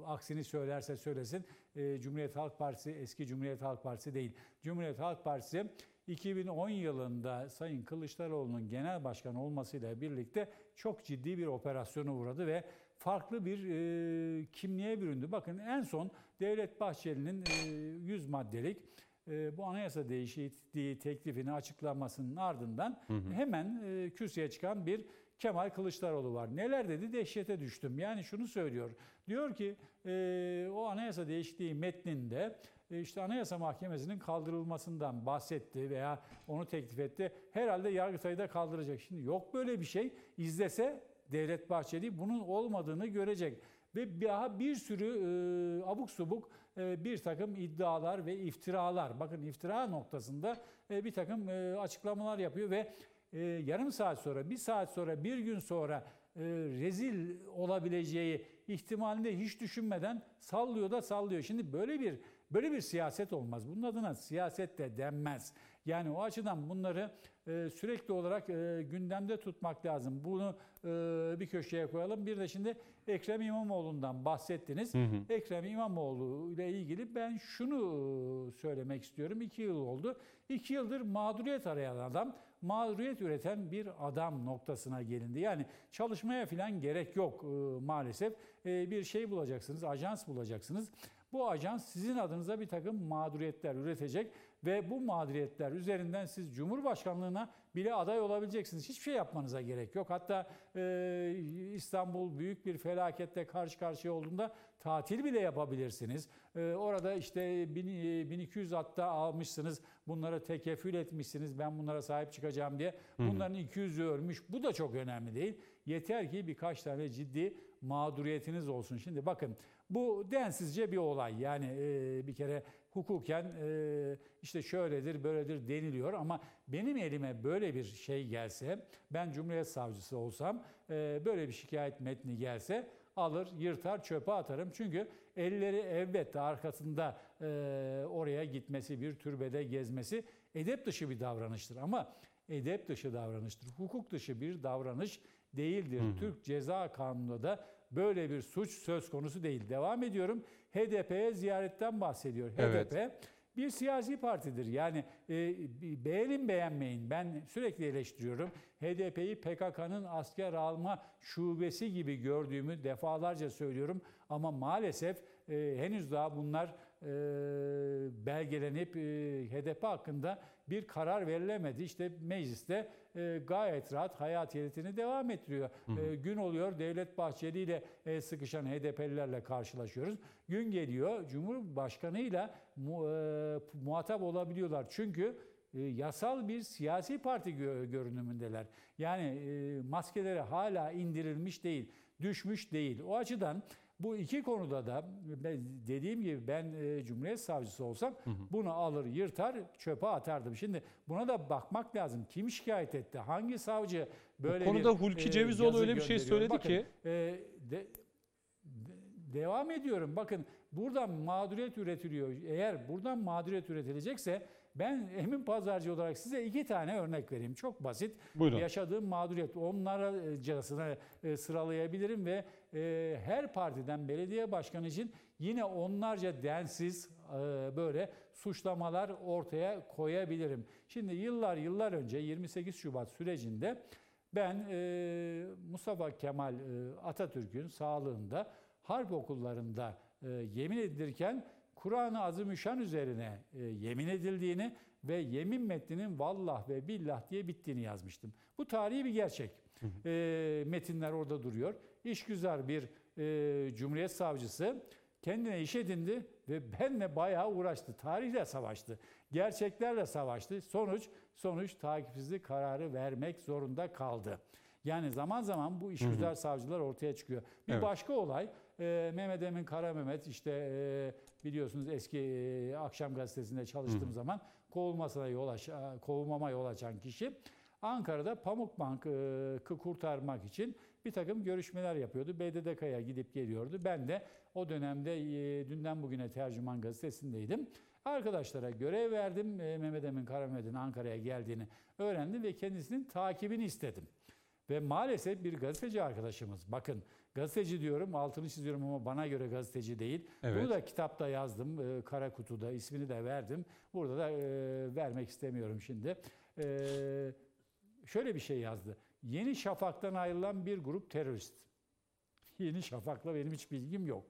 aksini söylerse söylesin. E, Cumhuriyet Halk Partisi eski Cumhuriyet Halk Partisi değil. Cumhuriyet Halk Partisi 2010 yılında Sayın Kılıçdaroğlu'nun genel başkan olmasıyla birlikte çok ciddi bir operasyona uğradı ve farklı bir e, kimliğe büründü. Bakın en son Devlet Bahçeli'nin e, 100 maddelik e, bu anayasa değişikliği teklifini açıklamasının ardından hemen e, kürsüye çıkan bir Kemal Kılıçdaroğlu var. Neler dedi? Dehşete düştüm. Yani şunu söylüyor. Diyor ki e, o anayasa değişikliği metninde e, işte Anayasa Mahkemesi'nin kaldırılmasından bahsetti veya onu teklif etti. Herhalde Yargıtay'ı da kaldıracak. Şimdi yok böyle bir şey. İzlese Devlet Bahçeli bunun olmadığını görecek. Ve daha bir sürü e, abuk subuk e, bir takım iddialar ve iftiralar. Bakın iftira noktasında e, bir takım e, açıklamalar yapıyor ve e, yarım saat sonra, bir saat sonra, bir gün sonra e, rezil olabileceği ihtimalinde hiç düşünmeden sallıyor da sallıyor. Şimdi böyle bir böyle bir siyaset olmaz. Bunun adına siyaset de denmez. Yani o açıdan bunları e, sürekli olarak e, gündemde tutmak lazım. Bunu e, bir köşeye koyalım. Bir de şimdi Ekrem İmamoğlu'ndan bahsettiniz. Ekrem İmamoğlu ile ilgili ben şunu söylemek istiyorum. İki yıl oldu. İki yıldır mağduriyet arayan adam, mağduriyet üreten bir adam noktasına gelindi. Yani çalışmaya falan gerek yok e, maalesef. E, bir şey bulacaksınız, ajans bulacaksınız. Bu ajans sizin adınıza bir takım mağduriyetler üretecek ve bu mağduriyetler üzerinden siz Cumhurbaşkanlığına bile aday olabileceksiniz. Hiçbir şey yapmanıza gerek yok. Hatta e, İstanbul büyük bir felakette karşı karşıya olduğunda tatil bile yapabilirsiniz. E, orada işte bin, e, 1200 atta almışsınız. Bunları tekefül etmişsiniz. Ben bunlara sahip çıkacağım diye. Bunların 200'ü ölmüş. Bu da çok önemli değil. Yeter ki birkaç tane ciddi mağduriyetiniz olsun. Şimdi bakın bu densizce bir olay. Yani e, bir kere hukuken e, işte şöyledir böyledir deniliyor ama benim elime böyle bir şey gelse ben Cumhuriyet Savcısı olsam e, böyle bir şikayet metni gelse alır yırtar çöpe atarım. Çünkü elleri elbette arkasında e, oraya gitmesi bir türbede gezmesi edep dışı bir davranıştır ama edep dışı davranıştır. Hukuk dışı bir davranış değildir. Türk Ceza Kanunu'nda da böyle bir suç söz konusu değil. Devam ediyorum. HDP'ye ziyaretten bahsediyor. Evet. HDP bir siyasi partidir. Yani e, beğenin beğenmeyin. Ben sürekli eleştiriyorum. HDP'yi PKK'nın asker alma şubesi gibi gördüğümü defalarca söylüyorum. Ama maalesef e, henüz daha bunlar e, belgelenip e, HDP hakkında bir karar verilemedi. İşte mecliste e, gayet rahat hayatiyetini devam ettiriyor. E, gün oluyor Devlet Bahçeli ile e, sıkışan HDP'lilerle karşılaşıyoruz. Gün geliyor Cumhurbaşkanıyla mu, e, muhatap olabiliyorlar. Çünkü e, yasal bir siyasi parti gö- görünümündeler. Yani e, maskeleri hala indirilmiş değil, düşmüş değil. O açıdan bu iki konuda da dediğim gibi ben e, Cumhuriyet Savcısı olsam bunu alır yırtar çöpe atardım. Şimdi buna da bakmak lazım. Kim şikayet etti? Hangi savcı böyle konuda bir Hulki e, Cevizoğlu öyle bir şey söyledi Bakın, ki- e, de- de- devam ediyorum. Bakın buradan mağduriyet üretiliyor. Eğer buradan mağduriyet üretilecekse ben Emin Pazarcı olarak size iki tane örnek vereyim. Çok basit. Buyurun. Yaşadığım mağduriyet onlarcasına e, sıralayabilirim ve e, her partiden belediye başkanı için yine onlarca densiz e, böyle suçlamalar ortaya koyabilirim. Şimdi yıllar yıllar önce 28 Şubat sürecinde ben e, Mustafa Kemal e, Atatürk'ün sağlığında harp okullarında e, yemin edilirken Kur'an-ı Azimüşşan üzerine e, yemin edildiğini ve yemin metninin vallah ve billah diye bittiğini yazmıştım. Bu tarihi bir gerçek. E, metinler orada duruyor. İşgüzar bir e, Cumhuriyet Savcısı kendine iş edindi ve benle bayağı uğraştı. Tarihle savaştı. Gerçeklerle savaştı. Sonuç sonuç takipsizlik kararı vermek zorunda kaldı. Yani zaman zaman bu işgüzar savcılar ortaya çıkıyor. Bir Evet. başka olay e, Mehmet Emin Kara Mehmet işte e, biliyorsunuz eski e, akşam gazetesinde çalıştığım zaman kovulmasına yol aç, kovulmama yol açan kişi Ankara'da Pamukbank'ı kurtarmak için bir takım görüşmeler yapıyordu. BDDK'ya gidip geliyordu. Ben de o dönemde e, dünden bugüne tercüman gazetesindeydim. Arkadaşlara görev verdim. E, Mehmet Emin Kara Mehmet'in Ankara'ya geldiğini öğrendim ve kendisinin takibini istedim. Ve maalesef bir gazeteci arkadaşımız, bakın gazeteci diyorum, altını çiziyorum ama bana göre gazeteci değil. Evet. Bunu da kitapta yazdım, e, kara kutuda ismini de verdim. Burada da e, vermek istemiyorum şimdi. E, şöyle bir şey yazdı. Yeni Şafak'tan ayrılan bir grup terörist. Yeni Şafak'la benim hiç bilgim yok.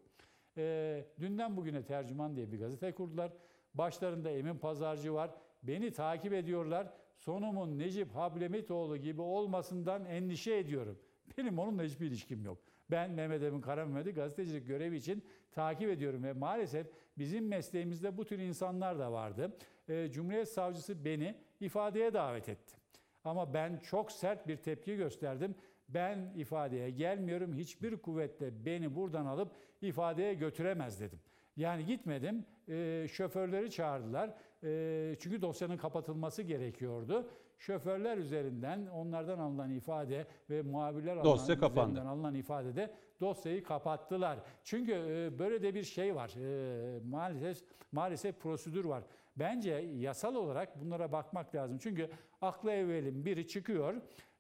E, dünden bugüne tercüman diye bir gazete kurdular. Başlarında Emin Pazarcı var. Beni takip ediyorlar. Sonumun Necip Hablemetoğlu gibi olmasından endişe ediyorum. Benim onunla hiçbir ilişkim yok. Ben Mehmet Emin Karamehmet'i gazetecilik görevi için takip ediyorum ve maalesef bizim mesleğimizde bu tür insanlar da vardı. Ee, Cumhuriyet Savcısı beni ifadeye davet etti. Ama ben çok sert bir tepki gösterdim. Ben ifadeye gelmiyorum. Hiçbir kuvvetle beni buradan alıp ifadeye götüremez dedim. Yani gitmedim. Ee, şoförleri çağırdılar. Çünkü dosyanın kapatılması gerekiyordu. Şoförler üzerinden onlardan alınan ifade ve muhabirler Dosya alınan, kapandı. üzerinden alınan ifadede dosyayı kapattılar. Çünkü böyle de bir şey var. Maalesef maalesef prosedür var. Bence yasal olarak bunlara bakmak lazım. Çünkü aklı evvelin biri çıkıyor.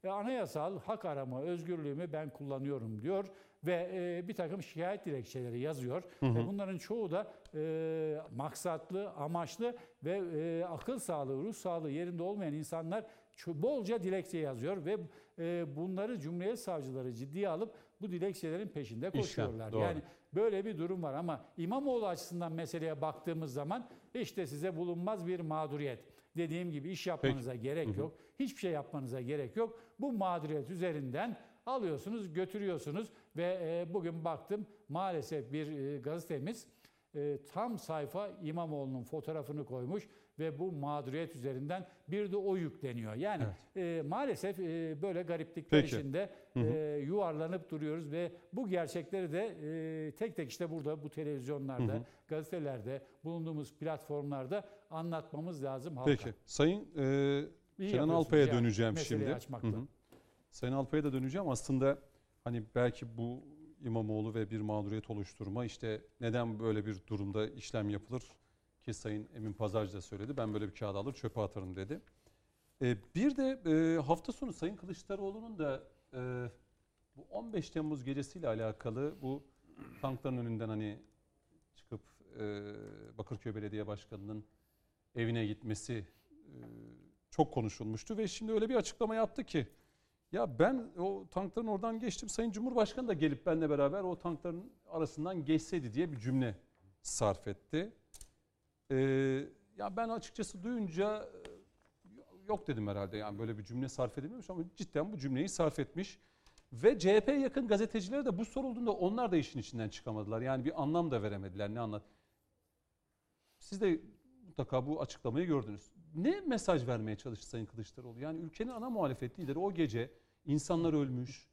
Anayasal hak arama özgürlüğümü ben kullanıyorum diyor ve e, bir takım şikayet dilekçeleri yazıyor. Ve bunların çoğu da e, maksatlı, amaçlı ve e, akıl sağlığı, ruh sağlığı yerinde olmayan insanlar bolca dilekçe yazıyor ve e, bunları Cumhuriyet Savcıları ciddiye alıp bu dilekçelerin peşinde koşuyorlar. doğru. Yani böyle bir durum var ama İmamoğlu açısından meseleye baktığımız zaman işte size bulunmaz bir mağduriyet. Dediğim gibi iş yapmanıza gerek yok. Hiçbir şey yapmanıza gerek yok. Bu mağduriyet üzerinden alıyorsunuz, götürüyorsunuz ve e, bugün baktım maalesef bir e, gazetemiz e, tam sayfa İmamoğlu'nun fotoğrafını koymuş ve bu mağduriyet üzerinden bir de o yükleniyor. Yani e, maalesef e, böyle gariplikler Peki. içinde e, yuvarlanıp duruyoruz ve bu gerçekleri de e, tek tek işte burada bu televizyonlarda, gazetelerde, bulunduğumuz platformlarda anlatmamız lazım halka. Peki. Sayın e, İyi Kenan Alpay'a döneceğim şimdi. açmakla. Hı hı. Sayın Alpay'a da döneceğim. Aslında hani belki bu İmamoğlu ve bir mağduriyet oluşturma işte neden böyle bir durumda işlem yapılır ki Sayın Emin Pazarcı da söyledi. Ben böyle bir kağıt alır çöpe atarım dedi. E, bir de e, hafta sonu Sayın Kılıçdaroğlu'nun da e, bu 15 Temmuz gecesiyle alakalı bu tankların önünden hani çıkıp e, Bakırköy Belediye Başkanı'nın evine gitmesi e, çok konuşulmuştu ve şimdi öyle bir açıklama yaptı ki ya ben o tankların oradan geçtim Sayın Cumhurbaşkanı da gelip benimle beraber o tankların arasından geçseydi diye bir cümle sarf etti. Ee, ya ben açıkçası duyunca e, yok dedim herhalde yani böyle bir cümle sarf edilmemiş ama cidden bu cümleyi sarf etmiş. Ve CHP yakın gazetecilere de bu sorulduğunda onlar da işin içinden çıkamadılar. Yani bir anlam da veremediler ne anlat. Siz de mutlaka bu açıklamayı gördünüz. Ne mesaj vermeye çalıştı Sayın Kılıçdaroğlu? Yani ülkenin ana muhalefet lideri o gece insanlar ölmüş,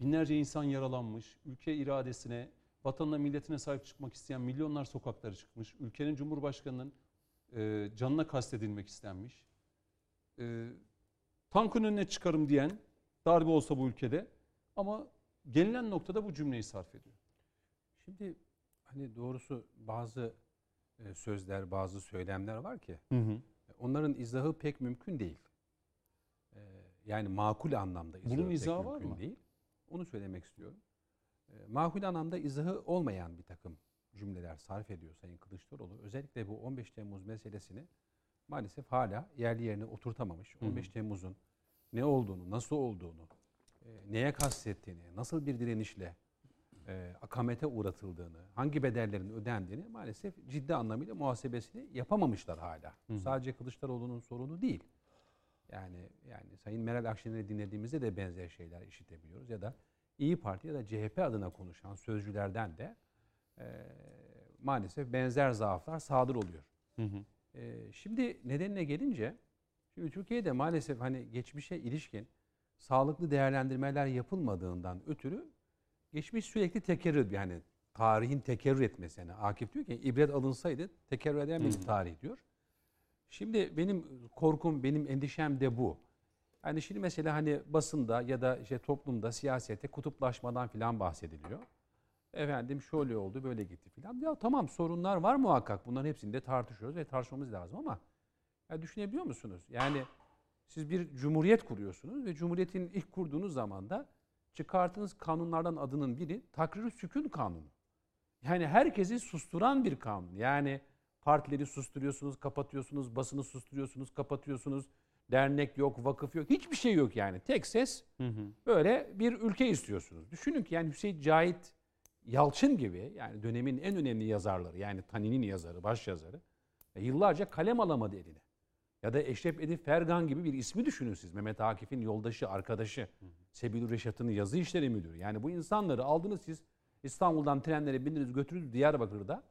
binlerce insan yaralanmış, ülke iradesine, vatanına milletine sahip çıkmak isteyen milyonlar sokaklara çıkmış. Ülkenin Cumhurbaşkanı'nın e, canına kastedilmek istenmiş. E, tankın önüne çıkarım diyen darbe olsa bu ülkede ama gelinen noktada bu cümleyi sarf ediyor. Şimdi hani doğrusu bazı e, sözler, bazı söylemler var ki onların izahı pek mümkün değil. Yani makul anlamda izahı Bunun izahı var mı? değil. Onu söylemek istiyorum. E, Makul anlamda izahı olmayan bir takım cümleler sarf ediyor Sayın Kılıçdaroğlu. Özellikle bu 15 Temmuz meselesini maalesef hala yerli yerine oturtamamış. Hı hı. 15 Temmuz'un ne olduğunu, nasıl olduğunu, e, neye kastettiğini, nasıl bir direnişle e, akamete uğratıldığını, hangi bedellerin ödendiğini maalesef ciddi anlamıyla muhasebesini yapamamışlar hala. Hı. Sadece Kılıçdaroğlu'nun sorunu değil. Yani yani Sayın Meral Akşener'i dinlediğimizde de benzer şeyler işitebiliyoruz ya da İyi Parti ya da CHP adına konuşan sözcülerden de e, maalesef benzer zaaflar sadır oluyor. Hı hı. Ee, şimdi nedenine gelince, şimdi Türkiye'de maalesef hani geçmişe ilişkin sağlıklı değerlendirmeler yapılmadığından ötürü geçmiş sürekli tekerrür yani tarihin tekerrür etmesi. Yani Akif diyor ki ibret alınsaydı tekerrür eden bir tarih diyor. Şimdi benim korkum, benim endişem de bu. Yani şimdi mesela hani basında ya da işte toplumda, siyasette kutuplaşmadan filan bahsediliyor. Efendim şöyle oldu, böyle gitti filan. Ya tamam sorunlar var muhakkak. Bunların hepsini de tartışıyoruz ve tartışmamız lazım ama ya düşünebiliyor musunuz? Yani siz bir cumhuriyet kuruyorsunuz ve cumhuriyetin ilk kurduğunuz zaman da çıkarttığınız kanunlardan adının biri takrir sükun kanunu. Yani herkesi susturan bir kanun. Yani partileri susturuyorsunuz, kapatıyorsunuz, basını susturuyorsunuz, kapatıyorsunuz. Dernek yok, vakıf yok, hiçbir şey yok yani. Tek ses Hı hı. böyle bir ülke istiyorsunuz. Düşünün ki yani Hüseyin Cahit Yalçın gibi yani dönemin en önemli yazarları yani Tanin'in yazarı, baş yazarı e, yıllarca kalem alamadı eline. Ya da Eşref Edip Fergan gibi bir ismi düşünün siz. Mehmet Akif'in yoldaşı, arkadaşı, Sebil Reşat'ın yazı işleri müdürü. Yani bu insanları aldınız siz İstanbul'dan trenlere bindiniz götürdünüz Diyarbakır'da.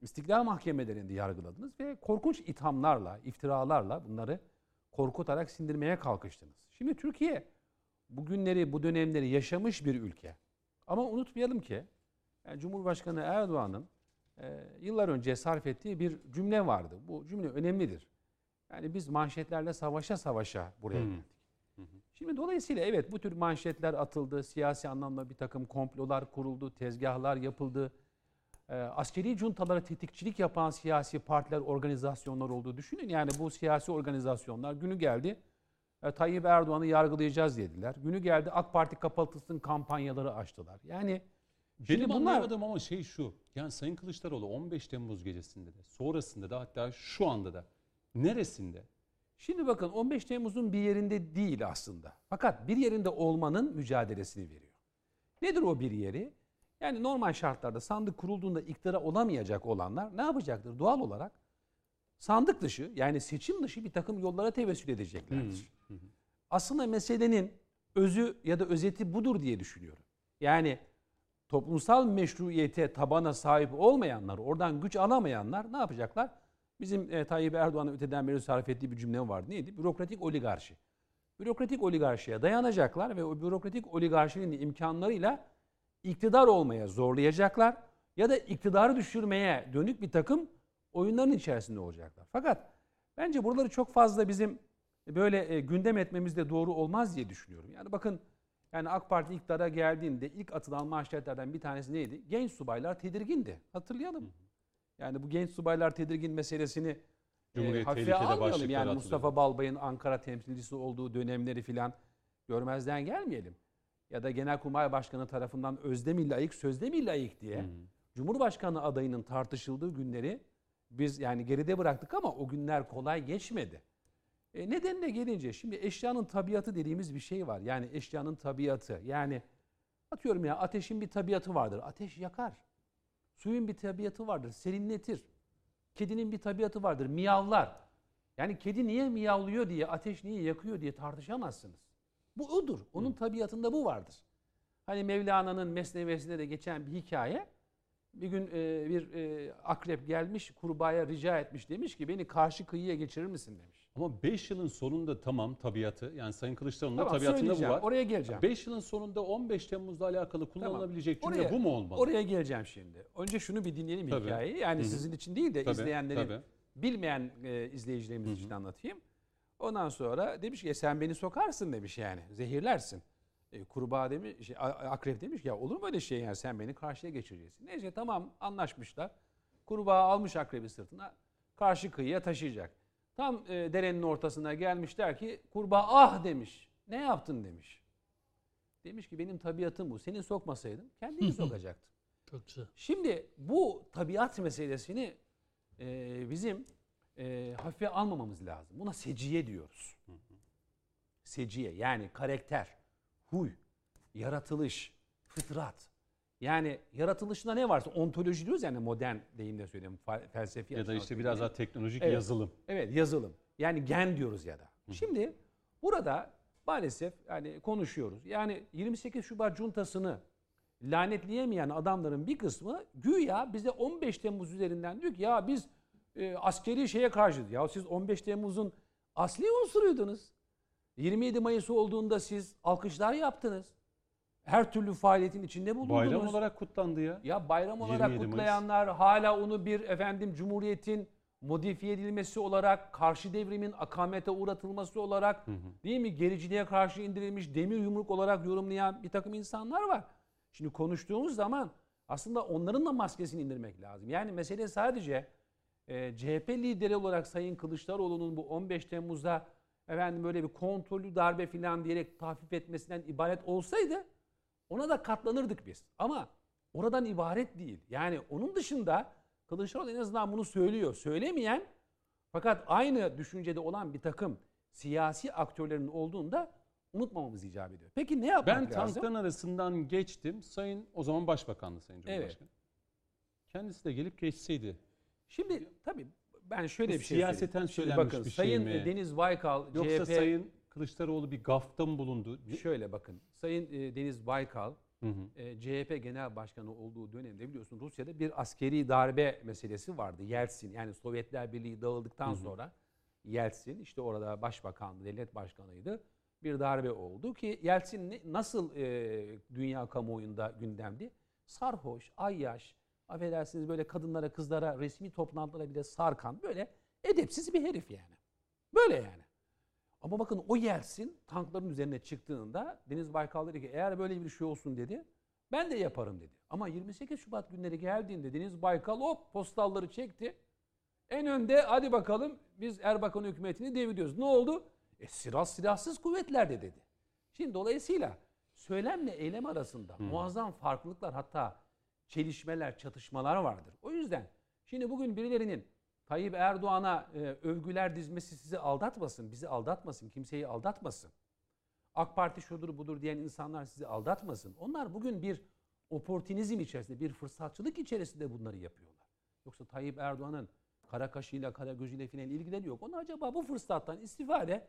İstiklal mahkemelerinde yargıladınız ve korkunç ithamlarla, iftiralarla bunları korkutarak sindirmeye kalkıştınız. Şimdi Türkiye bugünleri, bu dönemleri yaşamış bir ülke. Ama unutmayalım ki yani Cumhurbaşkanı Erdoğan'ın e, yıllar önce sarf ettiği bir cümle vardı. Bu cümle önemlidir. Yani biz manşetlerle savaşa savaşa buraya Hı. geldik. Şimdi dolayısıyla evet bu tür manşetler atıldı. Siyasi anlamda bir takım komplolar kuruldu, tezgahlar yapıldı. E, askeri cuntalara tetikçilik yapan siyasi partiler, organizasyonlar olduğu düşünün. Yani bu siyasi organizasyonlar günü geldi e, Tayyip Erdoğan'ı yargılayacağız dediler. Günü geldi AK Parti kapatılsın kampanyaları açtılar. Yani Benim bunlar- anlayamadığım ama şey şu. Yani Sayın Kılıçdaroğlu 15 Temmuz gecesinde de, sonrasında da hatta şu anda da neresinde? Şimdi bakın 15 Temmuz'un bir yerinde değil aslında. Fakat bir yerinde olmanın mücadelesini veriyor. Nedir o bir yeri? Yani normal şartlarda sandık kurulduğunda iktidara olamayacak olanlar ne yapacaktır? Doğal olarak sandık dışı yani seçim dışı bir takım yollara tevessül edeceklerdir. Aslında meselenin özü ya da özeti budur diye düşünüyorum. Yani toplumsal meşruiyete, tabana sahip olmayanlar, oradan güç alamayanlar ne yapacaklar? Bizim e, Tayyip Erdoğan'ın öteden beri sarf ettiği bir cümle vardı. Neydi? Bürokratik oligarşi. Bürokratik oligarşiye dayanacaklar ve o bürokratik oligarşinin imkanlarıyla iktidar olmaya zorlayacaklar ya da iktidarı düşürmeye dönük bir takım oyunların içerisinde olacaklar. Fakat bence buraları çok fazla bizim böyle e, gündem etmemiz de doğru olmaz diye düşünüyorum. Yani bakın yani AK Parti iktidara geldiğinde ilk atılan manşetlerden bir tanesi neydi? Genç subaylar tedirgindi. Hatırlayalım. Yani bu genç subaylar tedirgin meselesini e, Cumhuriyet hafife tehlikede almayalım. Yani. Mustafa Balbay'ın Ankara temsilcisi olduğu dönemleri filan görmezden gelmeyelim. Ya da Genelkurmay Başkanı tarafından özde mi layık, sözde mi layık diye Cumhurbaşkanı adayının tartışıldığı günleri biz yani geride bıraktık ama o günler kolay geçmedi. E, nedenine gelince şimdi eşyanın tabiatı dediğimiz bir şey var. Yani eşyanın tabiatı. Yani atıyorum ya ateşin bir tabiatı vardır. Ateş yakar. Suyun bir tabiatı vardır. Serinletir. Kedinin bir tabiatı vardır. Miyavlar. Yani kedi niye miyavlıyor diye, ateş niye yakıyor diye tartışamazsınız. Bu odur. Onun tabiatında bu vardır. Hani Mevlana'nın Mesnevesi'nde de geçen bir hikaye. Bir gün e, bir e, akrep gelmiş kurbağaya rica etmiş. Demiş ki beni karşı kıyıya geçirir misin demiş. Ama 5 yılın sonunda tamam tabiatı yani Sayın Kılıçdaroğlu'nun da Tamam, tabiatında bu var. Oraya geleceğim. 5 yılın sonunda 15 Temmuz'la alakalı kullanılabilecek cümle Oraya- bu mu olmalı? Oraya geleceğim şimdi. Önce şunu bir dinleyelim Tabii. hikayeyi. Yani Hı hı. sizin için değil de Tabii, izleyenlerin, tabii. bilmeyen e, izleyicilerimiz Hı hı. için anlatayım. Ondan sonra demiş ki "E, sen beni sokarsın demiş yani. Zehirlersin. E, kurbağa demiş, şey, akrep demiş ki ya olur mu öyle şey yani sen beni karşıya geçireceksin. Neyse tamam anlaşmışlar. Kurbağa almış akrebi sırtına karşı kıyıya taşıyacak. Tam e, derenin ortasına gelmişler ki kurbağa ah demiş. Ne yaptın demiş. Demiş ki benim tabiatım bu. Seni sokmasaydım kendini sokacaktım. Çok güzel. Şimdi bu tabiat meselesini e, bizim e, hafife almamamız lazım. Buna seciye diyoruz. Seciye yani karakter, huy, yaratılış, fıtrat. Yani yaratılışında ne varsa ontoloji diyoruz yani modern deyimle söyleyeyim felsefi Ya da işte biraz daha teknolojik Evet. yazılım. Evet yazılım. Yani gen diyoruz ya da. Şimdi burada maalesef yani konuşuyoruz. Yani 28 Şubat cuntasını lanetleyemeyen adamların bir kısmı güya bize 15 Temmuz üzerinden diyor ki ya biz e, askeri şeye karşıyız. Ya siz 15 Temmuz'un asli unsuruydunuz. 27 Mayıs olduğunda siz alkışlar yaptınız. Her türlü faaliyetin içinde bulundunuz. Bayram olarak kutlandı ya. Ya bayram olarak 27 Mayıs. kutlayanlar hala onu bir efendim cumhuriyetin modifiye edilmesi olarak, karşı devrimin akamete uğratılması olarak, değil mi gericiliğe karşı indirilmiş demir yumruk olarak yorumlayan bir takım insanlar var. Şimdi konuştuğumuz zaman aslında onların da maskesini indirmek lazım. Yani mesele sadece e, CHP lideri olarak Sayın Kılıçdaroğlu'nun bu 15 Temmuz'da efendim böyle bir kontrollü darbe falan diyerek tahfif etmesinden ibaret olsaydı ona da katlanırdık biz. Ama oradan ibaret değil. Yani onun dışında Kılıçdaroğlu en azından bunu söylüyor. Söylemeyen fakat aynı düşüncede olan bir takım siyasi aktörlerin olduğunda unutmamamız icap ediyor. Peki ne yapmak Ben lazım? tankların arasından geçtim. Sayın o zaman Başbakandı Sayın Evet. Cumhurbaşkanı. Kendisi de gelip geçseydi. Şimdi tabii ben şöyle Bu bir şey siyaseten söylenmiş bakın, bir şey Sayın mi? Deniz Baykal, Yoksa CHP Sayın Kılıçdaroğlu bir gafta mı bulundu? Şöyle bakın. Sayın e, Deniz Baykal Hı hı. e, CHP Genel Başkanı olduğu dönemde biliyorsun Rusya'da bir askeri darbe meselesi vardı. Yeltsin yani Sovyetler Birliği dağıldıktan sonra Yeltsin işte orada başbakandı, devlet başkanıydı. Bir darbe oldu ki Yeltsin nasıl e, dünya kamuoyunda gündemdi? Sarhoş, ayyaş, affedersiniz böyle kadınlara, kızlara, resmi toplantılara bile sarkan böyle edepsiz bir herif yani. Böyle yani. Ama bakın o Yeltsin tankların üzerine çıktığında Deniz Baykal dedi ki eğer böyle bir şey olsun dedi ben de yaparım dedi. Ama 28 Şubat günleri geldiğinde Deniz Baykal hop postalları çekti. En önde hadi bakalım biz Erbakan hükümetini deviriyoruz. Ne oldu? E silah silahsız kuvvetlerde dedi. Şimdi dolayısıyla söylemle eylem arasında muazzam farklılıklar hatta çelişmeler, çatışmalar vardır. O yüzden şimdi bugün birilerinin Tayyip Erdoğan'a e, övgüler dizmesi sizi aldatmasın, bizi aldatmasın, kimseyi aldatmasın. AK Parti şudur budur diyen insanlar sizi aldatmasın. Onlar bugün bir oportunizm içerisinde, bir fırsatçılık içerisinde bunları yapıyorlar. Yoksa Tayyip Erdoğan'ın kara kaşıyla, kara gözüyle filan ilgileri yok. Onlar acaba bu fırsattan istifade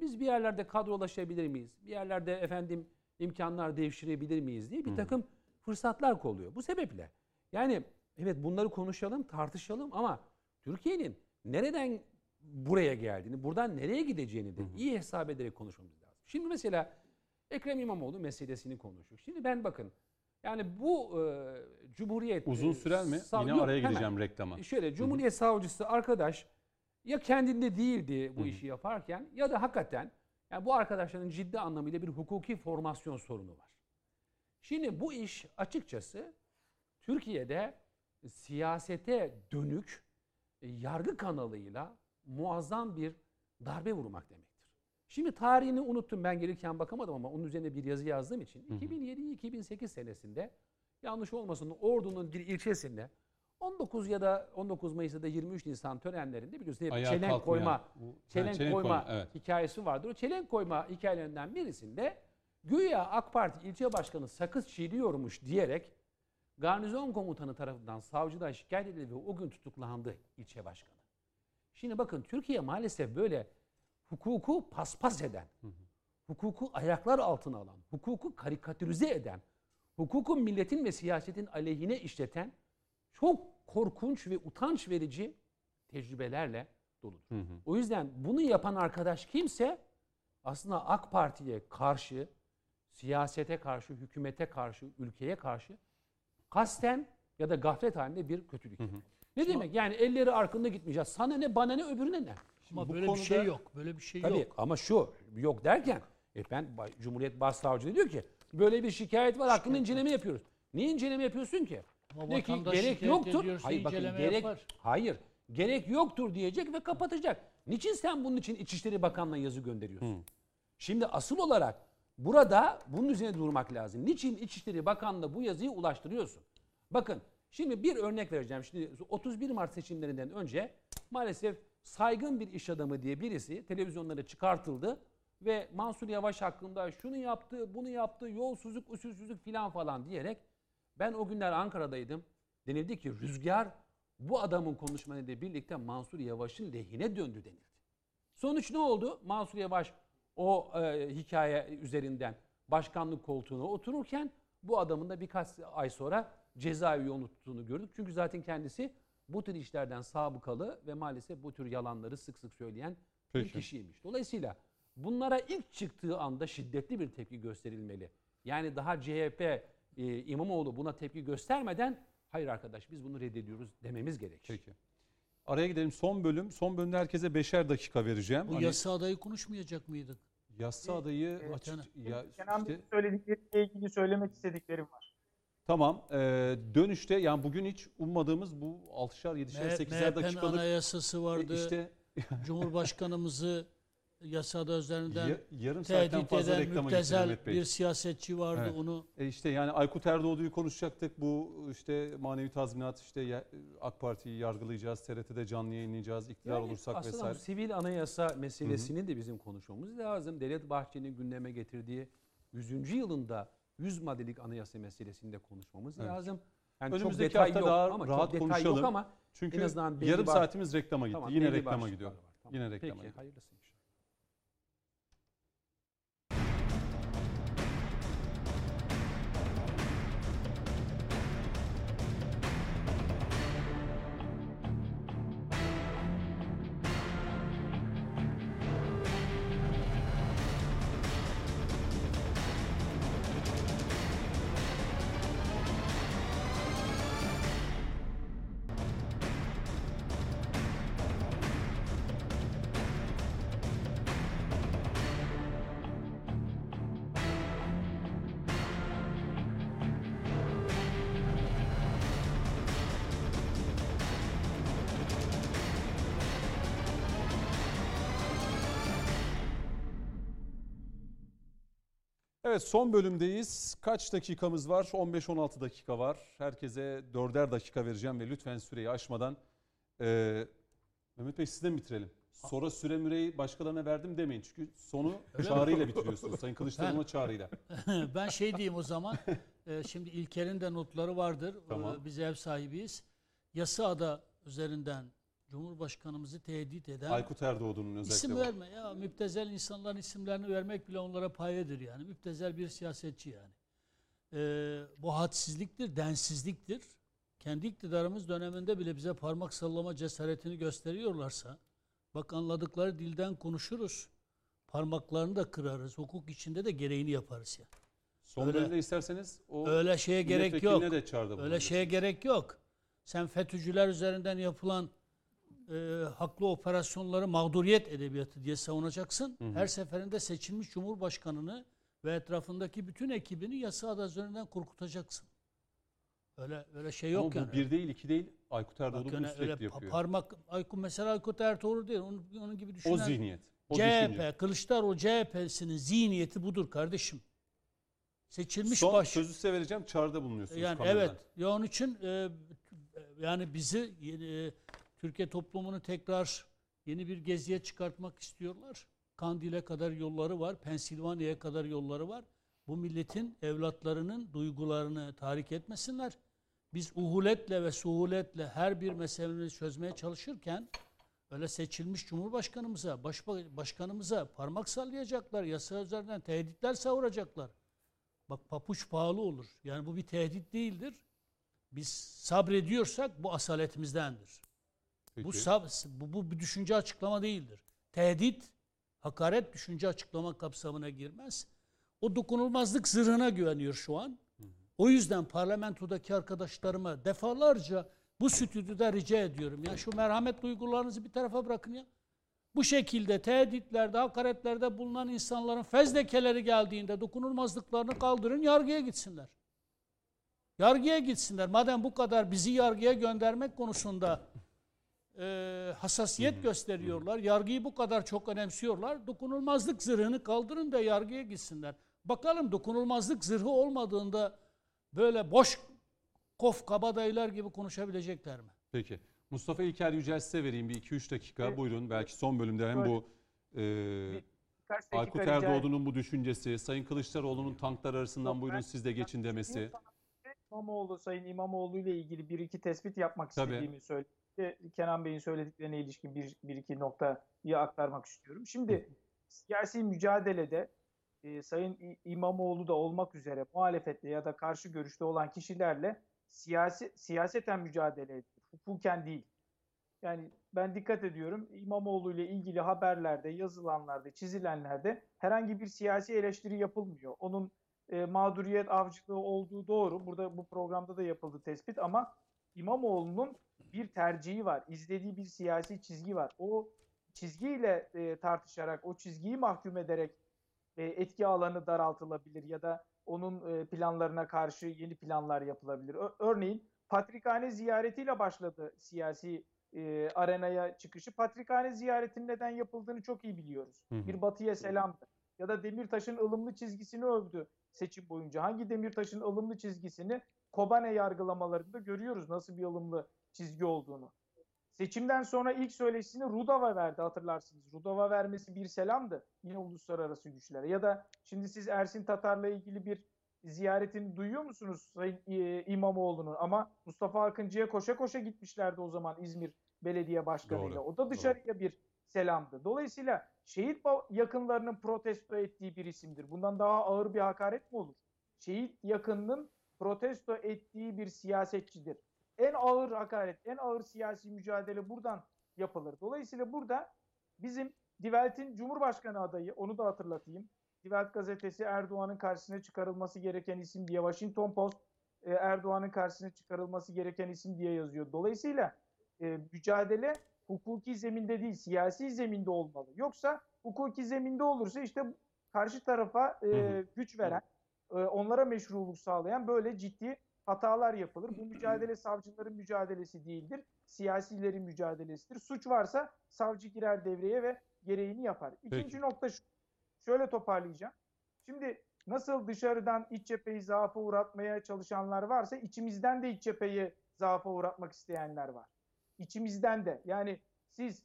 biz bir yerlerde kadrolaşabilir miyiz? Bir yerlerde efendim imkanlar devşirebilir miyiz diye bir takım fırsatlar kolluyor. Bu sebeple yani evet bunları konuşalım, tartışalım ama Türkiye'nin nereden buraya geldiğini, buradan nereye gideceğini de iyi hesap ederek konuşmamız lazım. Şimdi mesela Ekrem İmamoğlu meselesini konuştuk. Şimdi ben bakın yani bu e, Cumhuriyet... Uzun sürer mi? sav- Yine Yok, araya hemen. gideceğim reklama. Şöyle Cumhuriyet Savcısı arkadaş ya kendinde değildi bu işi yaparken ya da hakikaten yani bu arkadaşların ciddi anlamıyla bir hukuki formasyon sorunu var. Şimdi bu iş açıkçası Türkiye'de siyasete dönük e, yargı kanalıyla muazzam bir darbe vurmak demektir. Şimdi tarihini unuttum ben gelirken bakamadım ama onun üzerine bir yazı yazdığım için 2007-2008 senesinde yanlış olmasın Ordu'nun bir ilçesinde 19 ya da 19 Mayıs'ta da 23 Nisan törenlerinde biliyorsun hep kalkmayan, koyma, çelenk, Ha, çelenk koyma, koyma, evet. hikayesi vardır. O çelenk koyma hikayelerinden birisinde güya AK Parti ilçe başkanı sakız çiğniyormuş diyerek garnizon komutanı tarafından savcıdan şikayet edildi ve o gün tutuklandı ilçe başkanı. Şimdi bakın Türkiye maalesef böyle hukuku paspas eden, hukuku ayaklar altına alan, hukuku karikatürize eden, hukuku milletin ve siyasetin aleyhine işleten çok korkunç ve utanç verici tecrübelerle doludur. O yüzden bunu yapan arkadaş kimse aslında AK Parti'ye karşı, siyasete karşı, hükümete karşı, ülkeye karşı kasten ya da gaflet halinde bir kötülük. yapıyor. Ne demek? Yani elleri arkında gitmeyeceğiz. Sana ne, bana ne, öbürüne ne? Ama bu böyle konuda- bir şey yok. Böyle bir şey Tabii yok. ama şu yok derken e ben Cumhuriyet Başsavcılığı diyor ki böyle bir şikayet var hakkında inceleme yapıyoruz. Niye inceleme yapıyorsun ki? Ama Diyor ki gerek yoktur. Hayır bakın gerek yapar. hayır. Gerek yoktur diyecek ve kapatacak. Niçin sen bunun için İçişleri Bakanlığı'na yazı gönderiyorsun? Şimdi asıl olarak burada bunun üzerine durmak lazım. Niçin İçişleri Bakanlığı'na bu yazıyı ulaştırıyorsun? Bakın şimdi bir örnek vereceğim. Şimdi 31 Mart seçimlerinden önce maalesef saygın bir iş adamı diye birisi televizyonlara çıkartıldı ve Mansur Yavaş hakkında şunu yaptı, bunu yaptı, yolsuzluk, usulsüzlük filan falan diyerek ben o günler Ankara'daydım. Denildi ki rüzgar bu adamın konuşmalarıyla birlikte Mansur Yavaş'ın lehine döndü denildi. Sonuç ne oldu? Mansur Yavaş o e, hikaye üzerinden başkanlık koltuğuna otururken bu adamın da birkaç ay sonra cezaevi yolunu tuttuğunu gördük. Çünkü zaten kendisi bu tür işlerden sabıkalı ve maalesef bu tür yalanları sık sık söyleyen bir Peki. kişiymiş. Dolayısıyla bunlara ilk çıktığı anda şiddetli bir tepki gösterilmeli. Yani daha CHP e, İmamoğlu buna tepki göstermeden hayır arkadaş biz bunu reddediyoruz dememiz gerekir. Peki. Araya gidelim. Son bölüm. Son bölümde herkese beşer dakika vereceğim. Bu Hani yasa adayı konuşmayacak mıydık? yasa adayı Evet. açık ya Kenan işte Bey'in söyledikleriyle ilgili söylemek istediklerim var. tamam. Ee, dönüşte yani bugün hiç ummadığımız bu 6'şar 7'şer 8'er MHP'nin dakikalık anayasası e, vardı. işte Cumhurbaşkanımızı yasada üzerinden ya- yarım saatten tehdit fazla eden reklama gitti bir siyasetçi vardı. Evet. Onu E işte yani Aykut Erdoğdu'yu konuşacaktık. Bu işte manevi tazminat işte AK Parti'yi yargılayacağız. TRT'de canlı yayınlayacağız. İktidar Yani olursak aslında vesaire. bu sivil anayasa meselesini de bizim konuşmamız lazım. Devlet Bahçeli'nin gündeme getirdiği 100. yılında 100 maddelik anayasa meselesini de konuşmamız Evet. lazım. Yani Önümüzdeki çok detay hafta yok daha ama rahat çok konuşalım. yok ama Çünkü en azından yarım baş- saatimiz reklama gitti. Tamam, Yine reklama gidiyor. var. Tamam. Yine reklama Peki gidiyor. hayırlısı Evet son bölümdeyiz. Kaç dakikamız var? 15-16 dakika var. Herkese dörder dakika vereceğim ve lütfen süreyi aşmadan. Eee Mehmet Bey sizden bitirelim. Sonra süre müreyi başkalarına verdim demeyin. Çünkü sonu çağrıyla bitiriyorsunuz. Sayın Kılıçdaroğlu'na çağrıyla. ben şey diyeyim o zaman. e, şimdi İlker'in de notları vardır. E, Tamam. Biz ev sahibiyiz. Yasa ada üzerinden Cumhurbaşkanımızı tehdit eden Aykut Erdoğdu'nun özellikle İsim verme ya müptezel insanların isimlerini vermek bile onlara payedir yani. Müptezel bir siyasetçi yani. Ee, bu hadsizliktir, densizliktir. Kendi iktidarımız döneminde bile bize parmak sallama cesaretini gösteriyorlarsa bak anladıkları dilden konuşuruz. Parmaklarını da kırarız. Hukuk içinde de gereğini yaparız yani. Son Öyle- bölümde isterseniz o Öyle şeye gerek yok. de Öyle şeye gerek yok. Sen FETÖ'cüler üzerinden yapılan e, haklı operasyonları mağduriyet edebiyatı diye savunacaksın. Her seferinde seçilmiş Cumhurbaşkanını ve etrafındaki bütün ekibini yasa adı üzerinden korkutacaksın. Öyle öyle şey yok Ama yani. bu bir değil iki değil Aykut Erdoğdu Bak bunu öyle, sürekli yapıyor. parmak Aykut mesela Aykut Ertuğrul değil. Onun, onun gibi o düşünen zihniyet. O CHP, düşünce. Kılıçdaroğlu CHP'sinin zihniyeti budur kardeşim. Seçilmiş Son baş. sözü size vereceğim. Çağrıda bulunuyorsunuz Yani kameradan. evet. Ya onun için e, yani bizi e, Türkiye toplumunu tekrar yeni bir geziye çıkartmak istiyorlar. Kandil'e kadar yolları var, Pensilvanya'ya kadar yolları var. Bu milletin evlatlarının duygularını tahrik etmesinler. biz uhuletle ve suhuletle her bir meselemizi çözmeye çalışırken öyle seçilmiş cumhurbaşkanımıza, başkanımıza parmak sallayacaklar, yasa üzerinden tehditler savuracaklar. Bak papuç pahalı olur. Yani bu bir tehdit değildir. Biz sabrediyorsak bu asaletimizdendir. Bu, bu, bu bir düşünce açıklama değildir. Tehdit, hakaret düşünce açıklama kapsamına girmez. O dokunulmazlık zırhına güveniyor şu an. O yüzden parlamentodaki arkadaşlarıma defalarca bu stüdyoda rica ediyorum. Ya şu merhamet duygularınızı bir tarafa bırakın ya. Bu şekilde tehditlerde, hakaretlerde bulunan insanların fezlekeleri geldiğinde dokunulmazlıklarını kaldırın, yargıya gitsinler. Yargıya gitsinler. Madem bu kadar bizi yargıya göndermek konusunda e, hassasiyet gösteriyorlar, yargıyı bu kadar çok önemsiyorlar, dokunulmazlık zırhını kaldırın da yargıya gitsinler. Bakalım dokunulmazlık zırhı olmadığında böyle boş kof kabadayılar gibi konuşabilecekler mi? Peki. Mustafa İlker Yücel size vereyim bir 2-3 dakika. Evet. Buyurun. Belki son bölümde hem bu e, Aykut Erdoğdu'nun bu düşüncesi, Sayın Kılıçdaroğlu'nun tanklar arasından Yok, buyurun siz de geçin demesi. İmamoğlu, Sayın İmamoğlu ile ilgili bir iki tespit yapmak Tabii. istediğimi söyledi. Kenan Bey'in söylediklerine ilişkin bir, bir iki noktayı aktarmak istiyorum. Şimdi siyasi mücadelede e, Sayın İmamoğlu da olmak üzere muhalefette ya da karşı görüşte olan kişilerle siyasi siyaseten mücadele edilir. Hukuken değil. Yani ben dikkat ediyorum İmamoğlu ile ilgili haberlerde, yazılanlarda, çizilenlerde herhangi bir siyasi eleştiri yapılmıyor. Onun e, mağduriyet avcılığı olduğu doğru. Burada bu programda da yapıldı tespit ama İmamoğlu'nun bir tercihi var. izlediği bir siyasi çizgi var. O çizgiyle e, tartışarak, o çizgiyi mahkum ederek e, etki alanı daraltılabilir ya da onun e, planlarına karşı yeni planlar yapılabilir. Ö- örneğin Patrikhane ziyaretiyle başladı siyasi e, arenaya çıkışı. Patrikhane ziyaretinin neden yapıldığını çok iyi biliyoruz. Hı hı. Bir batıya selamdı. Ya da Demirtaş'ın ılımlı çizgisini övdü seçim boyunca. Hangi Demirtaş'ın ılımlı çizgisini Kobane yargılamalarında görüyoruz nasıl bir ılımlı çizgi olduğunu. Seçimden sonra ilk söyleşisini Rudava verdi hatırlarsınız. Rudava vermesi bir selamdı yine uluslararası güçlere. Ya da şimdi siz Ersin Tatar'la ilgili bir ziyaretini duyuyor musunuz Sayın e, İmamoğlu'nun? Ama Mustafa Akıncı'ya koşa koşa gitmişlerdi o zaman İzmir Belediye Başkanı'yla. Doğru, O da dışarıya bir selamdı. Dolayısıyla şehit yakınlarının protesto ettiği bir isimdir. Bundan daha ağır bir hakaret mi olur? Şehit yakınının protesto ettiği bir siyasetçidir. En ağır hakaret, en ağır siyasi mücadele buradan yapılır. Dolayısıyla burada bizim Die Welt'in Cumhurbaşkanı adayı, onu da hatırlatayım. Die Welt gazetesi Erdoğan'ın karşısına çıkarılması gereken isim diye, Washington Post e, Erdoğan'ın karşısına çıkarılması gereken isim diye yazıyor. Dolayısıyla e, mücadele hukuki zeminde değil, siyasi zeminde olmalı. Yoksa hukuki zeminde olursa işte karşı tarafa e, güç veren, e, onlara meşruluk sağlayan böyle ciddi hatalar yapılır. Bu mücadele savcıların mücadelesi değildir. Siyasilerin mücadelesidir. Suç varsa savcı girer devreye ve gereğini yapar. İkinci Peki. nokta şu. Şöyle toparlayacağım. Şimdi nasıl dışarıdan iç cepheyi zaafa uğratmaya çalışanlar varsa içimizden de iç cepheyi zaafa uğratmak isteyenler var. İçimizden de. Yani siz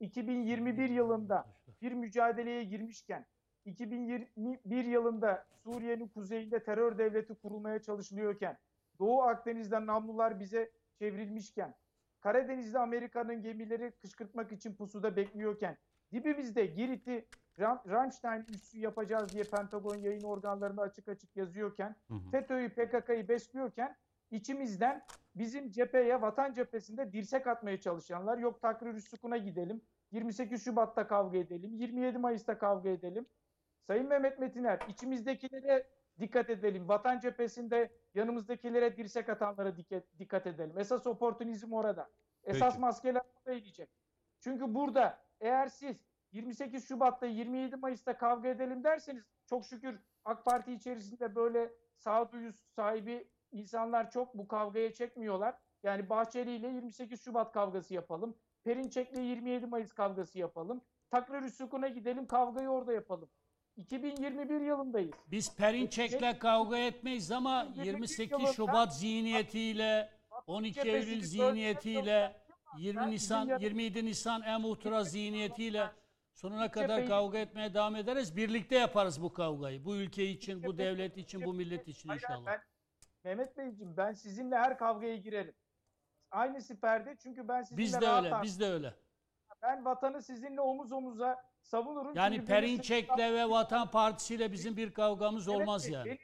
2021 yılında bir mücadeleye girmişken 2021 yılında Suriye'nin kuzeyinde terör devleti kurulmaya çalışılıyorken Doğu Akdeniz'den namlular bize çevrilmişken Karadeniz'de Amerika'nın gemileri kışkırtmak için pusuda bekliyorken dibimizde Girit'i Ram- Ramstein üssü yapacağız diye Pentagon yayın organlarında açık açık yazıyorken. FETÖ'yü PKK'yı besliyorken içimizden bizim cepheye, vatan cephesinde dirsek atmaya çalışanlar yok takrir sukuna gidelim. 28 Şubat'ta kavga edelim. 27 Mayıs'ta kavga edelim. Sayın Mehmet Metiner içimizdekilere dikkat edelim. Vatan cephesinde yanımızdakilere dirsek atanlara dikkat, edelim. Esas oportunizm orada. Esas Peki. maskeler orada inecek. Çünkü burada eğer siz 28 Şubat'ta 27 Mayıs'ta kavga edelim derseniz çok şükür AK Parti içerisinde böyle sağduyu sahibi insanlar çok bu kavgaya çekmiyorlar. Yani Bahçeli ile 28 Şubat kavgası yapalım. Perinçek'le 27 Mayıs kavgası yapalım. Takrir Üssükun'a gidelim kavgayı orada yapalım. 2021 yılındayız. Biz Perinçek'le kavga etmeyiz ama 28 28 yılında- Şubat zihniyetiyle 12 cephesini Eylül zihniyetiyle Ben 20 Nisan bizim 27 Nisan Emuhtıra zihniyetiyle sonuna kadar kavga etmeye devam ederiz. Birlikte yaparız bu kavgayı. Bu ülke için, bu devlet için, bu millet için inşallah. Ben Mehmet Beyciğim ben sizinle her kavgaya girerim. Aynı siperde çünkü ben sizinle Biz de öyle, biz de öyle. Ben vatanı sizinle omuz omuza savunurum. Yani Perinçek'le ve Vatan Partisi ile bizim bir kavgamız Evet, olmaz yani.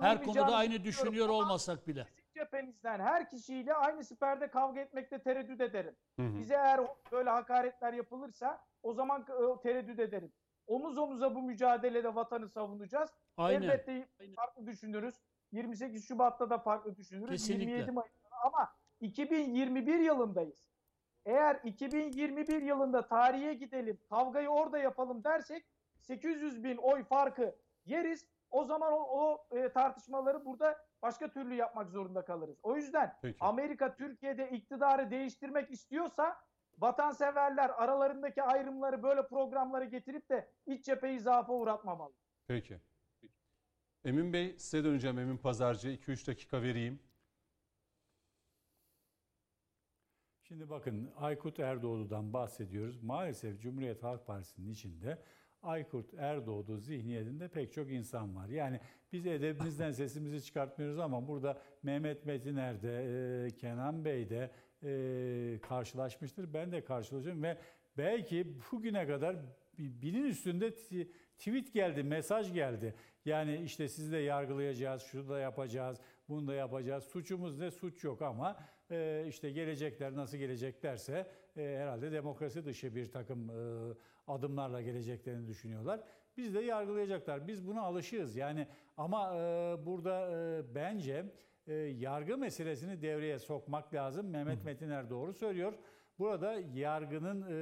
Her konuda aynı düşünüyor olmasak bile. Sizin cephenizden her kişiyle aynı siperde kavga etmekte tereddüt ederim. Hı hı. Bize eğer böyle hakaretler yapılırsa o zaman tereddüt ederim. Omuz omuza bu mücadelede vatanı savunacağız. Aynen. Elbette farklı düşünürüz. 28 Şubat'ta da farklı düşünürüz. Kesinlikle. 27 Mayıs'ta ama 2021 yılındayız. Eğer 2021 yılında tarihe gidelim, kavgayı orada yapalım dersek 800 bin oy farkı yeriz. O zaman o, o, e, tartışmaları burada başka türlü yapmak zorunda kalırız. O yüzden Peki. Amerika Türkiye'de iktidarı değiştirmek istiyorsa vatanseverler aralarındaki ayrımları böyle programları getirip de iç cepheyi zaafa uğratmamalı. Peki. Emin Bey size döneceğim Emin Pazarcı. 2-3 dakika vereyim. Şimdi bakın Aykut Erdoğdu'dan bahsediyoruz. Maalesef Cumhuriyet Halk Partisi'nin içinde Aykut Erdoğdu zihniyetinde pek çok insan var. Yani biz edebimizden sesimizi çıkartmıyoruz ama burada Mehmet Metiner de, e, Kenan Bey de e, karşılaşmıştır. Ben de karşılaşıyorum ve belki bugüne kadar bi- binin üstünde tweet geldi, mesaj geldi. Yani işte sizi de yargılayacağız, şunu da yapacağız, bunu da yapacağız. Suçumuz ne? Suç yok ama e, işte gelecekler nasıl geleceklerse e, herhalde demokrasi dışı bir takım e, adımlarla geleceklerini düşünüyorlar. Biz de yargılayacaklar. Biz buna alışığız. Yani ama e, burada e, bence e, yargı meselesini devreye sokmak lazım. Mehmet Metiner doğru söylüyor. Burada yargının e,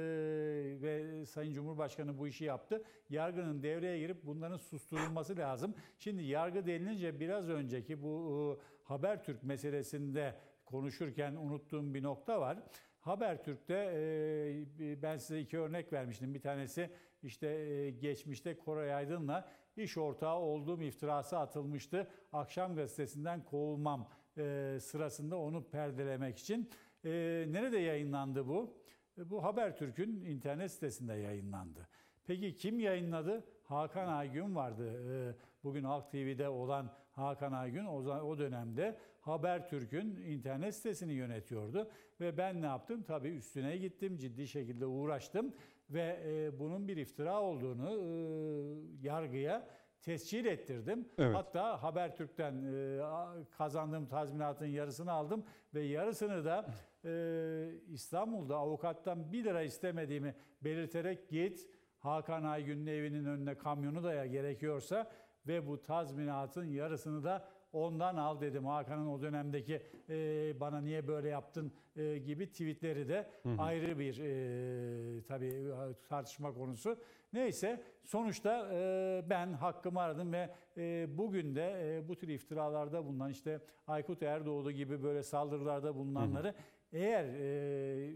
ve Sayın Cumhurbaşkanı bu işi yaptı. Yargının devreye girip bunların susturulması lazım. Şimdi yargı denilince biraz önceki bu e, Habertürk meselesinde konuşurken unuttuğum bir nokta var. Habertürk'te e, ben size iki örnek vermiştim. Bir tanesi işte e, geçmişte Koray Aydın'la iş ortağı olduğum iftirası atılmıştı. Akşam gazetesinden kovulmam e, sırasında onu perdelemek için. Nerede yayınlandı bu? Bu Habertürk'ün internet sitesinde yayınlandı. Peki kim yayınladı? Hakan Aygün vardı. Bugün Halk TV'de olan Hakan Aygün o dönemde Habertürk'ün internet sitesini yönetiyordu. Ve ben ne yaptım? Tabii üstüne gittim, ciddi şekilde uğraştım. Ve e, bunun bir iftira olduğunu e, yargıya tescil ettirdim. Evet. Hatta Habertürk'ten e, kazandığım tazminatın yarısını aldım ve yarısını da e, İstanbul'da avukattan 1 lira istemediğimi belirterek git Hakan Aygün'ün evinin önüne kamyonu daya gerekiyorsa ve bu tazminatın yarısını da ondan al dedim. Hakan'ın o dönemdeki e, bana niye böyle yaptın e, gibi tweetleri de ayrı bir e, tabii tartışma konusu. Neyse sonuçta e, ben hakkımı aradım ve e, bugün de e, bu tür iftiralarda bulunan işte Aykut Erdoğdu gibi böyle saldırılarda bulunanları eğer e,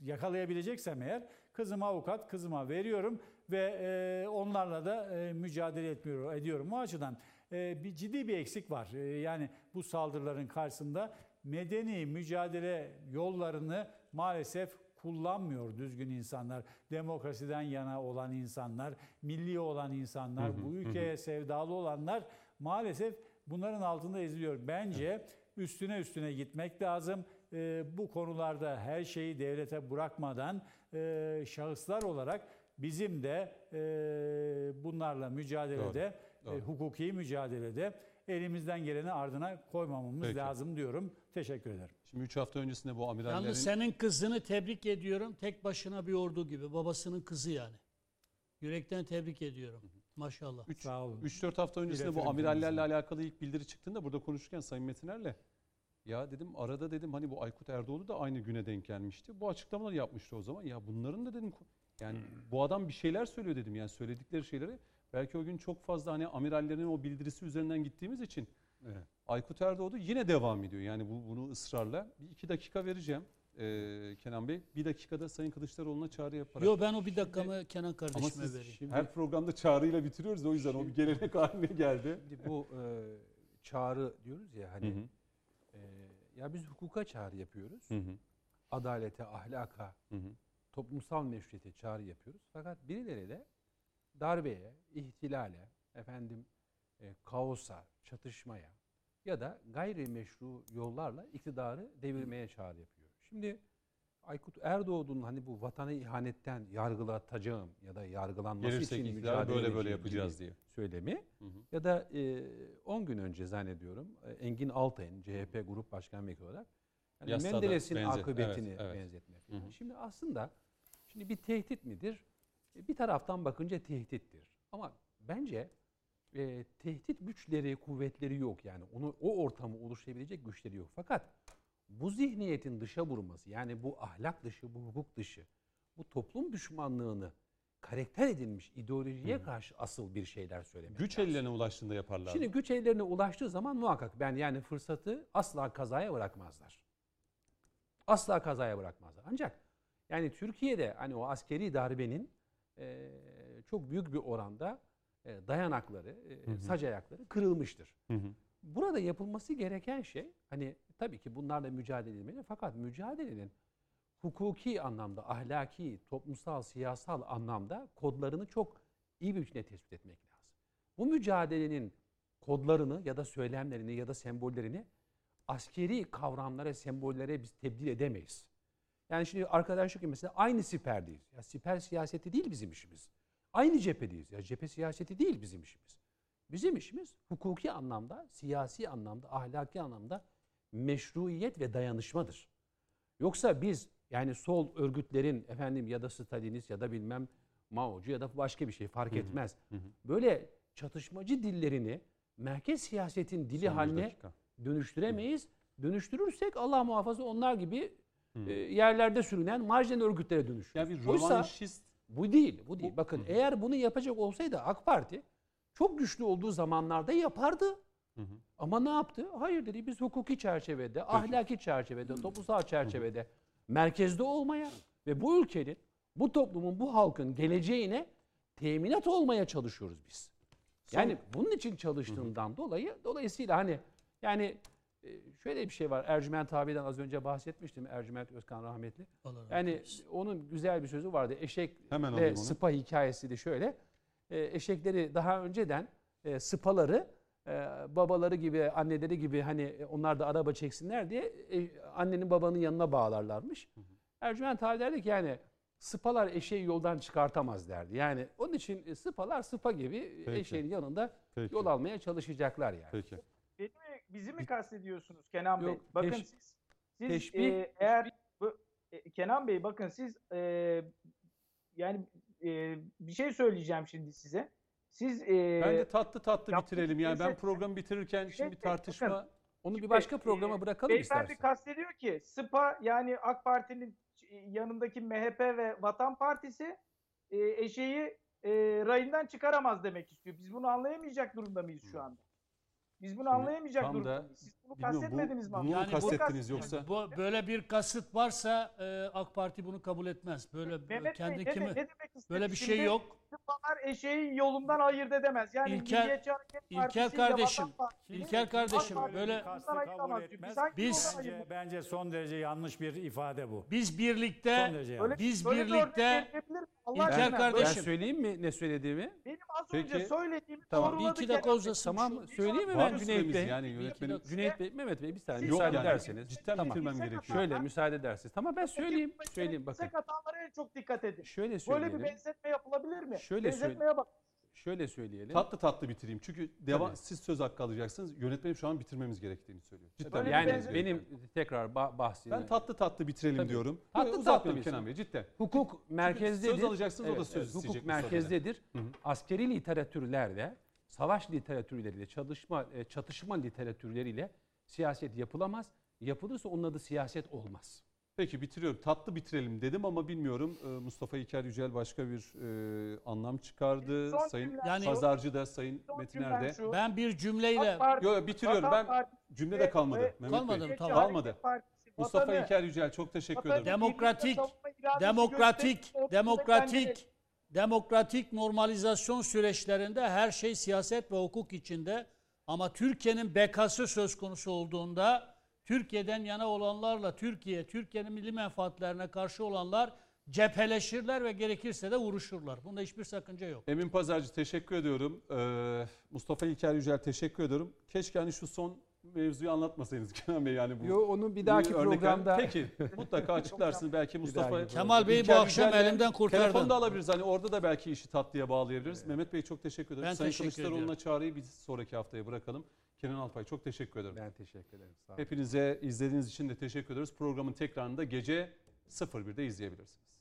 yakalayabileceksem eğer kızıma avukat kızıma veriyorum ve e, onlarla da e, mücadele etmiyor ediyorum. O açıdan e, bir ciddi bir eksik var. E, yani bu saldırıların karşısında medeni mücadele yollarını maalesef kullanmıyor düzgün insanlar. Demokrasiden yana olan insanlar, milli olan insanlar, bu ülkeye sevdalı olanlar maalesef bunların altında eziliyor. Bence üstüne üstüne gitmek lazım. Ee, bu konularda her şeyi devlete bırakmadan e, şahıslar olarak bizim de e, bunlarla mücadelede, Doğru, doğru. hukuki mücadelede elimizden geleni ardına koymamamız Peki. lazım diyorum. Teşekkür ederim. Şimdi 3 hafta öncesinde bu amirallerin... Yalnız senin kızını tebrik ediyorum. Tek başına bir ordu gibi. Babasının kızı yani. Yürekten tebrik ediyorum. Maşallah. Üç- Sağ olun. 3-4 hafta öncesinde bu İletirim amirallerle alakalı ilk bildiri çıktığında burada konuşurken Sayın Metiner'le ya dedim arada dedim hani bu Aykut Erdoğdu da aynı güne denk gelmişti. Bu açıklamaları yapmıştı o zaman. Ya bunların da dedim yani bu adam bir şeyler söylüyor dedim. Yani söyledikleri şeyleri belki o gün çok fazla hani amirallerin o bildirisi üzerinden gittiğimiz için Aykut Erdoğdu yine devam ediyor. Yani bu, bunu ısrarla. Bir iki dakika vereceğim ee, Kenan Bey. Bir dakikada Sayın Kılıçdaroğlu'na çağrı yaparak. Yo ben o bir dakikamı Kenan Ama kardeşime siz vereyim. her programda çağrıyla bitiriyoruz o yüzden o bir gelenek haline geldi. Şimdi bu e, çağrı diyoruz ya hani Hı hı. e, ya biz hukuka çağrı yapıyoruz. Hı hı. Adalete, ahlaka, Hı hı. toplumsal meşruiyete çağrı yapıyoruz. Fakat birileri de darbeye, ihtilale, efendim e, kaosa, çatışmaya, ya da gayrimeşru yollarla iktidarı devirmeye çağrı yapıyor. Şimdi Aykut Erdoğan'ın hani bu vatana ihanetten yargılatacağım ya da yargılanması Gelirsek için mücadele böyle böyle yapacağız diye. söylemi Hı hı. ya da e, 10 gün önce zannediyorum e, Engin Altay'ın CHP Grup Başkan Vekili olarak yani Menderes'in akıbetini evet, evet. benzetmek. Hı hı. Şimdi aslında şimdi bir tehdit midir? Bir taraftan bakınca tehdittir. Ama bence e, tehdit güçleri, kuvvetleri yok yani. Onu o ortamı oluşturabilecek güçleri yok. Fakat bu zihniyetin dışa vurması yani bu ahlak dışı, bu hukuk dışı, bu toplum düşmanlığını karakter edilmiş ideolojiye karşı asıl bir şeyler söylemek Güç lazım. ellerine ulaştığında yaparlar. Şimdi güç ellerine ulaştığı zaman muhakkak ben yani fırsatı asla kazaya bırakmazlar. Asla kazaya bırakmazlar. Ancak yani Türkiye'de hani o askeri darbenin eee, çok büyük bir oranda eee, dayanakları, eee, Hı hı. sac ayakları kırılmıştır. Hı hı. Burada yapılması gereken şey hani tabii ki bunlarla mücadele edilmeli fakat mücadelenin hukuki anlamda, ahlaki, toplumsal, siyasal anlamda kodlarını çok iyi bir biçimde tespit etmek lazım. Bu mücadelenin kodlarını ya da söylemlerini ya da sembollerini askeri kavramlara, sembollere biz tebdil edemeyiz. Yani şimdi arkadaşlık gibi mesela aynı siperdeyiz. Ya siper siyaseti değil bizim işimiz. Aynı cephedeyiz. Ya cephe siyaseti değil bizim işimiz. Bizim işimiz hukuki anlamda, siyasi anlamda, ahlaki anlamda meşruiyet ve dayanışmadır. Yoksa biz yani sol örgütlerin efendim ya da Stalinist ya da bilmem Mao'cu ya da başka bir şey fark etmez. hı hı. Böyle çatışmacı dillerini merkez siyasetin dili Son haline dakika. dönüştüremeyiz. Dönüştürürsek Allah muhafaza onlar gibi Hı. E, yerlerde sürünen marjinal örgütlere dönüşür. Yani bir rövanşist bu değil, bu değil. Bu- Bakın Hı hı. eğer bunu yapacak olsaydı AK Parti çok güçlü olduğu zamanlarda yapardı. Hı hı. Ama ne yaptı? Hayır dedi biz hukuki çerçevede, ahlaki çerçevede, toplumsal çerçevede merkezde olmaya ve bu ülkenin, bu toplumun, bu halkın geleceğine teminat olmaya çalışıyoruz biz. Yani bunun için çalıştığından dolayı dolayısıyla hani yani şöyle bir şey var. Ercüment abi'den az önce bahsetmiştim. Ercüment Özkan rahmetli. Allah Yani eylesin. onun güzel bir sözü vardı. Eşek Hemen ve sıpa hikayesi de şöyle. E, eşekleri daha önceden e, sıpaları e, babaları gibi, anneleri gibi hani e, onlar da araba çeksinler diye annenin babanın yanına bağlarlarmış. Ercüment abi derdi ki yani sıpalar eşeği yoldan çıkartamaz derdi. Yani onun için sıpalar sıpa gibi Peki. eşeğin yanında Peki. yol almaya çalışacaklar yani. Peki. Bizi mi kastediyorsunuz Kenan Bey? Yok, Bakın teş- siz, siz teşbih- e, eğer bu, e, Kenan Bey bakın siz e, yani e, bir şey söyleyeceğim şimdi size. Siz e, Bence tatlı tatlı bitirelim. Yani ben programı bitirirken şimdi bir Bey, bakın, tartışma Onu bir başka programa e, bırakalım Beyefendi istersen. kastediyor ki SPA yani AK Parti'nin yanındaki MHP ve Vatan Partisi e, eşeği e, rayından çıkaramaz demek istiyor. Biz bunu anlayamayacak durumda mıyız şu anda? Biz bunu Şimdi anlayamayacak tam durumda da mıyız? Siz bunu bilmiyorum, bu- kastetmediniz mi? bunu mu Yani bu- kastettiniz yoksa? Bu böyle bir kasıt varsa e, AK Parti bunu kabul etmez. Böyle Mehmet kendi Bey, ne, kimi ne demek istedi? böyle bir Şimdi şey yok. SPA'lar eşeği yolundan ayırt edemez. Yani İlker- İlker kardeşim, Partisi İlker kardeşim böyle kabul etmez. Biz Bence, bence son derece yanlış bir ifade bu. biz birlikte biz birlikte mi? Allah İlker Ben kardeşim. söyleyeyim mi ne söylediğimi? Benim az Peki. önce söylediğimi Tamam. doğruladı Bir iki dakika uzasın. Tamam söyleyeyim mi ben Cüneyt Bey? yani yönetmenim? dakika. Cüneyt Bey, Mehmet Bey bir saniye Siz- müsaade Yok yani, ederseniz. cidden Tamam. bitirmem gerekiyor. Şöyle müsaade ederseniz. Tamam ben söyleyeyim. Peki, Söyleyeyim bakın. Yüksek hatalara en çok dikkat edin. Şöyle Böyle söyleyelim. bir benzetme yapılabilir mi? Şöyle Benzetmeye bak. Şöyle söyleyelim. Tatlı tatlı bitireyim. Çünkü devam, Tabii. siz söz hakkı alacaksınız. Yönetmenim şu an bitirmemiz gerektiğini söylüyor. Cidden Böyle bir yani benzetme- benim tekrar bah bahsini. Ben tatlı tatlı bitirelim Tabii. diyorum. Tatlı tatlı. Kenan Bey cidden. Hukuk merkezdedir. söz alacaksınız, o da söz hukuk isteyecek bu sırada. merkezdedir. Askeri literatürlerde, savaş literatürleriyle, çalışma, e, çatışma literatürleriyle siyaset yapılamaz. Yapılırsa onun adı siyaset olmaz. Peki bitiriyorum. Tatlı bitirelim dedim ama bilmiyorum. Ee, Mustafa İlker Yücel başka bir e, anlam çıkardı. Son Sayın Yani- Pazarcı da, Sayın Metiner de. şu, ben bir cümleyle Parti, Yo, yo, bitiriyorum. Vatan Ben Partisi cümlede ve- kalmadı. ve Mehmet Kalmadı Bey. Tamam. Kalmadı. Partisi, Mustafa vatanı- İlker Yücel çok teşekkür ederim. Demokratik, demokratik, demokratik, demokratik normalizasyon süreçlerinde her şey siyaset ve hukuk içinde ama Türkiye'nin bekası söz konusu olduğunda Türkiye'den yana olanlarla Türkiye, Türkiye'nin milli menfaatlerine karşı olanlar cepheleşirler ve gerekirse de vuruşurlar. Bunda hiçbir sakınca yok. Emin Pazarcı teşekkür ediyorum. Ee, Mustafa İlker Yücel teşekkür ediyorum. Keşke hani şu son mevzuyu anlatmasaydınız Kenan Bey yani bu. Yo onu bir dahaki örnek programda Peki mutlaka açıklarsınız belki Mustafa. dahaki Kemal Bey'i bu İlker akşam Yücel'le elimden. Telefonu da alabiliriz hani orada da belki işi tatlıya bağlayabiliriz. Mehmet Bey çok teşekkür ederim. Ben Sayın teşekkür Kılıçdaroğlu'na ediyorum. çağrıyı biz sonraki haftaya bırakalım. Kenan Alpay çok teşekkür ederim. ben teşekkür ederim. Sağ olun. Hepinize izlediğiniz için de teşekkür ederiz. Programın tekrarını da gece 01'de izleyebilirsiniz.